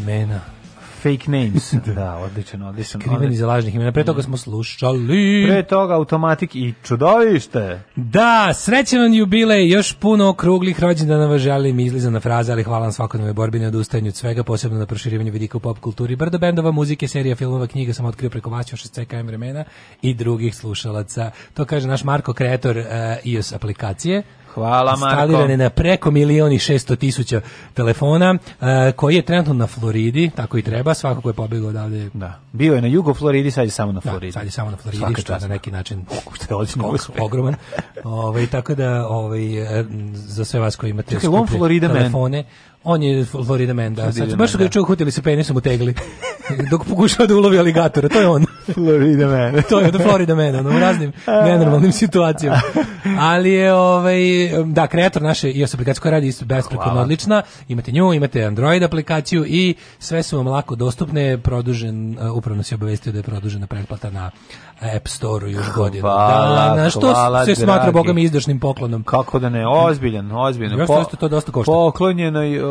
imena fake names. (laughs) da, odlično, da, odlično. Skriveni za lažnih imena. Pre toga smo slušali... Pre toga automatik i čudovište. Da, srećan vam jubilej, još puno okruglih rođendana vas želim, izlizana fraza, ali hvala vam svakodnevnoj borbi na odustajanju od svega, posebno na proširivanju vidika u pop kulturi, brdo bendova, muzike, serija, filmova, knjiga sam otkrio preko vas još iz CKM vremena i drugih slušalaca. To kaže naš Marko, kreator uh, eh, iOS aplikacije. Hvala Marko. Instalirane na preko milioni 600 tisuća telefona, uh, koji je trenutno na Floridi, tako i treba, svako ko je pobegao odavde. Da. Bio je na jugo Floridi, sad je samo na da, Floridi. Da, sad je samo na Floridi, Svaka što je na neki način što je odlično ogroman. (laughs) Ovaj tako da ovaj e, za sve vas koji imate Čekaj, on telefone, on je Florida man, da. Florida sad, baš su ga da. čuo hoteli se penisom utegli. (laughs) Dok pokušao da ulovi aligatora, to je on. Florida man. to je od Florida man, ono, u raznim (laughs) nenormalnim situacijama. Ali je, ovaj, da, kreator naše iOS aplikacije koja radi isto besprekorno odlična. Imate nju, imate Android aplikaciju i sve su vam lako dostupne. Produžen, eh, upravno si obavestio da je produžena pretplata na App Store-u još godinu. Hvala, da, na što hvala, se smatra Bogom izdašnim poklonom? Kako da ne, ozbiljan, ozbiljan. Još po, to dosta košta. Poklonjenoj uh,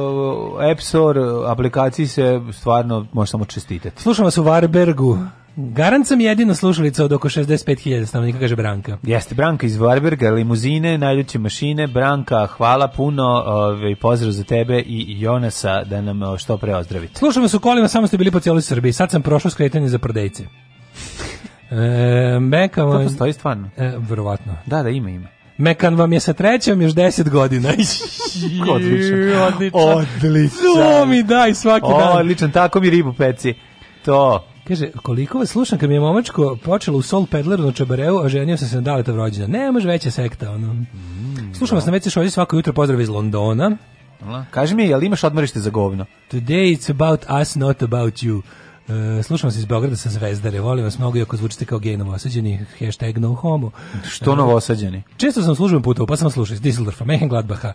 App Store aplikaciji se stvarno može samo čestitati. Slušam vas u Varbergu. Garant sam jedino slušalica od oko 65.000 stanovnika, kaže Branka. Jeste, Branka iz Varberga, limuzine, najljuće mašine. Branka, hvala puno i ovaj, pozdrav za tebe i Jonasa da nam što pre ozdravite. Slušamo se kolima, samo ste bili po cijeloj Srbiji. Sad sam prošao skretanje za prodejce. E, Mekan vam... To postoji stvarno? E, verovatno. Da, da, ima, ima. Mekan vam je sa trećom još 10 godina. odlično. (laughs) Odlično. Odličan. To daj svaki dan. Odlično, tako mi ribu peci. To. Kaže, koliko vas slušam kad mi je momačko počelo u Soul Pedleru na Čabareu, a ženio sam se na daletov rođena. Nemaš veća sekta, ono. Mm, Slušam vas da. na već šolji svako jutro, pozdrav iz Londona. Kaže mi, jel imaš odmorište za govno? Today it's about us, not about you. E, slušam vas iz Beograda sa Zvezdare, volim vas mnogo, iako zvučite kao gej novosađeni, hashtag no homo. Što e, novosađeni? Često sam služben putao, pa sam slušao iz Düsseldorfa, Mehengladbacha,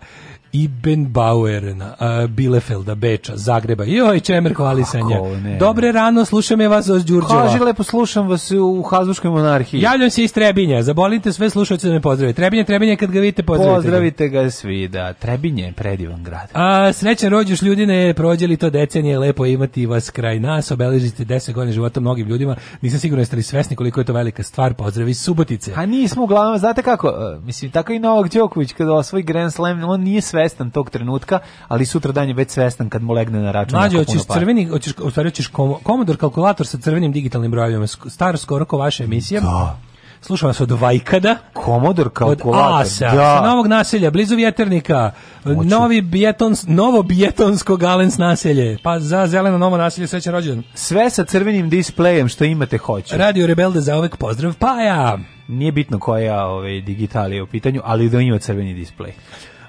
Ibenbauerna, Bielefelda, Beča, Zagreba, joj, čemer koalisanja. Dobre rano, slušam je vas od Đurđeva. Kaži lepo, slušam vas u Hazbuškoj monarhiji. Javljam se iz Trebinja, zabolite sve slušalce da me pozdrave. Trebinje, Trebinje, kad ga vidite, pozdravite. Pozdravite ga, svi, da. Trebinje je predivan grad. A, srećan rođuš ljudine, prođeli to decenije, lepo imati vas kraj nas, obeleži beležite 10 godina života mnogim ljudima. Nisam siguran jeste li svesni koliko je to velika stvar. Pozdrav iz Subotice. A nismo uglavnom, znate kako, e, mislim, tako i Novak Đoković kada osvoji Grand Slam, on nije svestan tog trenutka, ali sutra dan je već svestan kad mu legne na račun. Mlađe, hoćeš crveni, hoćeš, u stvari hoćeš komodor kalkulator sa crvenim digitalnim brojevima. Staro skoro ko vaša emisija. Da slušao nas od Vajkada, Komodor kalkulator, od Asa, ja. Da. sa novog naselja, blizu Vjeternika, Moću. novi Bjetons, novo Bjetonsko Galens naselje, pa za zeleno novo naselje srećan rođen. Sve sa crvenim displejem što imate hoće. Radio Rebelde za uvek pozdrav, Paja. Nije bitno koja ove, ovaj, digitalije u pitanju, ali da ima crveni displej.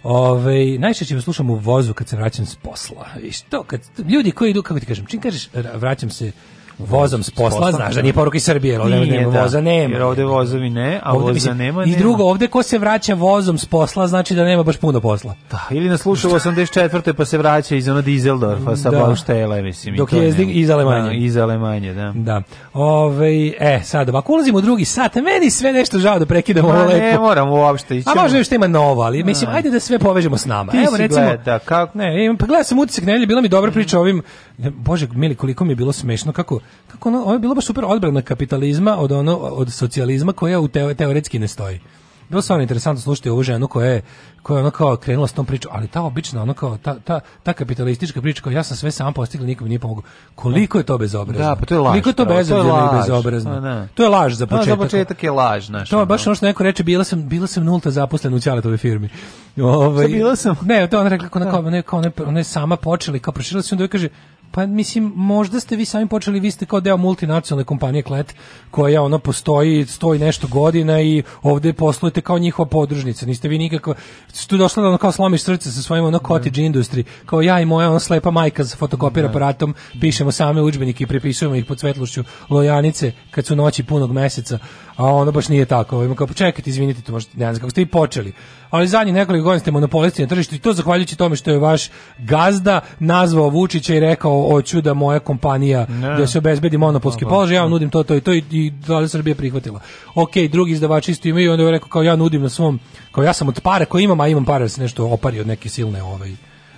Ove, ovaj, najčešće slušam u vozu kad se vraćam s posla. I što, kad, ljudi koji idu, kako ti kažem, čim kažeš, vraćam se vozom s posla, znaš da, da nije poruka iz Srbije, ovde nije, nema da, voza nema. Jer ovde vozovi ne, a ovde, voza mislim, nema, nema. I drugo, ovde ko se vraća vozom s posla, znači da nema baš puno posla. Da, ili nas 84. pa se vraća iz ono Dizeldorfa sa da. Bauštela, mislim. Dok je iz Alemanje. Da, iz Alemanje, da. Da. Ove, e, sad, ovako ulazimo u drugi sat, meni sve nešto žao da prekidamo ovo lepo. Ne, moram uopšte ići. A može još ima novo, ali mislim, da. ajde da sve povežemo s nama. Ti Evo, recimo, gleda, kako? Ne, pa gledam sam utisak, ne, bila mi dobra priča ovim, bože, mili, koliko mi je bilo smešno, kako kako ono, ono je bilo baš super odbrana kapitalizma od ono od socijalizma koja u teo, teoretski ne stoji. Bilo stvarno interesantno slušati ovu ženu koja je koja ono kao krenula s tom pričom, ali ta obična ono kao ta, ta, ta kapitalistička priča kao ja sam sve sam postigla, nikom nije pomogao. Koliko je to bezobrazno? Da, pa to je laž. Koliko je to da, bezobrazno i bezobrazno? Pa da. To je laž za pa, početak. Da, za početak je laž, znaš. To je baš ono što neko reče, bila sam bila sam nulta zaposlena u Ćaletove firmi. Ovaj bila sam. Ne, to ona rekla kao neka ona kao ona je sama počela i kao proširila se onda kaže pa mislim možda ste vi sami počeli vi ste kao deo multinacionalne kompanije Klet koja ona postoji stoji nešto godina i ovde poslujete kao njihova podružnica niste vi nikakva su tu došla da ono kao slomiš srce sa svojim ono cottage da. industry, kao ja i moja ono slepa majka sa fotokopira da. aparatom, pišemo same udžbenike i prepisujemo ih pod svetlošću lojanice kad su noći punog meseca a ono baš nije tako. Ima kao, čekajte, izvinite, to možete, ne znam kako ste i počeli. Ali zadnjih nekoliko godina ste monopolisti na tržištu i to zahvaljujući tome što je vaš gazda nazvao Vučića i rekao, hoću da moja kompanija, ne. da se obezbedi monopolski položaj, ja vam nudim to, to i to i, i da Srbija prihvatila. Ok, drugi izdavač isto imaju, onda je rekao, kao ja nudim na svom, kao ja sam od pare koje imam, a imam pare da se nešto opari od neke silne ovaj,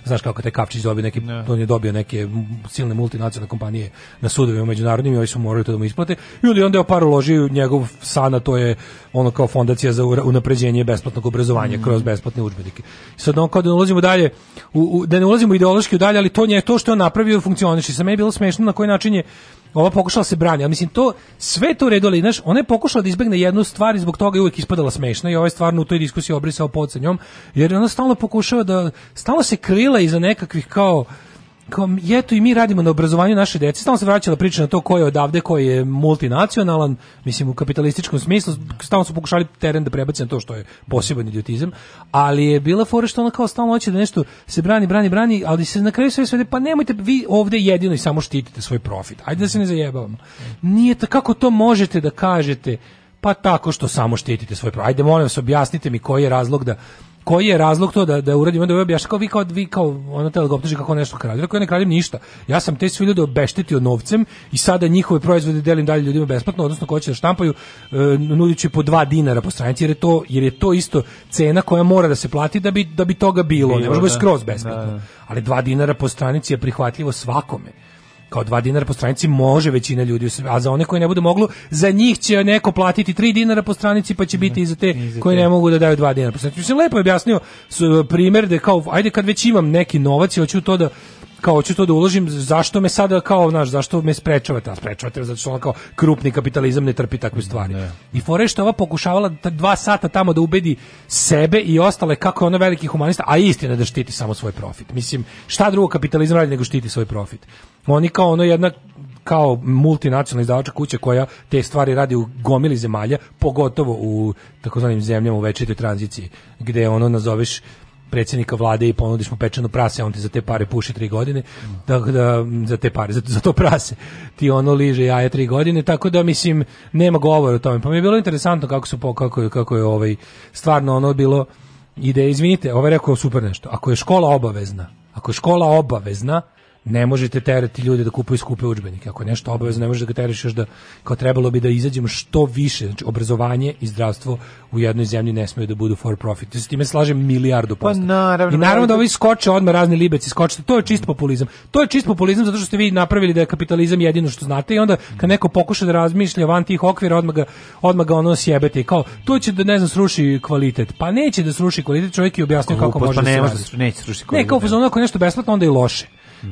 znaš kako taj Kapčić dobio neke, ne. on je dobio neke silne multinacionalne kompanije na sudovima međunarodnim i oni su morali to da mu isplate. I onda je on deo par uložio njegov sana, to je ono kao fondacija za unapređenje besplatnog obrazovanja mm. kroz besplatne udžbenike. Sad on kao da ulazimo dalje, u, u, da ne ulazimo ideološki dalje, ali to nije to što je on napravio funkcioniše. Sa meni je bilo smešno na koji način je ova pokušala se brani, a mislim to sve to redu, znaš, ona je pokušala da izbegne jednu stvar i zbog toga je uvek ispadala smešna i ovaj stvarno u toj diskusiji obrisao pod sa njom, jer ona stalno pokušava da, stalno se krila iza nekakvih kao kao jeto i mi radimo na obrazovanju naše dece, Stalno se vraćala priča na to ko je odavde, ko je multinacionalan, mislim u kapitalističkom smislu, stalno su pokušali teren da prebace na to što je poseban idiotizam, ali je bila fora što ona kao stalno hoće da nešto se brani, brani, brani, ali se na kraju sve svede, pa nemojte vi ovdje jedino i samo štitite svoj profit. Ajde da se ne zajebavamo. Nije to, kako to možete da kažete? Pa tako što samo štitite svoj profit. Ajde, molim vas, objasnite mi koji je razlog da koji je razlog to da da uradimo da objašnjava kao vi kao vi kao ona te optuži kako nešto krade. Rekao ja ne kradem ništa. Ja sam te sve ljude obeštetio novcem i sada njihove proizvode delim dalje ljudima besplatno, odnosno ko će da štampaju e, nudiću po 2 dinara po stranici jer je to jer je to isto cena koja mora da se plati da bi da bi toga bilo. bilo ne može da. skroz besplatno. Da, da. Ali 2 dinara po stranici je prihvatljivo svakome kao 2 dinara po stranici može većina ljudi u Srbiji, a za one koji ne bude moglo, za njih će neko platiti 3 dinara po stranici pa će biti mhm. i za te koji ne mogu da daju 2 dinara po stranici. Mislim, lepo je objasnio primjer da kao, ajde kad već imam neki novac i hoću to da kao hoću to da uložim, zašto me sada kao, znaš, zašto me sprečavate, a sprečavate zato što ono kao krupni kapitalizam ne trpi takve stvari. Ne. I Forešta ova pokušavala ta dva sata tamo da ubedi sebe i ostale kako je ona veliki humanista, a istina da štiti samo svoj profit. Mislim, šta drugo kapitalizam radi nego štiti svoj profit? Oni kao ono jedna kao multinacionalna izdavačka kuća koja te stvari radi u gomili zemalja, pogotovo u takozvanim zemljama u večitoj tranziciji, gde ono nazoveš predsjednika vlade i ponudiš mu pečenu prase, on ti za te pare puši tri godine, tako da, za te pare, za, za to prase, ti ono liže jaje tri godine, tako da, mislim, nema govora o tome. Pa mi je bilo interesantno kako su, kako je, kako je ovaj, stvarno ono bilo, ide, izvinite, ovaj rekao super nešto, ako je škola obavezna, ako je škola obavezna, ne možete terati ljude da kupuju skupe udžbenike. Ako je nešto obavezno, ne možeš da ga tereš još da kao trebalo bi da izađemo što više. Znači, obrazovanje i zdravstvo u jednoj zemlji ne smeju da budu for profit. S time slažem milijardu pa posto. Pa, naravno, I naravno da ovi skoče odmah razni libeci skoče. To je čist populizam. To je čist populizam zato što ste vi napravili da je kapitalizam jedino što znate i onda kad neko pokuša da razmišlja van tih okvira, odmah ga, odmah ga ono sjebete. kao, to će da, ne znam, sruši kvalitet. Pa neće da sruši kvalitet, čovjek je objasnio kako može pa da se može da sruši, neće sruši kvalitet. Ne, kao, ako nešto besplatno, onda je loše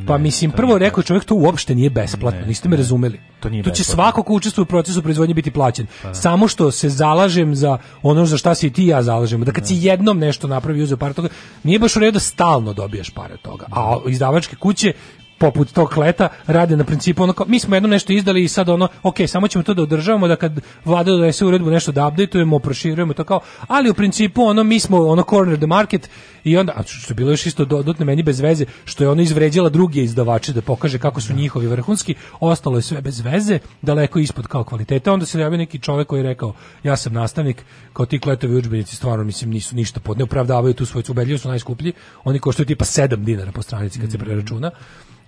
pa mislim, prvo rekao čovjek to uopšte nije besplatno, ne, niste me ne, razumeli. To, nije to će svako ko učestvuje u procesu proizvodnje biti plaćen. Pa. Da. Samo što se zalažem za ono za šta se ti ja zalažemo, da kad da. si jednom nešto napravi uzeo par toga, nije baš u redu da stalno dobijaš pare od toga. A izdavačke kuće poput tog leta rade na principu ono kao, mi smo jedno nešto izdali i sad ono ok, samo ćemo to da održavamo da kad vlada donese uredbu nešto da updateujemo, proširujemo to kao, ali u principu ono mi smo ono corner the market i onda a što je bilo još isto dodatno meni bez veze što je ona izvređala druge izdavače da pokaže kako su da. njihovi vrhunski, ostalo je sve bez veze, daleko ispod kao kvaliteta onda se javio neki čovjek koji je rekao ja sam nastavnik, kao ti kletovi udžbenici stvarno mislim nisu ništa pod ne opravdavaju tu svoju ubedljivo su najskuplji, oni koštaju tipa 7 dinara po stranici kad se mhm. preračuna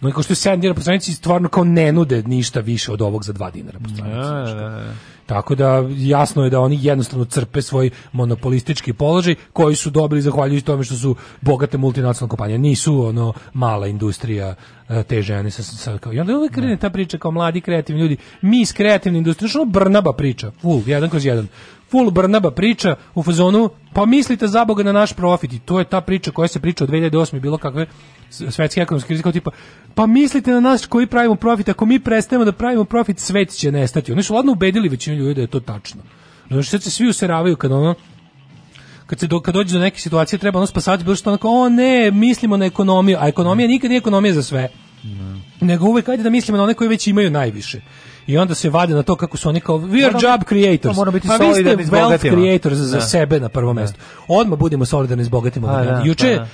No i košta 7 dinara po stranici, stvarno kao ne nude ništa više od ovog za 2 dinara po stranici. Da, da, da. Tako da jasno je da oni jednostavno crpe svoj monopolistički položaj koji su dobili zahvaljujući tome što su bogate multinacionalne kompanije. Nisu ono mala industrija e, te žene sa, sa kao, i uvek krene ta priča kao mladi kreativni ljudi mi iz kreativne industrije što Brnaba priča full jedan kroz jedan full Brnaba priča u fazonu pa mislite za Boga na naš profit i to je ta priča koja se priča od 2008. bilo kakve svetske ekonomske krize kao tipa pa mislite na nas koji pravimo profit ako mi prestanemo da pravimo profit svet će nestati oni su ladno ubedili većinu ljudi da je to tačno znači sad se svi useravaju kad ono kad se do, kad dođe do neke situacije treba ono spasati bilo što onako o ne mislimo na ekonomiju a ekonomija nikad nije ekonomija za sve Nego uvek ajde da mislimo na one koji već imaju najviše. I onda se vade na to kako su oni kao we are job creators. Mora biti pa vi ste wealth creators za da. sebe na prvo da. mesto. Odmah budemo solidarni s bogatima. A, pa da, pa Juče da,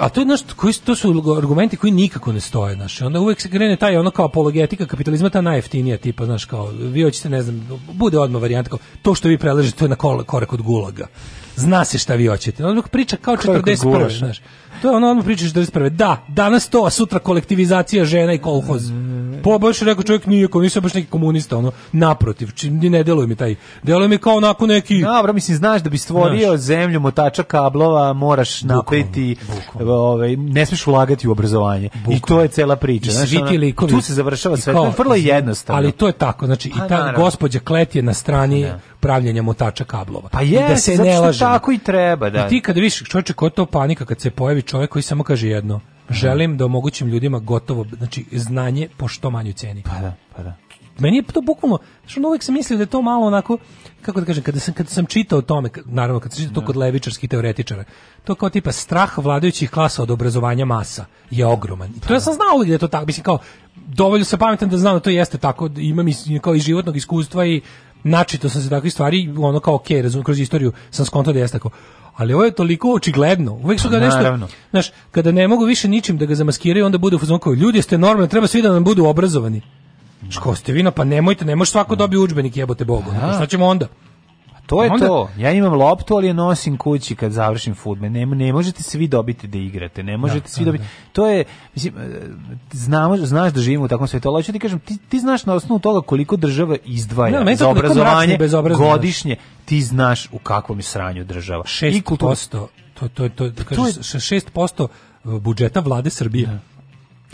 a to je naš, koji to su argumenti koji nikako ne stoje, znaš. Onda uvek se krene taj ono kao apologetika kapitalizma ta najjeftinija tipa, znaš, kao vi hoćete ne znam, bude odmah varijanta kao to što vi preležete to je na korak od gulaga. Zna se šta vi hoćete. Ono priča kao 41. znaš. To je ono, ono priča 41. Da, danas to, a sutra kolektivizacija žena i kolhoz. Po pa baš rekao čovjek nije kao nisam baš neki komunista, ono naprotiv, čim ne deluje mi taj. Deluje mi kao onako neki. Dobro, da, mislim znaš da bi stvorio znaš. zemlju motača kablova, moraš napeti ovaj ne smeš ulagati u obrazovanje. Bukom. I to je cela priča, znaš. Likovi, tu se završava sve. To vrlo jednostavno. Ali to je tako, znači pa, i ta naravno. gospođa Klet je na strani da. pravljenja motača kablova. Pa je, da se ne laže tako i treba, da. I ti kada vidiš čovječe ko to panika kad se pojavi čovjek koji samo kaže jedno, želim da omogućim ljudima gotovo, znači znanje po što manju ceni. Pa da, pa da. Meni je to bukvalno, što uvijek sam mislio da je to malo onako, kako da kažem, kada sam, kada sam čitao o tome, naravno kada sam čitao to da. kod levičarskih teoretičara, to kao tipa strah vladajućih klasa od obrazovanja masa je ogroman. to pa ja da. sam znao da je to tako, mislim kao, dovoljno se pametan da znam da to jeste tako, da imam i, kao i životnog iskustva i načito sam se takve stvari, ono kao, ok, razum, kroz istoriju sam skonto da jeste tako. Ali ovo je toliko očigledno. Uvek su ga nešto, Naravno. znaš, kada ne mogu više ničim da ga zamaskiraju, onda bude u fazonu kao, ljudi ste normalni, treba svi da nam budu obrazovani. Ško ste vino, pa nemojte, ne može svako da dobiti udžbenik, jebote Bogu. Šta ćemo onda? To je onda, to. Ja imam loptu, ali je nosim kući kad završim fudbal. Ne, ne možete svi dobiti da igrate, ne možete da, svi da, dobiti. Da. To je mislim e, znamo, znaš da živimo u takvom svetu, ali hoću ti kažem, ti, ti znaš na osnovu toga koliko država izdvaja da, za obrazovanje godišnje, ti znaš u kakvom je sranju država. 6% I kultura... to to to da kažeš, to je... 6% e, budžeta vlade Srbije. Da.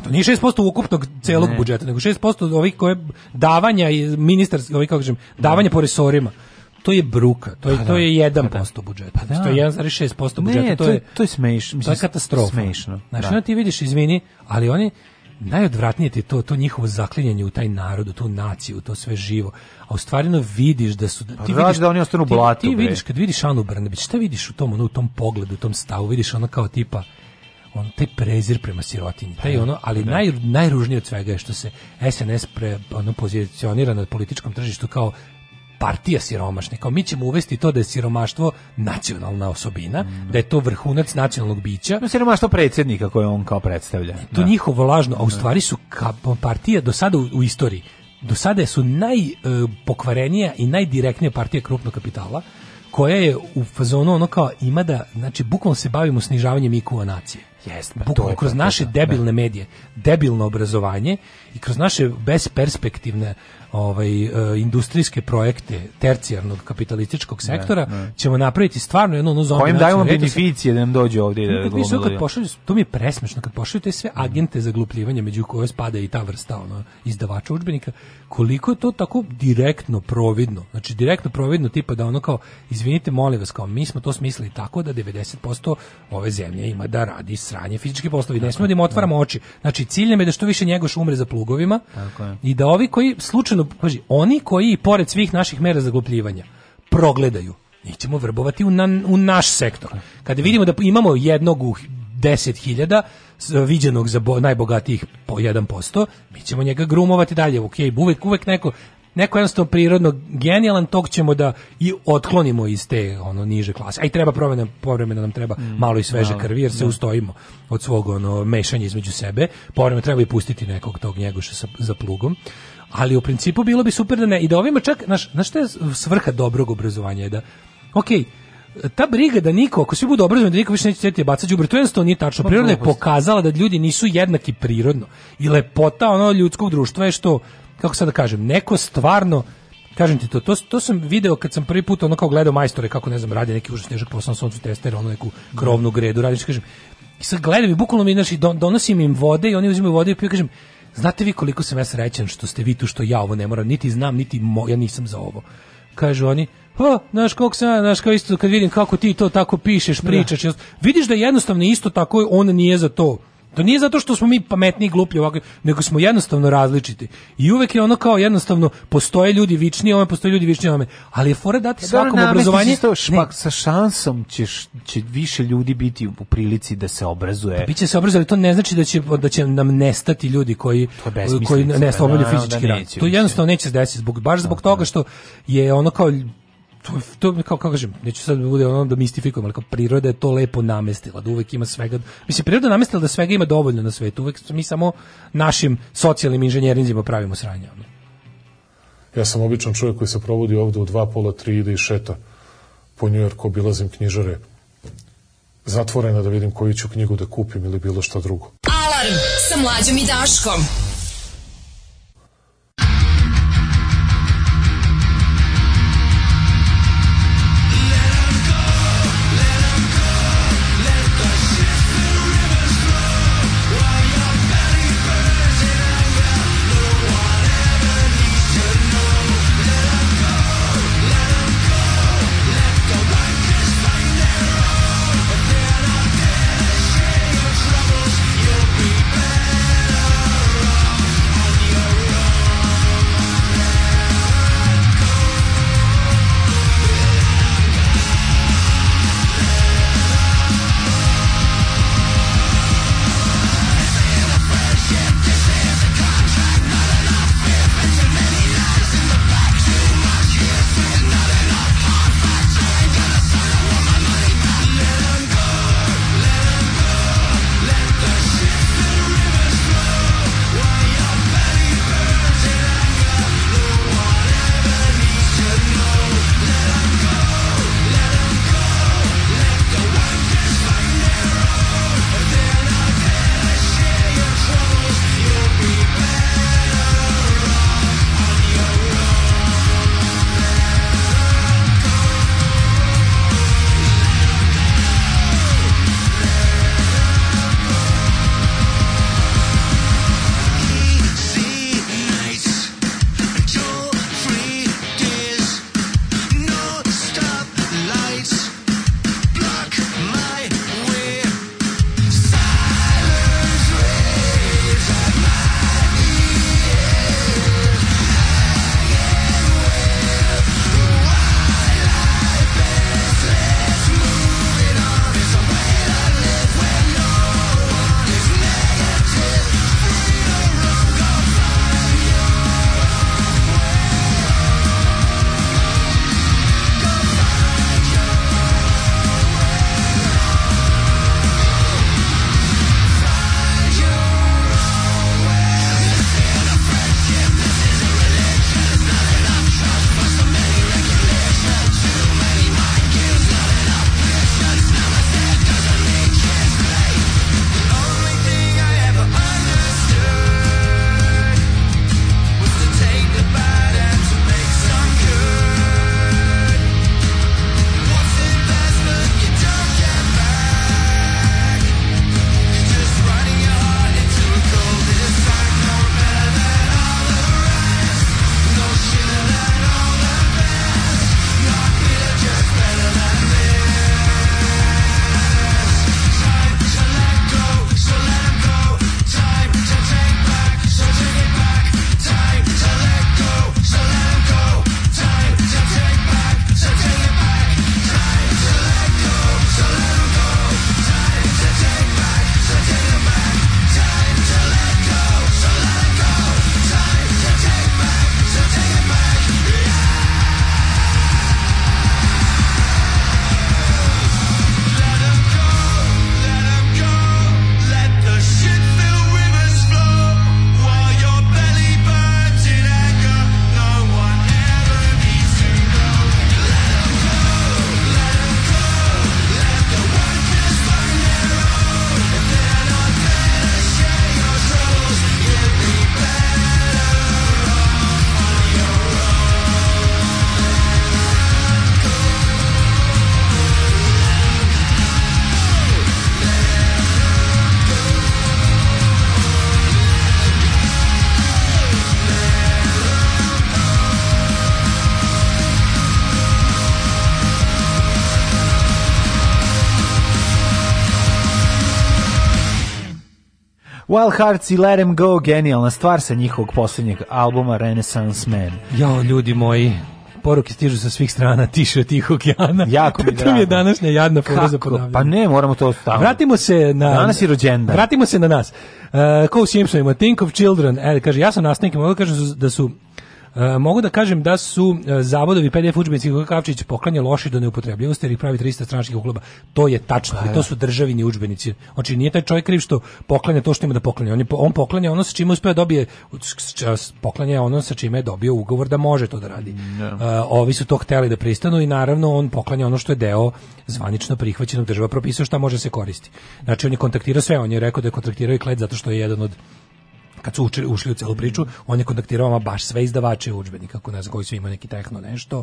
To nije 6% ukupnog celog ne. budžeta, nego 6% ovih koje davanja i ministarski, ovih kako kažem, davanja po resorima to je bruka, to je pa to da. je 1% pa da. budžeta. Pa da. To je 1,6% budžeta, ne, to, to je to je smešno, to je katastrofa. Smešno. Znači, da. ti vidiš, izvini, ali oni najodvratnije ti to to njihovo zaklinjanje u taj narod, u tu naciju, u to sve živo. A u stvarno vidiš da su pa ti vidiš da oni ostanu blatu. Ti, ti vidiš kad vidiš Anu Brnabić, šta vidiš u tom ono, u tom pogledu, u tom stavu, vidiš ona kao tipa on taj prezir prema sirotinji, taj da, ono, ali da. naj, najružnije od svega je što se SNS pre, ono, pozicionira na političkom tržištu kao partija siromašne, Kao mi ćemo uvesti to da je siromaštvo nacionalna osobina, mm. da je to vrhunac nacionalnog bića. No, da, siromaštvo predsjednika koje on kao predstavlja. E, to da. njihovo lažno, a u da. stvari su ka, partija do sada u, u istoriji, do sada su najpokvarenija e, i najdirektnija partija krupnog kapitala, koja je u fazonu ono kao ima da, znači bukvalno se bavimo snižavanjem IQ-a nacije. Jeste, bukvalno kroz naše da, debilne medije, debilno obrazovanje i kroz naše besperspektivne ovaj e, industrijske projekte tercijarnog kapitalističkog sektora ne, ne. ćemo napraviti stvarno jednu onu zonu kojim dajemo beneficije da nam dođe ovdje da, da mi kad pošalju to mi je presmešno kad pošalju te sve agente za glupljivanje među koje spada i ta vrsta ono izdavača udžbenika koliko je to tako direktno providno znači direktno providno tipa da ono kao izvinite molim vas kao mi smo to smislili tako da 90% ove zemlje ima da radi sranje fizički poslovi ne smemo da im otvaramo da. oči znači cilj nam je da što više njegoš umre za plugovima tako je. i da ovi koji slučajno iskreno, paži, oni koji pored svih naših mera zagupljivanja progledaju, nećemo ćemo vrbovati u, na, u naš sektor. Kada vidimo da imamo jednog u deset hiljada, viđenog za najbogatijih po 1%, mi ćemo njega grumovati dalje. Ok, uvek, uvek neko neko jednostavno prirodno genijalan, tog ćemo da i otklonimo iz te ono niže klase. A i treba promena, povremeno nam treba mm, malo i sveže malo, krvi, jer se da. ustojimo od svog ono, mešanja između sebe. Povremeno treba i pustiti nekog tog njegoša sa, za plugom. Ali u principu bilo bi super da ne. I da ovima čak, znaš, znaš šta je svrha dobrog obrazovanja? Je da, okej, okay, ta briga da niko, ako svi budu obrazovani, da niko više neće cijeti bacati đubre, to jednostavno nije tačno. Priroda je pokazala da ljudi nisu jednaki prirodno. I lepota ono ljudskog društva je što kako sad da kažem, neko stvarno kažem ti to, to, to sam video kad sam prvi put ono kao gledao majstore kako ne znam radi neki užasno težak posao na suncu tester ono neku krovnu gredu radiš kažem i sad gledam i bukvalno mi znači donosim im vode i oni uzimaju vode i piju kažem znate vi koliko sam ja srećan što ste vi tu što ja ovo ne moram niti znam niti mo, ja nisam za ovo kažu oni pa, znaš kako sam, znaš kao isto kad vidim kako ti to tako pišeš, da. pričaš, da. vidiš da jednostavno isto tako on nije za to To nije zato što smo mi pametni i gluplji ovako, nego smo jednostavno različiti. I uvek je ono kao jednostavno postoje ljudi vični, ome postoje ljudi vični ome. Ali je fora dati e, svakom da, obrazovanje. Sto, špak, sa šansom ćeš, će više ljudi biti u prilici da se obrazuje. Pa biće se obrazovali, to ne znači da će, da će nam nestati ljudi koji, koji pa ne obavljaju da fizički da, rad. To jednostavno neće se desiti, zbog, baš zbog toga što je ono kao to, je to kao, kao kažem, neću sad da bude ono da mistifikujem, ali kao priroda je to lepo namestila, da uvek ima svega, mislim, priroda namestila da svega ima dovoljno na svetu, uvek mi samo našim socijalnim inženjerinzima pravimo sranje. Ono. Ja sam običan čovjek koji se provodi ovde u dva, pola, tri, ide i šeta po Njujorku, obilazim knjižare, zatvorena da vidim koju ću knjigu da kupim ili bilo šta drugo. Alarm sa mlađom i Daškom. Wild Hearts i Let Em Go, genijalna stvar sa njihovog poslednjeg albuma Renaissance Man. Jo, ljudi moji, poruke stižu sa svih strana, tiše od tih okeana. Jako mi to je današnja jadna poruza Pa ne, moramo to ostaviti. Vratimo se na... Danas je rođendan. Vratimo se na nas. Uh, e, ko Simpson Simpsonima, Think of Children, er, kaže, ja sam nastavnik, mogu da kaže da su E, mogu da kažem da su e, zavodovi PDF udžbenici koje Kavčić poklanja loši do neupotrebljivosti jer ih pravi 300 stranačkih uglaba. To je tačno, pa, da. to su državni udžbenici. Znači nije taj čovjek kriv što poklanja to što ima da poklanja. On, je, on poklanja ono sa čime uspeo da dobije poklanja ono sa čime je dobio ugovor da može to da radi. Da. E, ovi su to hteli da pristanu i naravno on poklanja ono što je deo zvanično prihvaćenog država propisao šta može se koristiti. Znači on je kontaktirao sve, on je rekao da je kontaktirao i Kled zato što je jedan od kad su ušli, ušli u celu priču, on je kontaktirao baš sve izdavače udžbenika, kako ne znam koji su imali neki tehno nešto,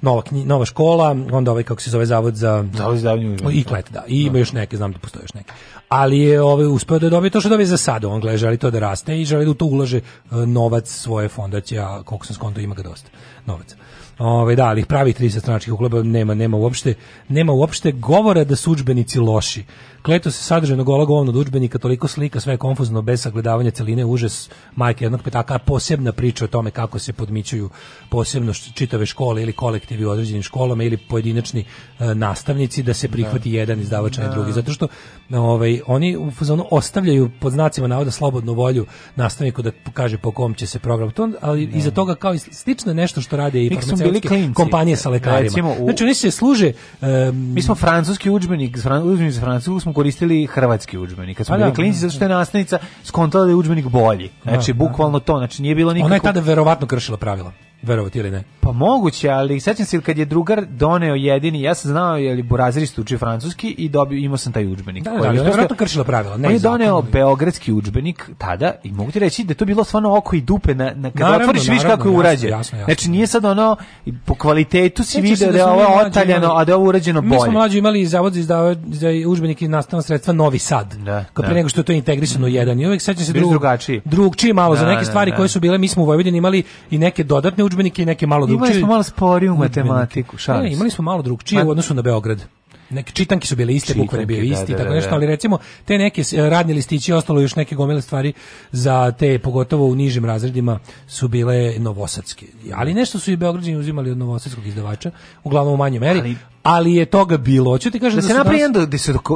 nova, knji, nova škola, onda ovaj kako se zove zavod za zavod za i klet, da. I da. ima još neke, znam da postoje još neke. Ali je ovaj uspeo da dobije to što dobije za sad, on gleda želi to da raste i želi da u to ulaže e, novac svoje fondacije, a koliko sam skonto ima ga dosta novaca. Ovaj da, ali pravi 30 stranačkih uhleba nema, nema uopšte, nema uopšte govora da su udžbenici loši. Kleto se sadrže sadržajno gola govno od udžbenika, toliko slika, sve je konfuzno bez sagledavanja celine, užas majke jednog petaka, posebna priča o tome kako se podmićuju posebno čitave škole ili kolektivi u određenim školama ili pojedinačni e, nastavnici da se prihvati da. jedan izdavač, a drugi, da. zato što na ovaj, oni u fazonu ostavljaju pod znacima navoda slobodnu volju nastavniku da kaže po kom će se program to, ali da. i za toga kao i slično nešto što rade i farmaceutske kompanije sa lekarima. Recimo, u... Znači oni se služe um, Mi smo francuski udžbenik, udžbenik za Francusku smo koristili hrvatski udžbenik. Kad smo pa bili da, klinci zato što je nastavnica skontala da je udžbenik bolji. Znači da, da. bukvalno to, znači nije bilo nikakvo Ona je tada verovatno kršila pravila verovati ili ne. Pa moguće, ali sećam se kad je drugar doneo jedini, ja sam znao je li Burazirist uči francuski i dobio, imao sam taj udžbenik. Da, da, koji da, je to kršilo pravila. Ne on je doneo ili... beogradski udžbenik tada i mogu ti reći da to bilo stvarno oko i dupe na, na kada naravno, otvoriš viš kako je urađeno. Znači nije sad ono, po kvalitetu si vidio da, da je ovo otaljano, imali, a da je ovo urađeno bolje. Mi smo mlađi imali zavod za, za udžbenik i nastavna sredstva Novi Sad. Da, kad pre da. nego što je to integrisano u jedan. I uvek sećam se drug, drugačiji. Drugčiji malo za da, neke stvari koje su bile, mi smo u Vojvodini imali i neke dodatne udžbenike i neke malo drugčije. Imali smo malo sporiju matematiku, šalim ne, imali smo malo drugčije u odnosu na Beograd neke čitanke su bile iste, bukvalno je bio isti, da, tako da, nešto, da. ali recimo te neke eh, radne listići i ostalo još neke gomile stvari za te, pogotovo u nižim razredima, su bile novosadske. Ali nešto su i Beograđani uzimali od novosadskog izdavača, uglavnom u manjoj meri, ali, ali je toga bilo. Hoću ti kažem da, da se napravi jedan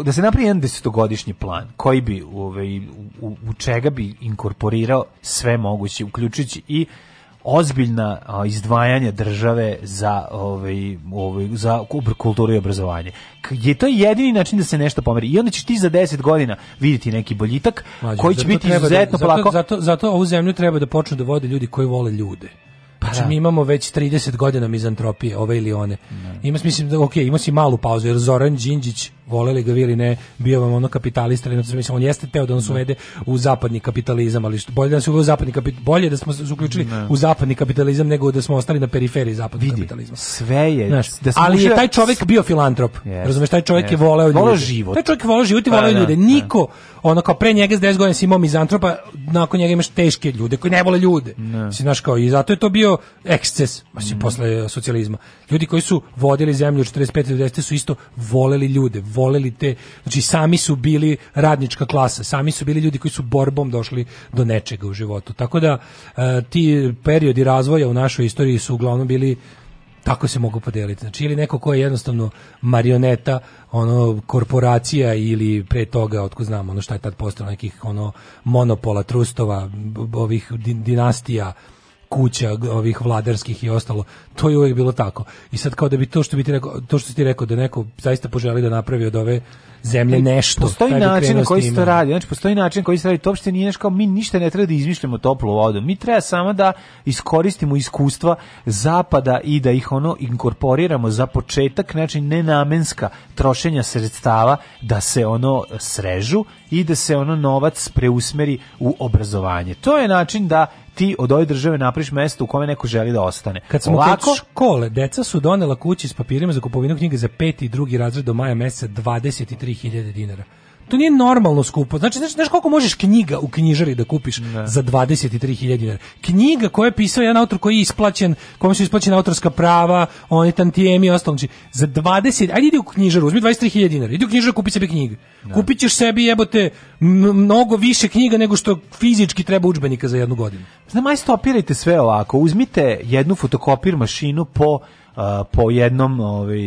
da se napravi jedan desetogodišnji plan koji bi ovaj, u, u, u čega bi inkorporirao sve moguće uključujući i ozbiljna a, izdvajanja države za ovaj ovaj za kulturu i obrazovanje. Je to jedini način da se nešto pomeri. I onda ćeš ti za 10 godina vidjeti neki boljitak Mađu, koji će biti da- izuzetno da, Zato, zato, zato ovu zemlju treba da počnu da vode ljudi koji vole ljude. Pa znači, da. mi imamo već 30 godina mizantropije, ove ili one. Da. Ima, mislim, da, ok, ima si malu pauzu, jer Zoran Đinđić voleli ga ili ne, bio vam ono kapitalista, ali mislim, on jeste teo da nas da. uvede u zapadni kapitalizam, ali što, bolje da se u zapadni kapitalizam, bolje da smo se uključili ne. Da. u zapadni kapitalizam nego da smo ostali na periferiji zapadnog Vidi, kapitalizma. Sve je. Znaš, da ali je taj čovjek bio filantrop. Yes, razumeš, taj čovjek yes. je voleo ljude. Voleo život. Taj čovjek voleo život i voleo da, ljude. Niko, ono kao pre njega s 10 godina si imao mizantropa, nakon njega imaš teške ljude koji ne vole ljude. Ne. Si znaš kao i zato je to bio eksces, znači mm. posle socijalizma. Ljudi koji su vodili zemlju 45 do 90 su isto voleli ljude, voleli te, znači sami su bili radnička klasa, sami su bili ljudi koji su borbom došli do nečega u životu. Tako da e, ti periodi razvoja u našoj istoriji su uglavnom bili tako se mogu podeliti. Znači ili neko ko je jednostavno marioneta, ono korporacija ili pre toga otko znamo ono šta je tad postalo nekih ono monopola trustova, ovih dinastija, kuća ovih vladarskih i ostalo. To je uvek bilo tako. I sad kao da bi to što bi ti rekao, to što ti rekao da neko zaista poželi da napravi od ove zemlje znači, nešto. Postoji način na koji se to radi. Znači, postoji način koji se radi. To uopšte nije kao mi ništa ne treba da izmišljamo toplu vodu. Mi treba samo da iskoristimo iskustva zapada i da ih ono inkorporiramo za početak, znači nenamenska trošenja sredstava da se ono srežu i da se ono novac preusmeri u obrazovanje. To je način da ti od ove države napriš mesto u kome neko želi da ostane. Kad smo Lako, kod škole, deca su donela kući s papirima za kupovinu knjige za peti i drugi razred do maja meseca 23.000 dinara. To nije normalno skupo. Znači, znaš, znaš koliko možeš knjiga u knjižari da kupiš ne. za 23.000 dinara? Knjiga koja je pisao jedan autor koji je isplaćen, kome su isplaćena autorska prava, oni tantijemi i ostalo. Znači, za 20... Ajde idi u knjižaru, uzmi 23.000 dinara. Idi u knjižaru, kupi sebi knjige. Ne. Kupit ćeš sebi, jebote, mnogo više knjiga nego što fizički treba udžbenika za jednu godinu. Znam, aj stopirajte sve ovako. Uzmite jednu fotokopir mašinu po po jednom ovaj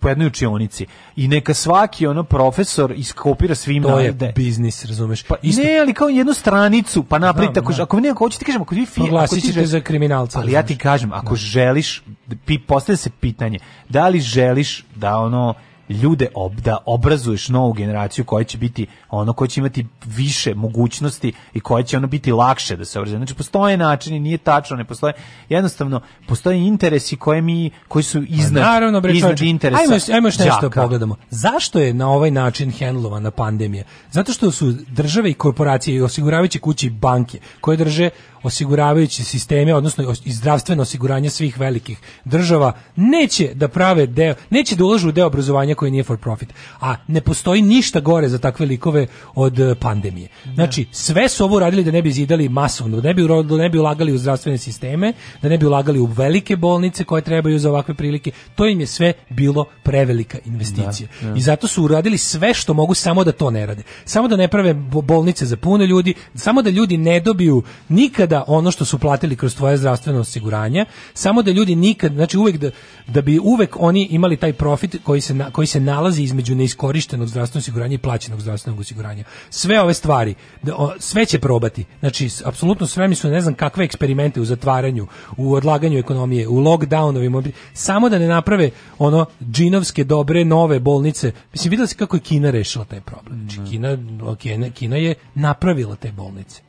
po jednoj učionici i neka svaki ono profesor iskopira svim to je biznis razumeš pa isto... ne ali kao jednu stranicu pa napri tako da. ako neko da. hoćete da kažem ako vi fi, ako ti žel... za kriminalca ali ja ti kažem ako da. želiš pi postavlja se pitanje da li želiš da ono ljude ob, da obrazuješ novu generaciju koja će biti ono koja će imati više mogućnosti i koja će ono biti lakše da se obrazuje. Znači postoje načini, nije tačno, ne postoje. Jednostavno postoje interesi koje mi koji su pa iznad naravno, bre, iznad interesa. Ajmo, ajmo još nešto džaka. pogledamo. Zašto je na ovaj način hendlovana pandemija? Zato što su države i korporacije i osiguravajuće kuće i banke koje drže osiguravajući sisteme, odnosno i zdravstveno osiguranje svih velikih država, neće da prave deo, neće da ulažu u deo obrazovanja koji nije for profit. A ne postoji ništa gore za takve likove od eh, pandemije. Da. Znači, sve su ovo radili da ne bi zidali masovno, da ne bi, da ne bi ulagali u zdravstvene sisteme, da ne bi ulagali u velike bolnice koje trebaju za ovakve prilike. To im je sve bilo prevelika investicija. Da, da. I zato su uradili sve što mogu samo da to ne rade. Samo da ne prave bolnice za pune ljudi, samo da ljudi ne dobiju nikada pripada ono što su platili kroz tvoje zdravstveno osiguranje, samo da ljudi nikad, znači uvek da, da bi uvek oni imali taj profit koji se, na, koji se nalazi između neiskorištenog zdravstvenog osiguranja i plaćenog zdravstvenog osiguranja. Sve ove stvari, da, o, sve će probati. Znači, apsolutno spremni su ne znam kakve eksperimente u zatvaranju, u odlaganju ekonomije, u lockdownovima, samo da ne naprave ono džinovske dobre nove bolnice. Mislim, vidjeli se kako je Kina rešila taj problem. Znači, da. Kina, Kina, Kina je napravila te bolnice.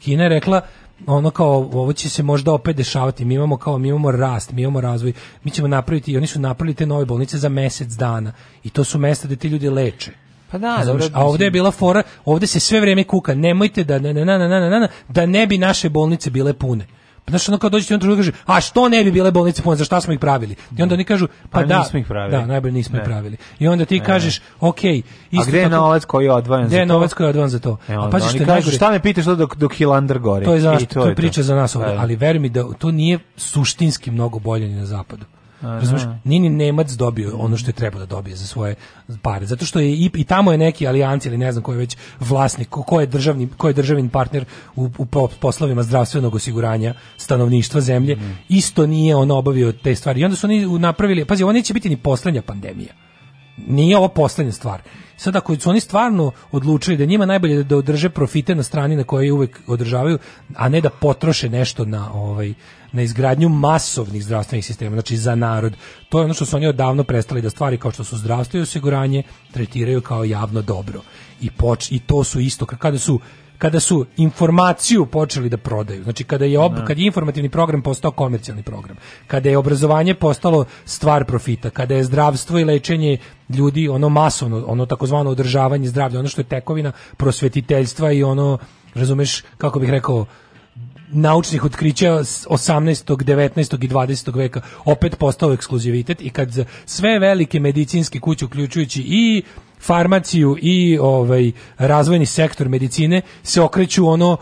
Kina je rekla, ono kao ovo će se možda opet dešavati. Mi imamo kao mi imamo rast, mi imamo razvoj. Mi ćemo napraviti i oni su napravili te nove bolnice za mjesec dana i to su mjesta gdje ti ljudi leče. Pa da, dobro, a ovdje je bila fora, ovdje se sve vrijeme kuka. Nemojte da na na na na na da ne bi naše bolnice bile pune. Znaš, ono kao dođete i on kaže, a što ne bi bile bolnice pune, za šta smo ih pravili? I onda oni kažu, pa, pa da, nismo ih pravili. da, najbolje nismo ne. ih pravili. I onda ti ne. kažeš, ok, isto A gde je tako, novac koji je odvojen za to? Gde je novac koji je odvojen za to? E onda, a pa što kažu, šta me pitaš to dok, dok Hilander gori? To je, znaš, to, to je priča to. za nas ovdje, da, da. ali veruj mi da to nije suštinski mnogo bolje ni na zapadu. Razumeš? Da. Nini Nemac dobio ono što je trebao da dobije za svoje pare. Zato što je i, i tamo je neki alijanci ili ne znam ko je već vlasnik, ko je državni, ko je državni partner u, u poslovima zdravstvenog osiguranja stanovništva zemlje, mm. isto nije on obavio te stvari. I onda su oni napravili, pazi, ovo neće biti ni poslednja pandemija. Nije ovo poslednja stvar. Sada ako su oni stvarno odlučili da njima najbolje da, da održe profite na strani na kojoj uvek održavaju, a ne da potroše nešto na ovaj na izgradnju masovnih zdravstvenih sistema, znači za narod. To je ono što su oni odavno prestali da stvari kao što su zdravstvo i osiguranje tretiraju kao javno dobro. I, poč, i to su isto, kada su kada su informaciju počeli da prodaju. Znači kada je ob, da. kad je informativni program postao komercijalni program, kada je obrazovanje postalo stvar profita, kada je zdravstvo i lečenje ljudi ono masovno, ono takozvano održavanje zdravlja, ono što je tekovina prosvetiteljstva i ono razumeš kako bih rekao naučnih otkrića 18., 19. i 20. veka opet postao ekskluzivitet i kad sve velike medicinske kuće uključujući i farmaciju i ovaj razvojni sektor medicine se okreću ono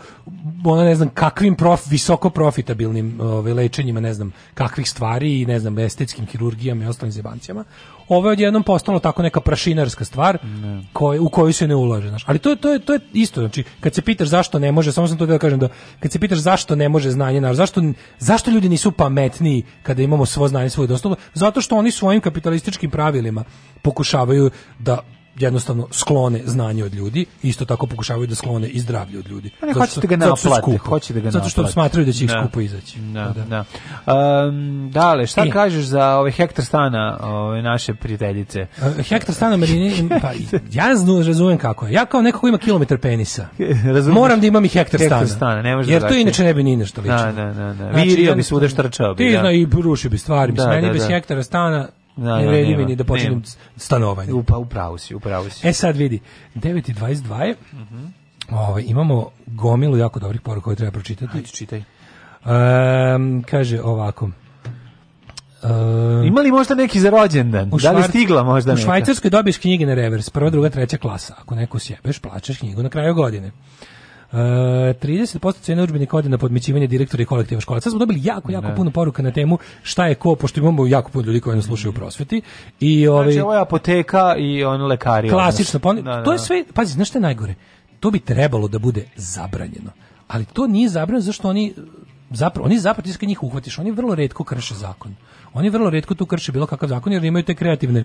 ono ne znam kakvim prof, visoko profitabilnim ovaj lečenjima ne znam kakvih stvari i ne znam estetskim hirurgijama i ostalim zebancijama ovo je odjednom postalo tako neka prašinarska stvar ne. koj, u koju se ne ulaže. Znaš. Ali to, to, je, to je isto, znači, kad se pitaš zašto ne može, samo sam to da kažem, da, kad se pitaš zašto ne može znanje, naš, zašto, zašto ljudi nisu pametniji kada imamo svo znanje svoje dostupno, zato što oni svojim kapitalističkim pravilima pokušavaju da jednostavno sklone znanje od ljudi isto tako pokušavaju da sklone i zdravlje od ljudi. Pa ne, zato što, hoćete da ga naplate, hoćete ga naplate. Zato što da smatraju da će ih da. skupo izaći. Da, da. No. Um, dale, šta e. kažeš za ove hektar stana ove naše prijateljice? E, hektar stana, meni, pa, ja znu, razumem kako je. Ja kao neko ko ima kilometar penisa, (laughs) moram da imam i hektar, hektar stana. stana ne može jer to inače ne bi ni nešto lično. Da, da, da. da. Znači, Virio bi svuda štrčao bi. Ti zna i rušio bi stvari. Mislim, meni bez hektara stana da, ne da, vredi mi ni da počinjem stanovanje. Upa, upravo si, upravo si. E sad vidi, 9.22 je, mm -hmm. Ovo, ovaj, imamo gomilu jako dobrih poruka koje treba pročitati. Hajde, čitaj. Um, kaže ovako. Um, Ima li možda neki za rođendan? Da li stigla možda neka? U Švajcarskoj dobiješ knjige na revers, prva, druga, treća klasa. Ako neku sjebeš, plaćaš knjigu na kraju godine. Uh, 30% cene udžbenika ode na podmićivanje direktora i kolektiva škola. Sad smo dobili jako, jako ne. Da. puno poruka na temu šta je ko, pošto imamo jako puno ljudi koji nas slušaju u prosveti. I, ovaj, znači, ovo je apoteka i on lekari. Klasično. Pa ono. Da, da, to je da. sve, pazi, znaš što je najgore? To bi trebalo da bude zabranjeno. Ali to nije zabranjeno zašto oni zapravo oni zapravo ti njih uhvatiš, oni vrlo redko krše zakon. Oni vrlo redko tu krše bilo kakav zakon jer imaju te kreativne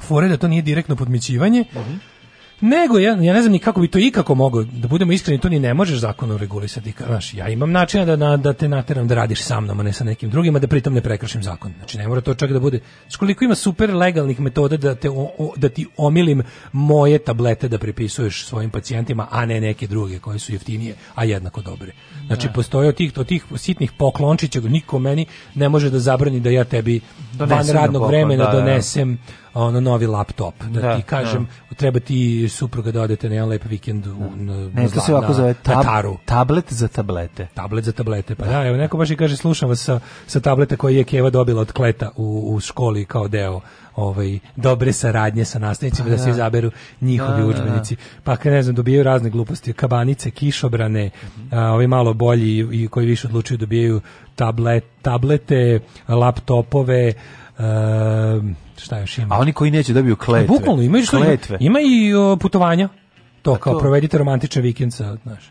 fore da to nije direktno podmićivanje. Uh mhm. -huh Nego, ja, ja ne znam ni kako bi to ikako mogao, da budemo iskreni, to ni ne možeš zakonom regulisati. znači ja imam načina da, na, da te nateram da radiš sa mnom, a ne sa nekim drugima, da pritom ne prekršim zakon. Znači, ne mora to čak da bude... Skoliko ima super legalnih metoda da, te, o, o, da ti omilim moje tablete da prepisuješ svojim pacijentima, a ne neke druge koje su jeftinije, a jednako dobre. Znači, da. postoje od tih, od tih sitnih poklončića, niko meni ne može da zabrani da ja tebi Donesem van radnog poklon, vremena da, da, da. donesem ono novi laptop. Da, da ti kažem, da. treba ti supruga da odete na jedan lep vikend u, da. na, ne, to se ovako zove tab, Tataru. Tablet za tablete. Tablet za tablete, pa da. da, evo neko baš i kaže, slušam vas sa, sa tableta koji je Keva dobila od kleta u, u školi kao deo ovaj dobre saradnje sa nastavnicima da, pa da se izaberu njihovi da, da, da. udžbenici. Pa kad ne znam, dobijaju razne gluposti, kabanice, kišobrane, a, ovi malo bolji i koji više odlučuju dobijaju tablet, tablete, laptopove, a, šta još ima? A oni koji neće dobiju kletve. Bukvalno ima i što kletve. ima, ima i o, putovanja. To, to kao provedite romantičan vikend sa, znaš.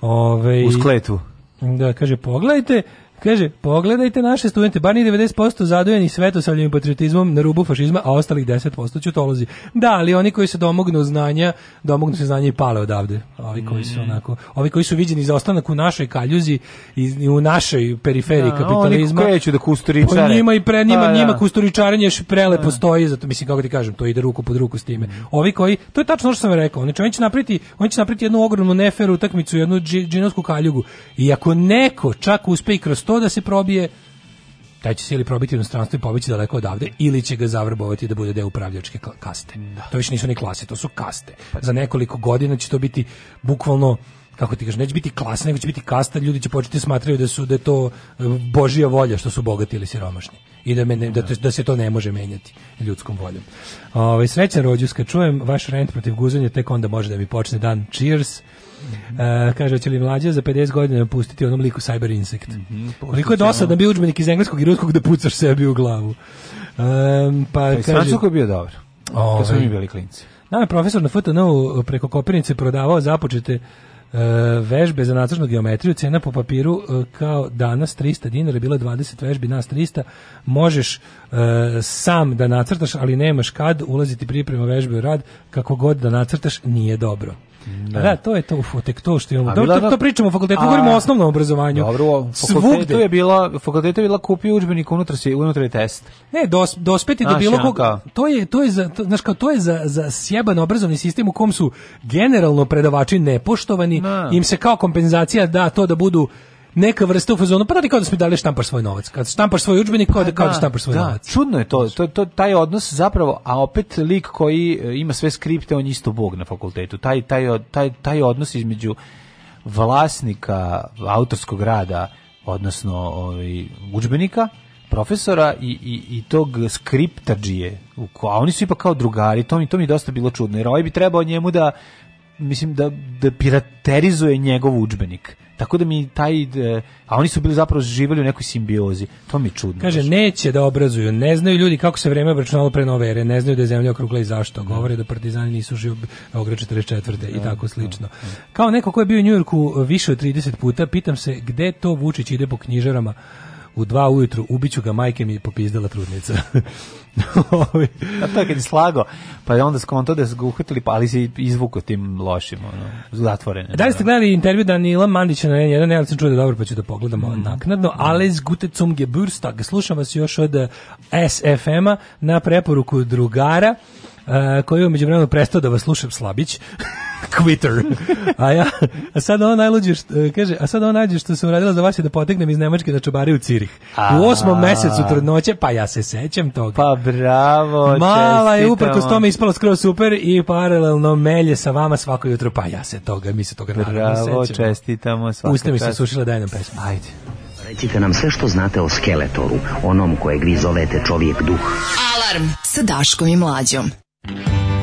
Ove, Uz kletvu. Da, kaže, pogledajte Kaže, pogledajte naše studente, bar ni 90% zadojeni svetosavljivim patriotizmom na rubu fašizma, a ostalih 10% ćutolozi. Da, ali oni koji se domognu znanja, domognu se znanja i pale odavde. Ovi koji su mm. onako, ovi koji su viđeni za ostanak u našoj kaljuzi i u našoj periferiji da, kapitalizma. Oni kreću da kusturičare. Po njima i pred njima, a, pa da. njima ja. kusturičarenje još prelepo da. stoji, zato mislim kako ti kažem, to ide ruku pod ruku s time. Mm. Ovi koji, to je tačno što sam rekao, oni znači, će, oni će napriti, oni će napriti jednu ogromnu neferu utakmicu, jednu džinovsku kaljugu. I ako neko čak uspe i kroz što da se probije, taj će se ili probiti u inostranstvo i pobeći daleko odavde, ili će ga zavrbovati da bude deo upravljačke kaste. Da. To više nisu ni klase, to su kaste. Pa da. Za nekoliko godina će to biti bukvalno kako ti kažeš, neće biti klasa, nego će biti kasta, ljudi će početi da smatraju da su da je to e, božija volja što su bogati ili siromašni i da, me da, da, se to ne može menjati ljudskom voljom. Ovaj srećan rođuska, čujem vaš rent protiv guzanja, tek onda može da mi počne dan. Cheers. E, kaže, će li mlađe za 50 godina pustiti onom liku Cyber Insect? Mm -hmm, Koliko je dosadan bio učbenik iz engleskog i ruskog da pucaš sebi u glavu. E, pa, pa kaže... je bio dobar. Ove. Kad smo mi ovaj. bili klinci. Nama da, je profesor na FTN e, preko Kopirnice prodavao započete Uh, vežbe za nacrtnu geometriju, cena po papiru uh, kao danas 300 dinara, bilo 20 vežbi, nas 300, možeš uh, sam da nacrtaš, ali nemaš kad ulaziti priprema vežbe u rad, kako god da nacrtaš, nije dobro. Da. da, to je to, uf, tek to što je ovo. Dobro, to, da- to pričamo o fakultetu, govorimo o osnovnom obrazovanju. Dobro, fakultetu je bila, fakultetu je bila kupio udžbenik unutra se unutra je test. Ne, dos, dospeti do bilo koga. To je to je za to, znaš kao to je za za sjeban obrazovni sistem u kom su generalno predavači nepoštovani, Na. Da. im se kao kompenzacija da to da budu neka vrsta u fazonu, pa da ti kao da smo dali štampaš svoj novac. Kad štampaš svoj udžbenik, kao pa da, kao da, da štampaš svoj da, novac. Čudno je to, to, to, taj odnos zapravo, a opet lik koji e, ima sve skripte, on je isto bog na fakultetu. Taj, taj, taj, taj odnos između vlasnika autorskog rada, odnosno ovaj, udžbenika, profesora i, i, i tog skriptadžije, a oni su ipak kao drugari, to mi, to mi je dosta bilo čudno, jer ovaj bi trebao njemu da mislim da, da piraterizuje njegov udžbenik. Tako da mi taj e, a oni su bili zapravo živeli u nekoj simbiozi. To mi je čudno. Kaže baš. neće da obrazuju, ne znaju ljudi kako se vreme obračunalo pre nove ere, ne znaju da je zemlja okrugla i zašto. Da. Govore da partizani nisu živi ograd 44. Da, i tako da, slično. Da, da. Kao neko ko je bio u Njujorku više od 30 puta, pitam se gde to Vučić ide po knjižarama u dva ujutru, ubiću ga majke mi je popizdala trudnica. (laughs) A to je kad je slago, pa je onda skonto da su ga uhvatili, pa ali se izvuko tim lošim, ono, zatvorene. Da li ste da. gledali intervju Danila Mandića na N1, ja sam čuo da dobro, pa ću da pogledam mm. naknadno, iz gute zum Geburtstag, slušam vas još od SFM-a na preporuku drugara, Eh, koji je umeđu vremenu prestao da vas slušam slabić, Twitter. (laughs) A ja, a sad on najluđe, eh, kaže, a sad on nađe što sam uradila za vas je da potegnem iz Nemačke na da čobare u Cirih. u osmom mesecu trudnoće, pa ja se sećam toga. Pa bravo, čestitamo. Mala je uprkos tome ispalo skroz super i paralelno melje sa vama svako jutro, pa ja se toga, mi se toga naravno sećam. Bravo, čestitamo svaka Usta mi se sušila, daj nam pesmu. Ajde. Recite nam sve što znate o Skeletoru, onom kojeg vi zovete čovjek duh. Alarm sa Daškom i Mlađom. Thank you.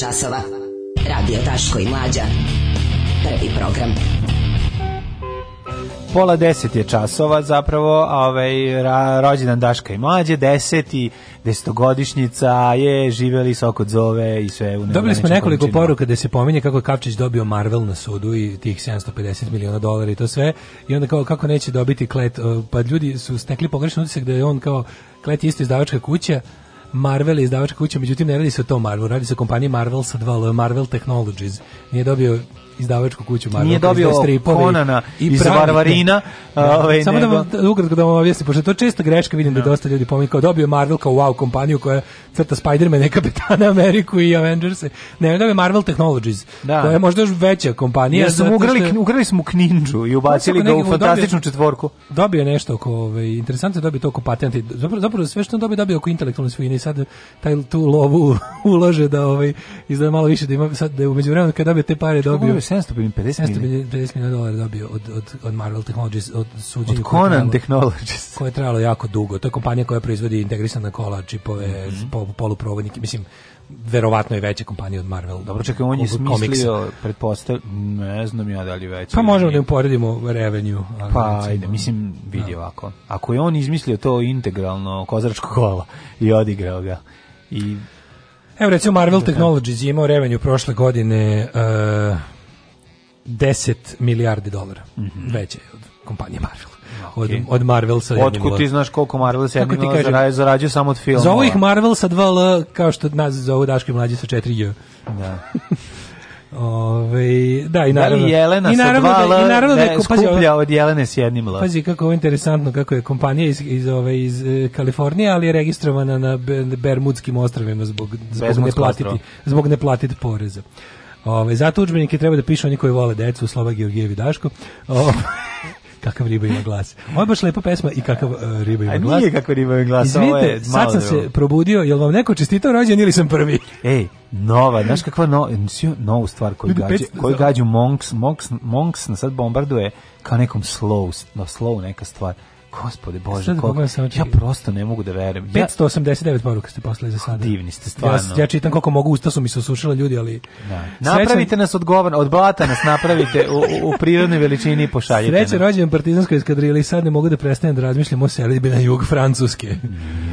časova. Radio Taško i Mlađa. Prvi program. Pola 10 je časova zapravo, ovaj, rođendan Daška i Mlađe, i desetogodišnjica, je, živeli se oko zove i sve. U Dobili smo nekoliko količinu. poruka da se pominje kako je Kapčić dobio Marvel na sudu i tih 750 miliona dolara i to sve, i onda kao kako neće dobiti klet, pa ljudi su stekli pogrešan utisak da je on kao klet isto izdavačka kuća, Marvel je izdavačka kuća, međutim ne radi se o tom Marvel, radi se o kompaniji Marvel sa 2L, Marvel Technologies. Nije dobio izdavačku kuću Marvel. Nije da dobio Konana i iz Varvarina. Da. Ovaj, Samo da nego... da vam ukratko da vam objasnim, pošto to česta greška, vidim da dosta ljudi pomeni kao dobio Marvel kao wow kompaniju koja crta Spider-Man, Kapetana Ameriku i Avengers. -e. Ne, ne, dobio Marvel Technologies, da. koja je možda još veća kompanija. Ja, smo ugrali, što... ugrali smo Kninđu i ubacili ga u fantastičnu dobio, četvorku. Dobio nešto oko, ovaj, interesantno je dobio to oko patenti. Zapravo, zapravo sve što on dobio, dobio oko intelektualne svojine i sad taj, tu lovu (laughs) ulože da ovaj, izdaje malo više, da ima sad, da umeđu vremena kada dobije te pare, dobio 750 miliona. 750 miliona dolara dobio od, od, od Marvel Technologies, od suđenja. Od Conan trajalo, Technologies. Koje je trajalo jako dugo. To je kompanija koja proizvodi integrisana kola, čipove, mm -hmm. po, poluprovodnike, mislim, verovatno je veća kompanija od Marvel. Dobro, čekaj, on je smislio, pretpostavljam, ne znam ja da li veća. Pa možemo da im poredimo revenue. Pa, ajde, mislim, vidi da. ovako. Ako je on izmislio to integralno kozaračko kola i odigrao ga, i Evo recimo Marvel da, da. Technologies je imao revenue prošle godine uh, 10 milijardi dolara. Mm -hmm. Veće je od kompanije Marvel. Okay. Od, od Marvelsa. Otkud ti znaš koliko Marvelsa jednim ti zarađuje, zarađuje samo od filmova? Zovu ih Marvelsa 2L, kao što nas zovu Daške mlađe sa 4J. Da. (laughs) Ove, da, i naravno. Da li Jelena i naravno, sa dva da- L, i naravno da je, pazi, skuplja od Jelene s jednim L. Pazi kako je interesantno kako je kompanija iz, iz, ove, iz e, Kalifornije, ali je registrovana na Bermudskim ostravima zbog, zbog, ne platiti, zbog ne platiti poreza. Ovaj zato udžbenike treba da pišu oni koji vole decu, Slova Georgijevi Daško. Ovaj (laughs) kakav riba ima glas. Ovo je baš lepa pesma i kakav uh, riba ima glas. A nije kakav riba ima glas. Izvinite, sad sam se probudio, jel vam neko čestitao rođen ili sam prvi? Ej, nova, znaš kakva no, novu stvar koju gađu, koju gađu Monks, Monks, Monks na sad bombarduje kao nekom slow, no, slow neka stvar. Gospode Bože, koliko, ja prosto ne mogu da verujem. 589 ja, poruka ste poslali za sada. Divni ste, stvarno. Ja, ja čitam koliko mogu, usta su mi se osušila ljudi, ali... Da. Napravite srećen, nas od govana, od blata nas napravite u, u prirodnoj veličini i pošaljite Sreće rođen partizanskoj eskadrili i sad ne mogu da prestanem da razmišljam o selidbi na jug Francuske.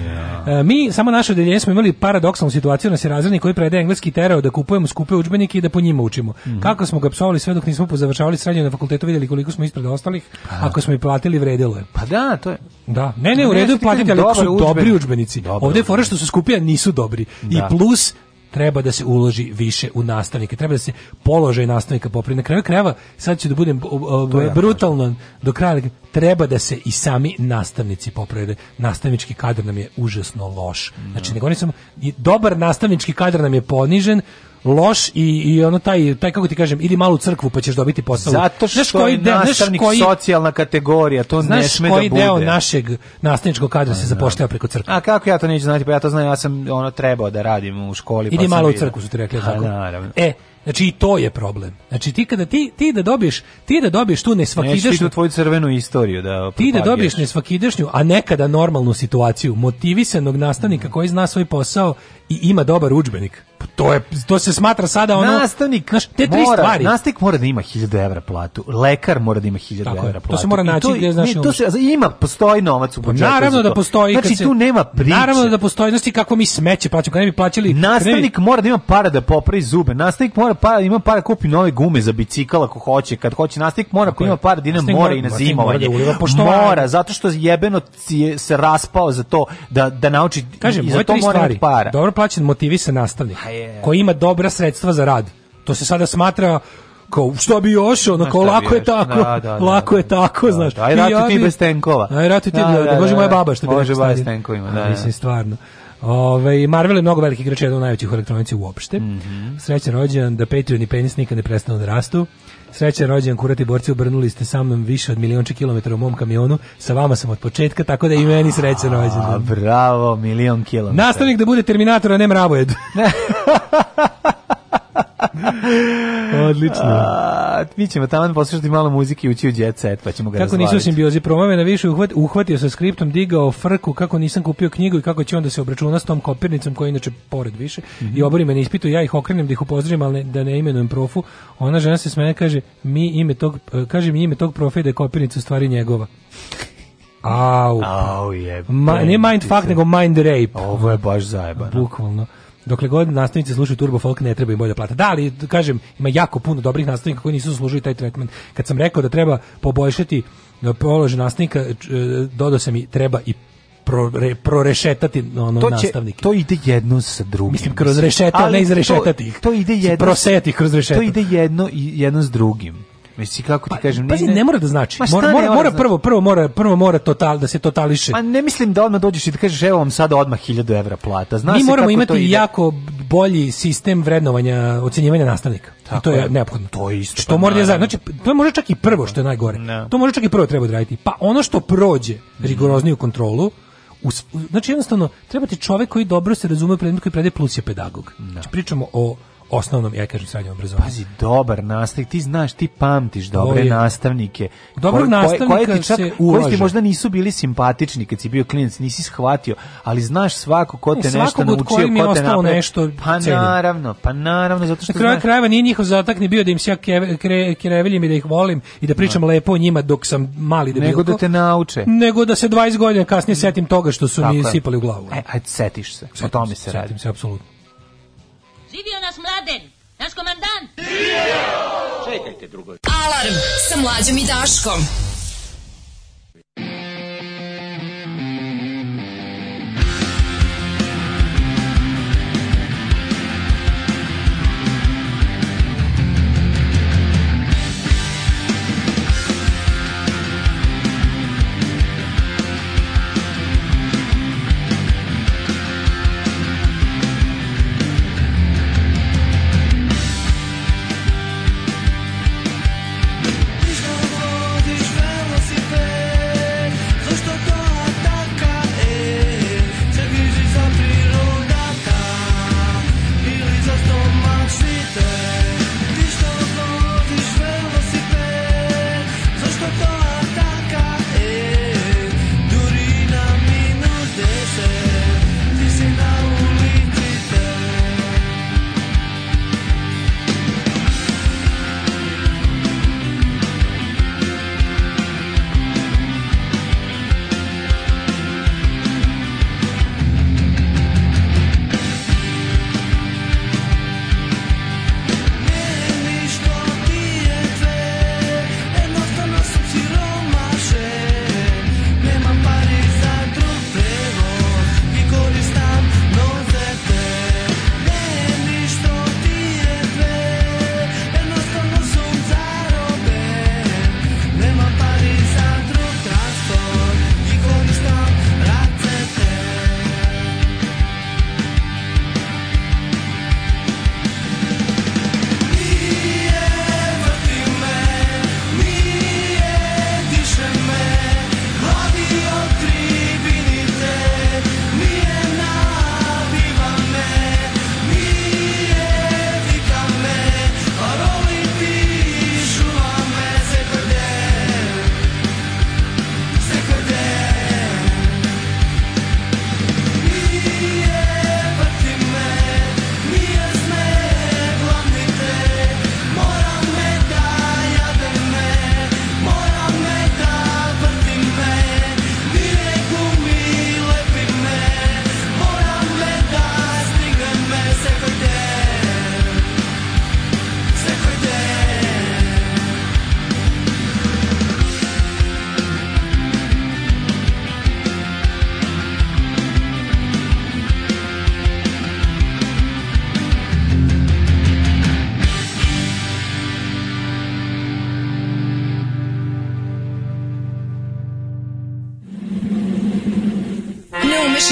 Ja. E, mi, samo naše odeljenje, smo imali paradoksalnu situaciju, na da je razrednik koji predaje engleski terao da kupujemo skupe udžbenike i da po njima učimo. Mm -hmm. Kako smo ga psovali sve dok nismo pozavršavali srednju na fakultetu, videli koliko smo ispred ostalih, pa. Da. ako smo i platili, vredelo je. Pa da, to je... Da, ne, ne, u redu je platiti, ali su dobri udžbenici. Ovdje je fora što su skupi, nisu dobri. Da. I plus, treba da se uloži više u nastavnike, treba da se položaj nastavnika popravi. Na kraju krajeva, sad ću da budem brutalan do kraja, dakle, treba da se i sami nastavnici poprave. Nastavnički kadar nam je užasno loš. Znači, ne govorim samo, dobar nastavnički kadar nam je ponižen, loš i, i ono taj, taj kako ti kažem, idi malu crkvu pa ćeš dobiti posao. Zato što znaš koji je nastavnik koji, socijalna kategorija, to ne sme da bude. Znaš koji deo našeg nastavničkog kadra se zapošljava da. preko crkve? A kako ja to neću znati, pa ja to znam, ja sam ono trebao da radim u školi. Pa idi pa malo u crkvu su ti rekli, tako? Naravno. E, Znači i to je problem. Znači ti kada ti ti da dobiješ, ti da dobiješ tu nesvakidašnju tvoju crvenu istoriju da Ti da dobiješ nesvakidašnju, a nekada normalnu situaciju motivisanog nastavnika mm. koji zna svoj posao i ima dobar udžbenik to je to se smatra sada ono nastavnik znaš, te tri mora, stvari nastavnik mora da ima 1000 evra platu lekar mora da ima 1000 evra platu to se mora naći gdje znaš to se ima postoji novac u pa budžetu naravno da postoji znači se, tu nema priče naravno da postoji znači kako mi smeće plaćamo kad ne bi plaćali nastavnik mi... mora da ima para da popravi zube nastavnik mora para ima para da kupi nove gume za bicikl ako hoće kad hoće nastavnik mora ako ima para da ide mora i na zimovanje da mora zato što jebeno se raspao za to da da nauči Kažem, i za to mora para dobro plaćen motivisan nastavnik Pa koji ima dobra sredstva za rad. To se sada smatra kao što bi još ono kao lako da, da, da, je tako da, lako je tako znaš aj ratu ti bez tenkova aj ratu ti da, bože moja baba što bi bože baš tenkovima da mislim stvarno Ove, Marvel je mnogo velikih igrača, jedan od najvećih u elektronici uopšte. Mm -hmm. Srećan rođendan, da Patreon i penis nikad ne prestanu da rastu. Srećan rođendan, kurati borci, obrnuli ste sa mnom više od milionče kilometara u mom kamionu. Sa vama sam od početka, tako da i meni srećan rođendan. Bravo, milion kilometara. Nastavnik da bude Terminator, a ne mravojed. (laughs) (laughs) Odlično. A, mi ćemo tamo poslušati malo muzike i ući u jet set, pa ćemo ga Kako nisu simbiozi promove na više uhvat, uhvatio sa skriptom, digao frku, kako nisam kupio knjigu i kako će onda se obračuna s tom kopirnicom koja inače pored više. Mm -hmm. I obori me ne ispitu, ja ih okrenem da ih upozorim, ali ne, da ne imenujem profu. Ona žena se smene kaže, mi ime tog, kaže mi ime tog profe da je kopirnica stvari njegova. Au. Au je. Ma, ne mind fuck, nego mind rape. Ovo je baš zajebano. Bukvalno dokle god nastavnici slušaju turbo folk ne treba im bolja plata. Da, ali kažem, ima jako puno dobrih nastavnika koji nisu zaslužili taj tretman. Kad sam rekao da treba poboljšati položaj nastavnika, e, dodao sam i treba i pro, re, prorešetati ono to će, nastavnike. To ide jedno sa drugim. Mislim, kroz rešeta, ne izrešetati ih. To, ide jedno. Proseti kroz rešeta. To ide jedno i jedno s drugim. Mislim kako ti pa, kažem, pazi, ne, ne, mora da znači. Mora, mora, mora znači. prvo, prvo mora, prvo mora total da se totališe. Pa ne mislim da odmah dođeš i da kažeš evo vam sad odmah 1000 € plata. Zna Mi moramo imati jako bolji sistem vrednovanja, ocenjivanja nastavnika. Tako to je, je. neophodno. To je isto. Što pa mora da znači, znači, to može čak i prvo što je najgore. Ne. Da. To može čak i prvo treba odraditi. Pa ono što prođe rigorozniju kontrolu, us, znači jednostavno treba ti čovek koji dobro se razume u predmet koji predaje plus je pedagog. Da. Znači, pričamo o osnovnom, ja kažem srednjem obrazovanju. Pazi, dobar nastavnik, ti znaš, ti pamtiš dobre je. nastavnike. Dobro koje, nastavnika koje, ti čak, se Koji ti možda nisu bili simpatični kad si bio klinac, nisi shvatio, ali znaš svako ko te ne, nešto naučio, ko te napravio. Nešto pa cenim. naravno, pa naravno, zato što Na kraju znaš... krajeva nije njihov zadatak ni bio da im se ja kreveljem i da ih volim i da pričam no. Da. lepo o njima dok sam mali debilko. Da nego da te nauče. Nego da se 20 godina kasnije mm. setim toga što su Tako mi sipali u glavu. Aj, e, aj, setiš se, setim, o tome se radi. Setim se, apsolutno. Živio nas mladen, naš komandant! Živio! Čekajte, drugo. Alarm sa mlađom i Daškom.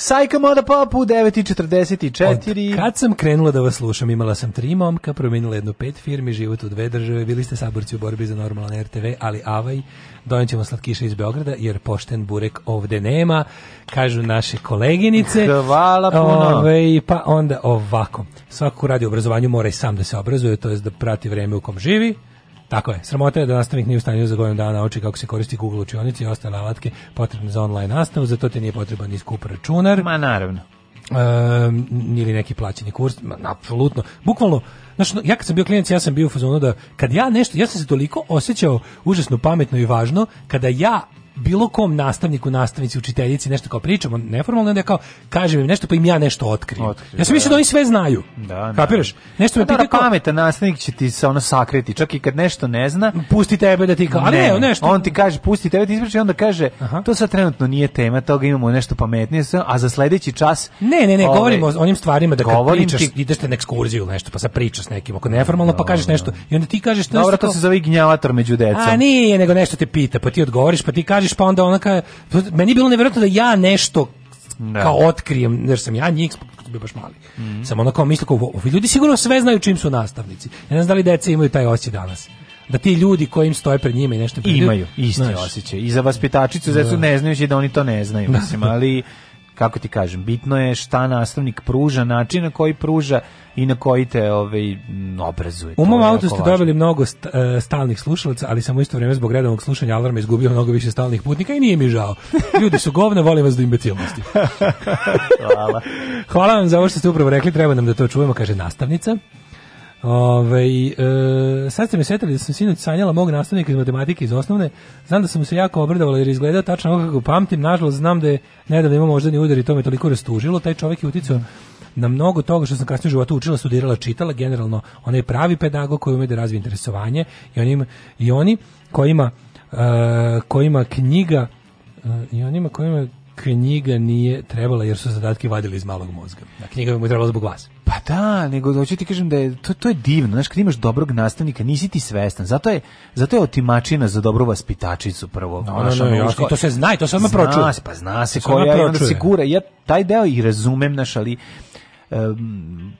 Sajka Moda Pop u 9.44. Kad sam krenula da vas slušam, imala sam tri momka, promenila jednu pet firmi, život u dve države, bili ste saborci u borbi za normalan RTV, ali avaj, donećemo slatkiše iz Beograda, jer pošten burek ovde nema, kažu naše koleginice. Hvala puno. Ove, ovaj, pa onda ovako, svako radi obrazovanju mora i sam da se obrazuje, to je da prati vreme u kom živi, Tako je. Sramota je da nastavnik nije u stanju za godinu dana oči kako se koristi Google učionici i ostale alatke potrebne za online nastavu, za to ti nije potreban ni skup računar. Ma naravno. Um, ili neki plaćeni kurs, ma, apsolutno. Bukvalno, Znaš, ja kad sam bio klijent, ja sam bio u fazonu da kad ja nešto, ja sam se toliko osjećao užasno pametno i važno, kada ja bilo kom nastavniku, nastavnici, učiteljici nešto kao pričamo neformalno, onda kao kažem im nešto pa im ja nešto otkrijem. Otkri, ja sam mislio da, da oni sve znaju. Da, da. Kapiraš? Nešto me pa pita kao pametan nastavnik će ti se ono sakriti, čak i kad nešto ne zna, pusti tebe da ti kao, ali ne, ne, nešto. On ti kaže pusti tebe, ti ispriča onda kaže Aha. to sad trenutno nije tema, toga imamo nešto pametnije, a za sledeći čas Ne, ne, ne, ove, ovaj, govorimo o onim stvarima da kad pričaš, ti... ideš na ekskurziju ili nešto, pa sa pričaš s nekim, ako neformalno pa kažeš da. nešto i onda ti kažeš nešto. Dobro, to se zove gnjavator među decom. A nije, nego nešto te pita, pa ti odgovoriš, pa ti kažeš govoriš, pa onda ona kao, meni je bilo neverovatno da ja nešto da. kao otkrijem, jer sam ja njih bi baš mali. Mm -hmm. Sam ono kao kao, ovi ljudi sigurno sve znaju čim su nastavnici. Ja ne znam da li deca imaju taj osjećaj danas da ti ljudi koji im stoje pred njima i nešto pred imaju isti osjećaj i za vaspitačicu zato da. ne znajući da oni to ne znaju da. mislim ali kako ti kažem, bitno je šta nastavnik pruža, način na koji pruža i na koji te ovaj, obrazuje. U mom autu ste dobili mnogo st e, stalnih slušalaca, ali sam u isto vrijeme zbog redovnog slušanja alarma izgubio mnogo više stalnih putnika i nije mi žao. Ljudi su govne, volim vas do imbecilnosti. (laughs) Hvala. Hvala vam za ovo što ste upravo rekli, treba nam da to čujemo, kaže nastavnica. Ove, e, sad ste me setili da sam sinoć sanjala mog nastavnika iz matematike iz osnovne. Znam da sam se jako obradovala jer izgledao tačno kako pamtim. Nažalost, znam da je nedavno imao moždani udar i to me toliko rastužilo. Taj čovjek je uticao na mnogo toga što sam kasnije u životu učila, studirala, čitala. Generalno, onaj pravi pedagog koji ume da razvije interesovanje i, onim, i oni kojima, e, kojima knjiga e, i onima kojima knjiga nije trebala jer su zadatke vadili iz malog mozga. A knjiga mu je trebala zbog vas. Pa da, nego hoću ti kažem da je to to je divno, znaš, kad imaš dobrog nastavnika, nisi ti svestan. Zato je zato je otimačina za dobru vaspitačicu prvo. No, no, no, no to se zna, i to se odmah pročuje. Zna se, pa zna se koja je, onda se gura. Ja taj deo i razumem, naš, ali um,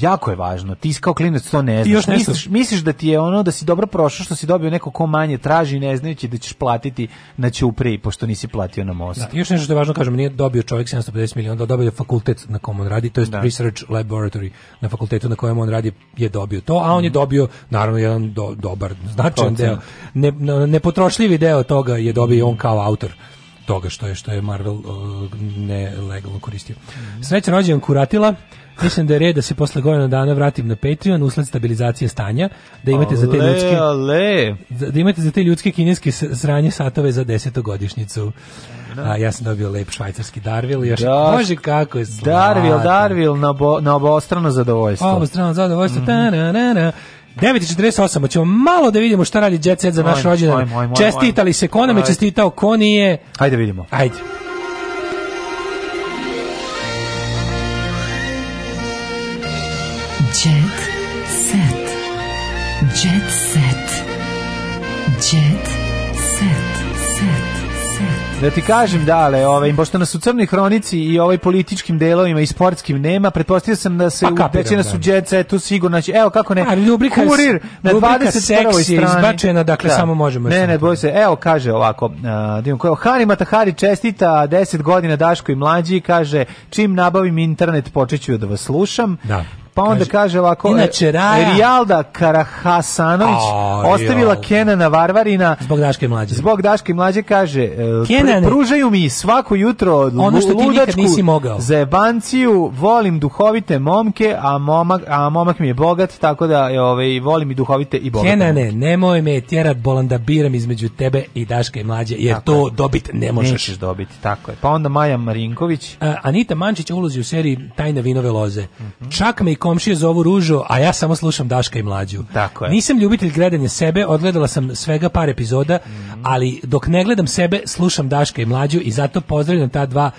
jako je važno. Ti kao klinac to ne znaš. misliš, misliš da ti je ono da si dobro prošao što si dobio neko ko manje traži ne znajući da ćeš platiti na ćupri pošto nisi platio na most. Da, još nešto što je važno kažem, nije dobio čovjek 750 miliona, da dobio fakultet na kom on radi, to je da. research laboratory na fakultetu na kojem on radi je dobio to, a on je mhm. dobio naravno jedan do, dobar, značajan deo. Ne, nepotrošljivi deo toga je dobio on kao autor toga što je što je Marvel uh, nelegalno koristio. Mhm. Srećan rođendan Kuratila. Mislim da je red da se posle godina dana vratim na Patreon usled stabilizacije stanja, da imate ale, za te ljudske ale. da imate za te ljudske kineske sranje satove za desetogodišnjicu. No. Da. A ja sam dobio lep švajcarski Darvil još. Da, Može kako je slatan. Darvil, Darvil na, bo, na obostrano zadovoljstvo. Obostrano zadovoljstvo. Mm -hmm. 9.48, hoćemo malo da vidimo šta radi Jet Set za naš rođendan. Čestitali se Koname, čestitao ko nije. Ajde vidimo. Ajde. Da ti kažem, dale, ovaj, pošto nas u crnoj hronici i ovaj političkim delovima i sportskim nema, pretpostavio sam da se pa, u, da će nas u da. sigurno znači, evo kako ne, rubrika, kurir na 21. strani. izbačena, dakle da. samo možemo. Ne, ne, boj se, evo kaže ovako, uh, da Hani Matahari čestita 10 godina Daško i mlađi, kaže, čim nabavim internet počeću da vas slušam. Da. Pa onda kaže, kaže ovako Inače e, Raja Rijalda Karahasanović a, ostavila jo. Kenana Varvarina zbog Daške mlađe. Zbog Daške mlađe kaže e, Kenane, pružaju mi svako jutro od ono što ti ludačku, nisi mogao. za Zebanciju, volim duhovite momke, a momak a momak mi je bogat, tako da je ovaj volim i duhovite i bogate. Kenane, nemoj me tjerat bolan da biram između tebe i Daške mlađe, jer tako to je. dobit ne možeš Nećeš dobiti, tako je. Pa onda Maja Marinković, a, e, Anita Mančić ulazi u seriji Tajne vinove loze. Mm -hmm. Čak me i komšije zovu ružo, a ja samo slušam Daška i mlađu. Tako je. Nisam ljubitelj gledanja sebe, odgledala sam svega par epizoda, mm -hmm. ali dok ne gledam sebe, slušam Daška i mlađu i zato pozdravljam ta dva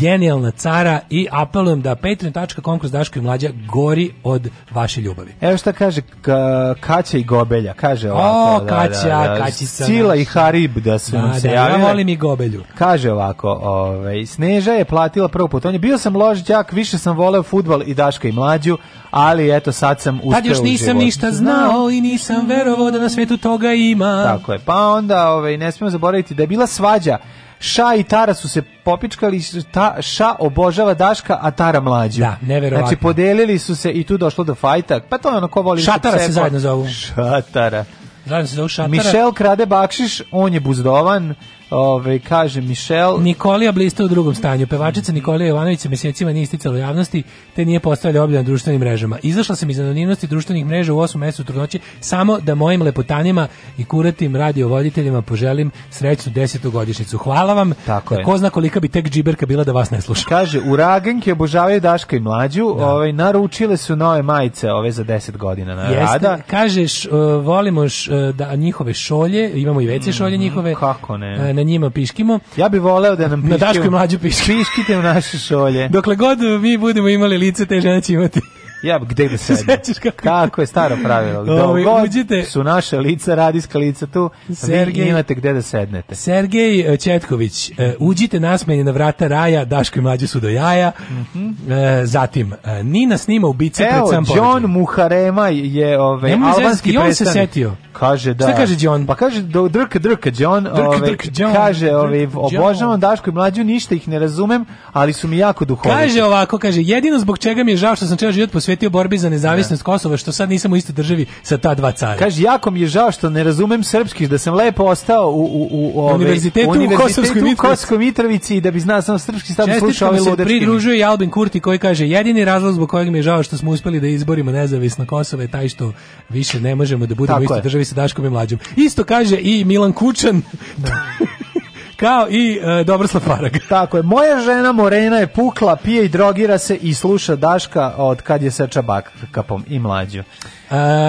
genijalna cara i apelujem da patreon.com kroz Daško i Mlađa gori od vaše ljubavi. Evo šta kaže ka, Kaća i Gobelja, kaže ovako. O, da, da, Kaća, da, da, Kaćica. Sila i Harib da su da, da se da, javili. Ja volim i Gobelju. Kaže ovako, ovaj, Sneža je platila prvo On je Bio sam lož đak, više sam voleo futbal i Daška i Mlađu ali eto sad sam uspeo Tad još nisam ništa znao i nisam verovao da na svetu toga ima. Tako je, pa onda ovaj, ne smijemo zaboraviti da je bila svađa Ša i Tara su se popičkali, ta, Ša obožava Daška, a Tara mlađu. Da, neverovatno. Znači, podelili su se i tu došlo do fajta. Pa to je ono ko voli... Šatara se zajedno zovu. Šatara. Zajedno se zovu Šatara. Mišel krade bakšiš, on je buzdovan. Ove, kaže Mišel... Nikolija blista u drugom stanju. Pevačica Nikolija Jovanović se mjesecima nije isticala u javnosti, te nije postavljala obilja na društvenim mrežama. Izašla sam iz anonimnosti društvenih mreža u 8 mjesecu trudnoće samo da mojim lepotanjima i kuratim radiovoditeljima poželim srećnu desetogodišnicu. Hvala vam. Tako je. Ko zna kolika bi tek džiberka bila da vas ne sluša. Kaže, uragenke obožavaju Daška i Mlađu, da. ovaj, naručile su nove majice ove za 10 godina na Jeste, rada. Kažeš, e, volimo š, e, da, njihove šolje, imamo i veće mhm, šolje njihove. Kako ne? E, na njima piškimo. Ja bih voleo da nam piškimo. Na Daško mlađu Piškite u naše šolje. Dokle god mi budemo imali lice, te žene će imati Ja, gde da sedem? (laughs) Kako je staro pravilo. Gde Ovi, ovaj, god uđite, su naše lica, radijska lica tu, Sergej, vi imate gde da sednete. Sergej e, Četković, e, uđite nasmenje na vrata raja, Daško i mlađe su do jaja. Mm -hmm. zatim, Nina snima ubice Evo, pred sam John Muharema je ove, albanski predstavnik. se setio. Kaže da. Šta kaže John? Pa kaže do, drka drka John, drka, ove, drka, John, kaže ove, obožavam Daško i mlađu, ništa ih ne razumem, ali su mi jako duhovni. Kaže ovako, kaže, jedino zbog čega mi je žao što sam čeo život posvetio borbi za nezavisnost da. Kosova, što sad nisam u istoj državi sa ta dva cara. Kaže, jako mi je žao što ne razumem srpski, da sam lepo ostao u, u, u ove, univerzitetu, univerzitetu u Kosovskoj Mitrovici da bi znao samo srpski stav slušao ove ludačke. pridružuje i Albin Kurti koji kaže, jedini razlog zbog kojeg mi je žao što smo uspeli da izborimo nezavisno Kosovo je taj što više ne možemo da budemo u istoj državi sa Daškom i Mlađom. Isto kaže i Milan Kučan. Da. (laughs) kao i e, Dobroslav Parag. (laughs) Tako je. Moja žena Morena je pukla, pije i drogira se i sluša Daška od kad je srča bakapom i mlađu. E,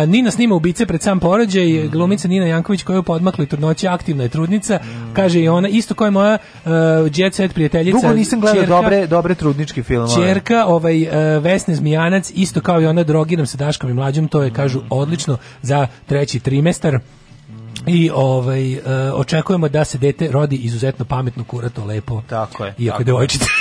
Nina snima ubice pred sam porođaj, mm glumica Nina Janković koja je podmakla i trudnoći, aktivna je trudnica, mm. kaže i ona, isto koja je moja uh, jet set prijateljica. Dugo nisam gledao čerka, dobre, dobre trudnički film. Čerka, ovaj, uh, Vesne Zmijanac, isto kao i ona, drogiram se Daškom i mlađom, to je, kažu, odlično za treći trimestar i ovaj uh, očekujemo da se dete rodi izuzetno pametno, kurato, lepo. Tako je. I tako je devojčica. (laughs)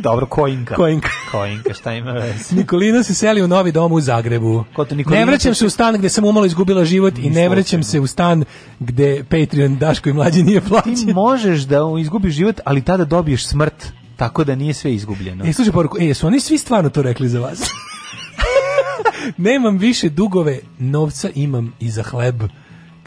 Dobro, Koinka. Koinka. Koinka, šta ima veze? Nikolina se seli u novi dom u Zagrebu. Ko Nikolina... Ne vraćam se u stan gde sam umalo izgubila život Ni i ne vraćam se u stan gde Patreon Daško i mlađi nije plaćen. Ti možeš da izgubiš život, ali tada dobiješ smrt, tako da nije sve izgubljeno. E, slušaj poruku, e, su oni svi stvarno to rekli za vas? (laughs) Nemam više dugove, novca imam i za hleb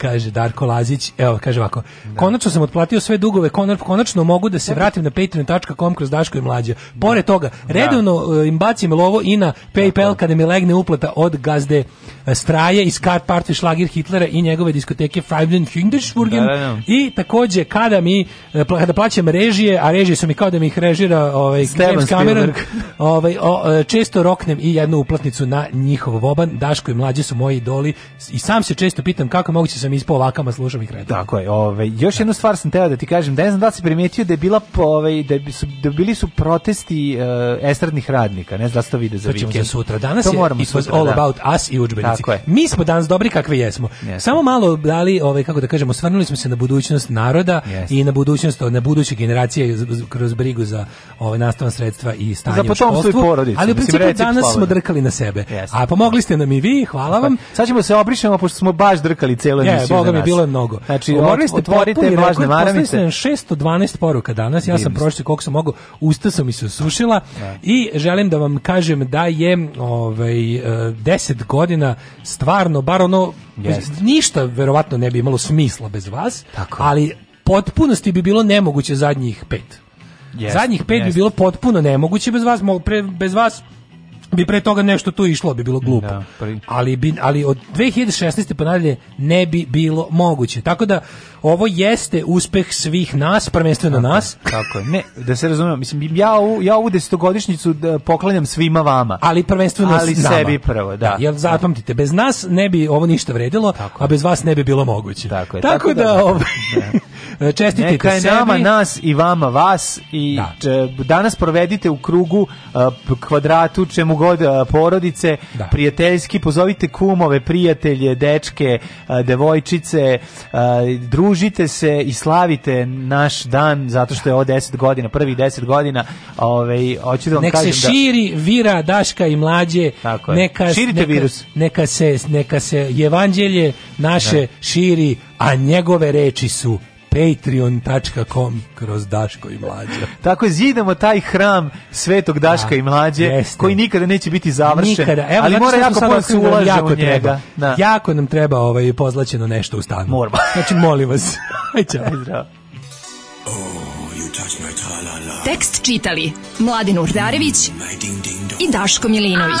kaže Darko Lazić, evo, kaže ovako, konačno sam otplatio sve dugove, konačno mogu da se vratim na patreon.com kroz Daško i Mlađe. Pored toga, da. redovno e, im bacim lovo i na PayPal kada mi legne uplata od gazde e, Straje iz Kart Party Schlager Hitlera i njegove diskoteke Freiblen Hindersburgen da, da, i takođe kada mi e, kada plaćam režije, a režije su mi kao da mi ih režira ovaj, James Cameron, ovaj, o, često roknem i jednu uplatnicu na njihov voban. Daško i Mlađe su moji idoli i sam se često pitam kako moguće sam sam da ispao ovakama, slušam i kretam. Tako je, Ove, još jednu stvar sam teo da ti kažem, da ne znam da si primetio da je bila, ovaj, da, su, da bili su protesti uh, estradnih radnika, ne znam da ste to vide za to Ćemo za sutra. Danas to je moramo it was all da. about us i udžbenici. Mi smo danas dobri kakve jesmo. Yes. Samo malo dali, ovaj, kako da kažemo, svrnuli smo se na budućnost naroda yes. i na budućnost, na buduće generacije kroz brigu za ovaj, nastavan sredstva i stanje za u školstvu. I ali u principu danas slaven. smo drkali na sebe. Yes. A pomogli ste nam i vi, hvala vam. Sad ćemo se obrišemo, pošto smo baš drkali celo yes emisiju Boga mi bilo je mnogo. Znači, morali ste otvorite vlažne maramice. 612 poruka danas, ja sam prošli koliko sam mogao, usta sam mi se osušila da. i želim da vam kažem da je ovaj, 10 e, godina stvarno, bar ono, Jest. ništa verovatno ne bi imalo smisla bez vas, Tako. ali potpunosti bi bilo nemoguće zadnjih pet. Jest, Zadnjih pet jest. bi bilo potpuno nemoguće bez vas, pre, bez vas bi pre toga nešto tu išlo bi bilo glupo. Da, ali bi ali od 2016 pa nadalje ne bi bilo moguće. Tako da ovo jeste uspeh svih nas, prvenstveno tako, nas. Tako je. Ne, da se razumemo, mislim ja ovu, ja ovu desetogodišnjicu e, poklanjam svima vama. Ali prvenstveno ali nama. sebi prvo, da. jel zapamtite, bez nas ne bi ovo ništa vredilo, tako a bez vas ne bi bilo moguće. Tako je. Tako, tako da, da, ovaj, da, da E, čestitite Neka je sebi. nama nas i vama vas i da. če, danas provedite u krugu e, kvadratu čemu god e, porodice, da. prijateljski pozovite kumove, prijatelje, dečke, devojčice, družite se i slavite naš dan zato što je ovo 10 godina, prvih 10 godina, ovaj hoću da vam Nek kažem se da- širi da... vira Daška i mlađe. Tako je. Neka širite neka, virus. Neka se neka se evanđelje naše da. širi, a njegove reči su patreon.com kroz Daško i Mlađa. Tako zidamo taj hram Svetog Daška da, i Mlađe jeste. koji nikada neće biti završen. Evo, ali mora jako puno se ulaže jako u njega. Da. Jako nam treba ovaj pozlaćeno nešto u stanu. Moramo. (laughs) Znači molim vas. (laughs) Aj ćao. Zdravo. Oh, Tekst čitali Mladin Urdarević i Daško Milinović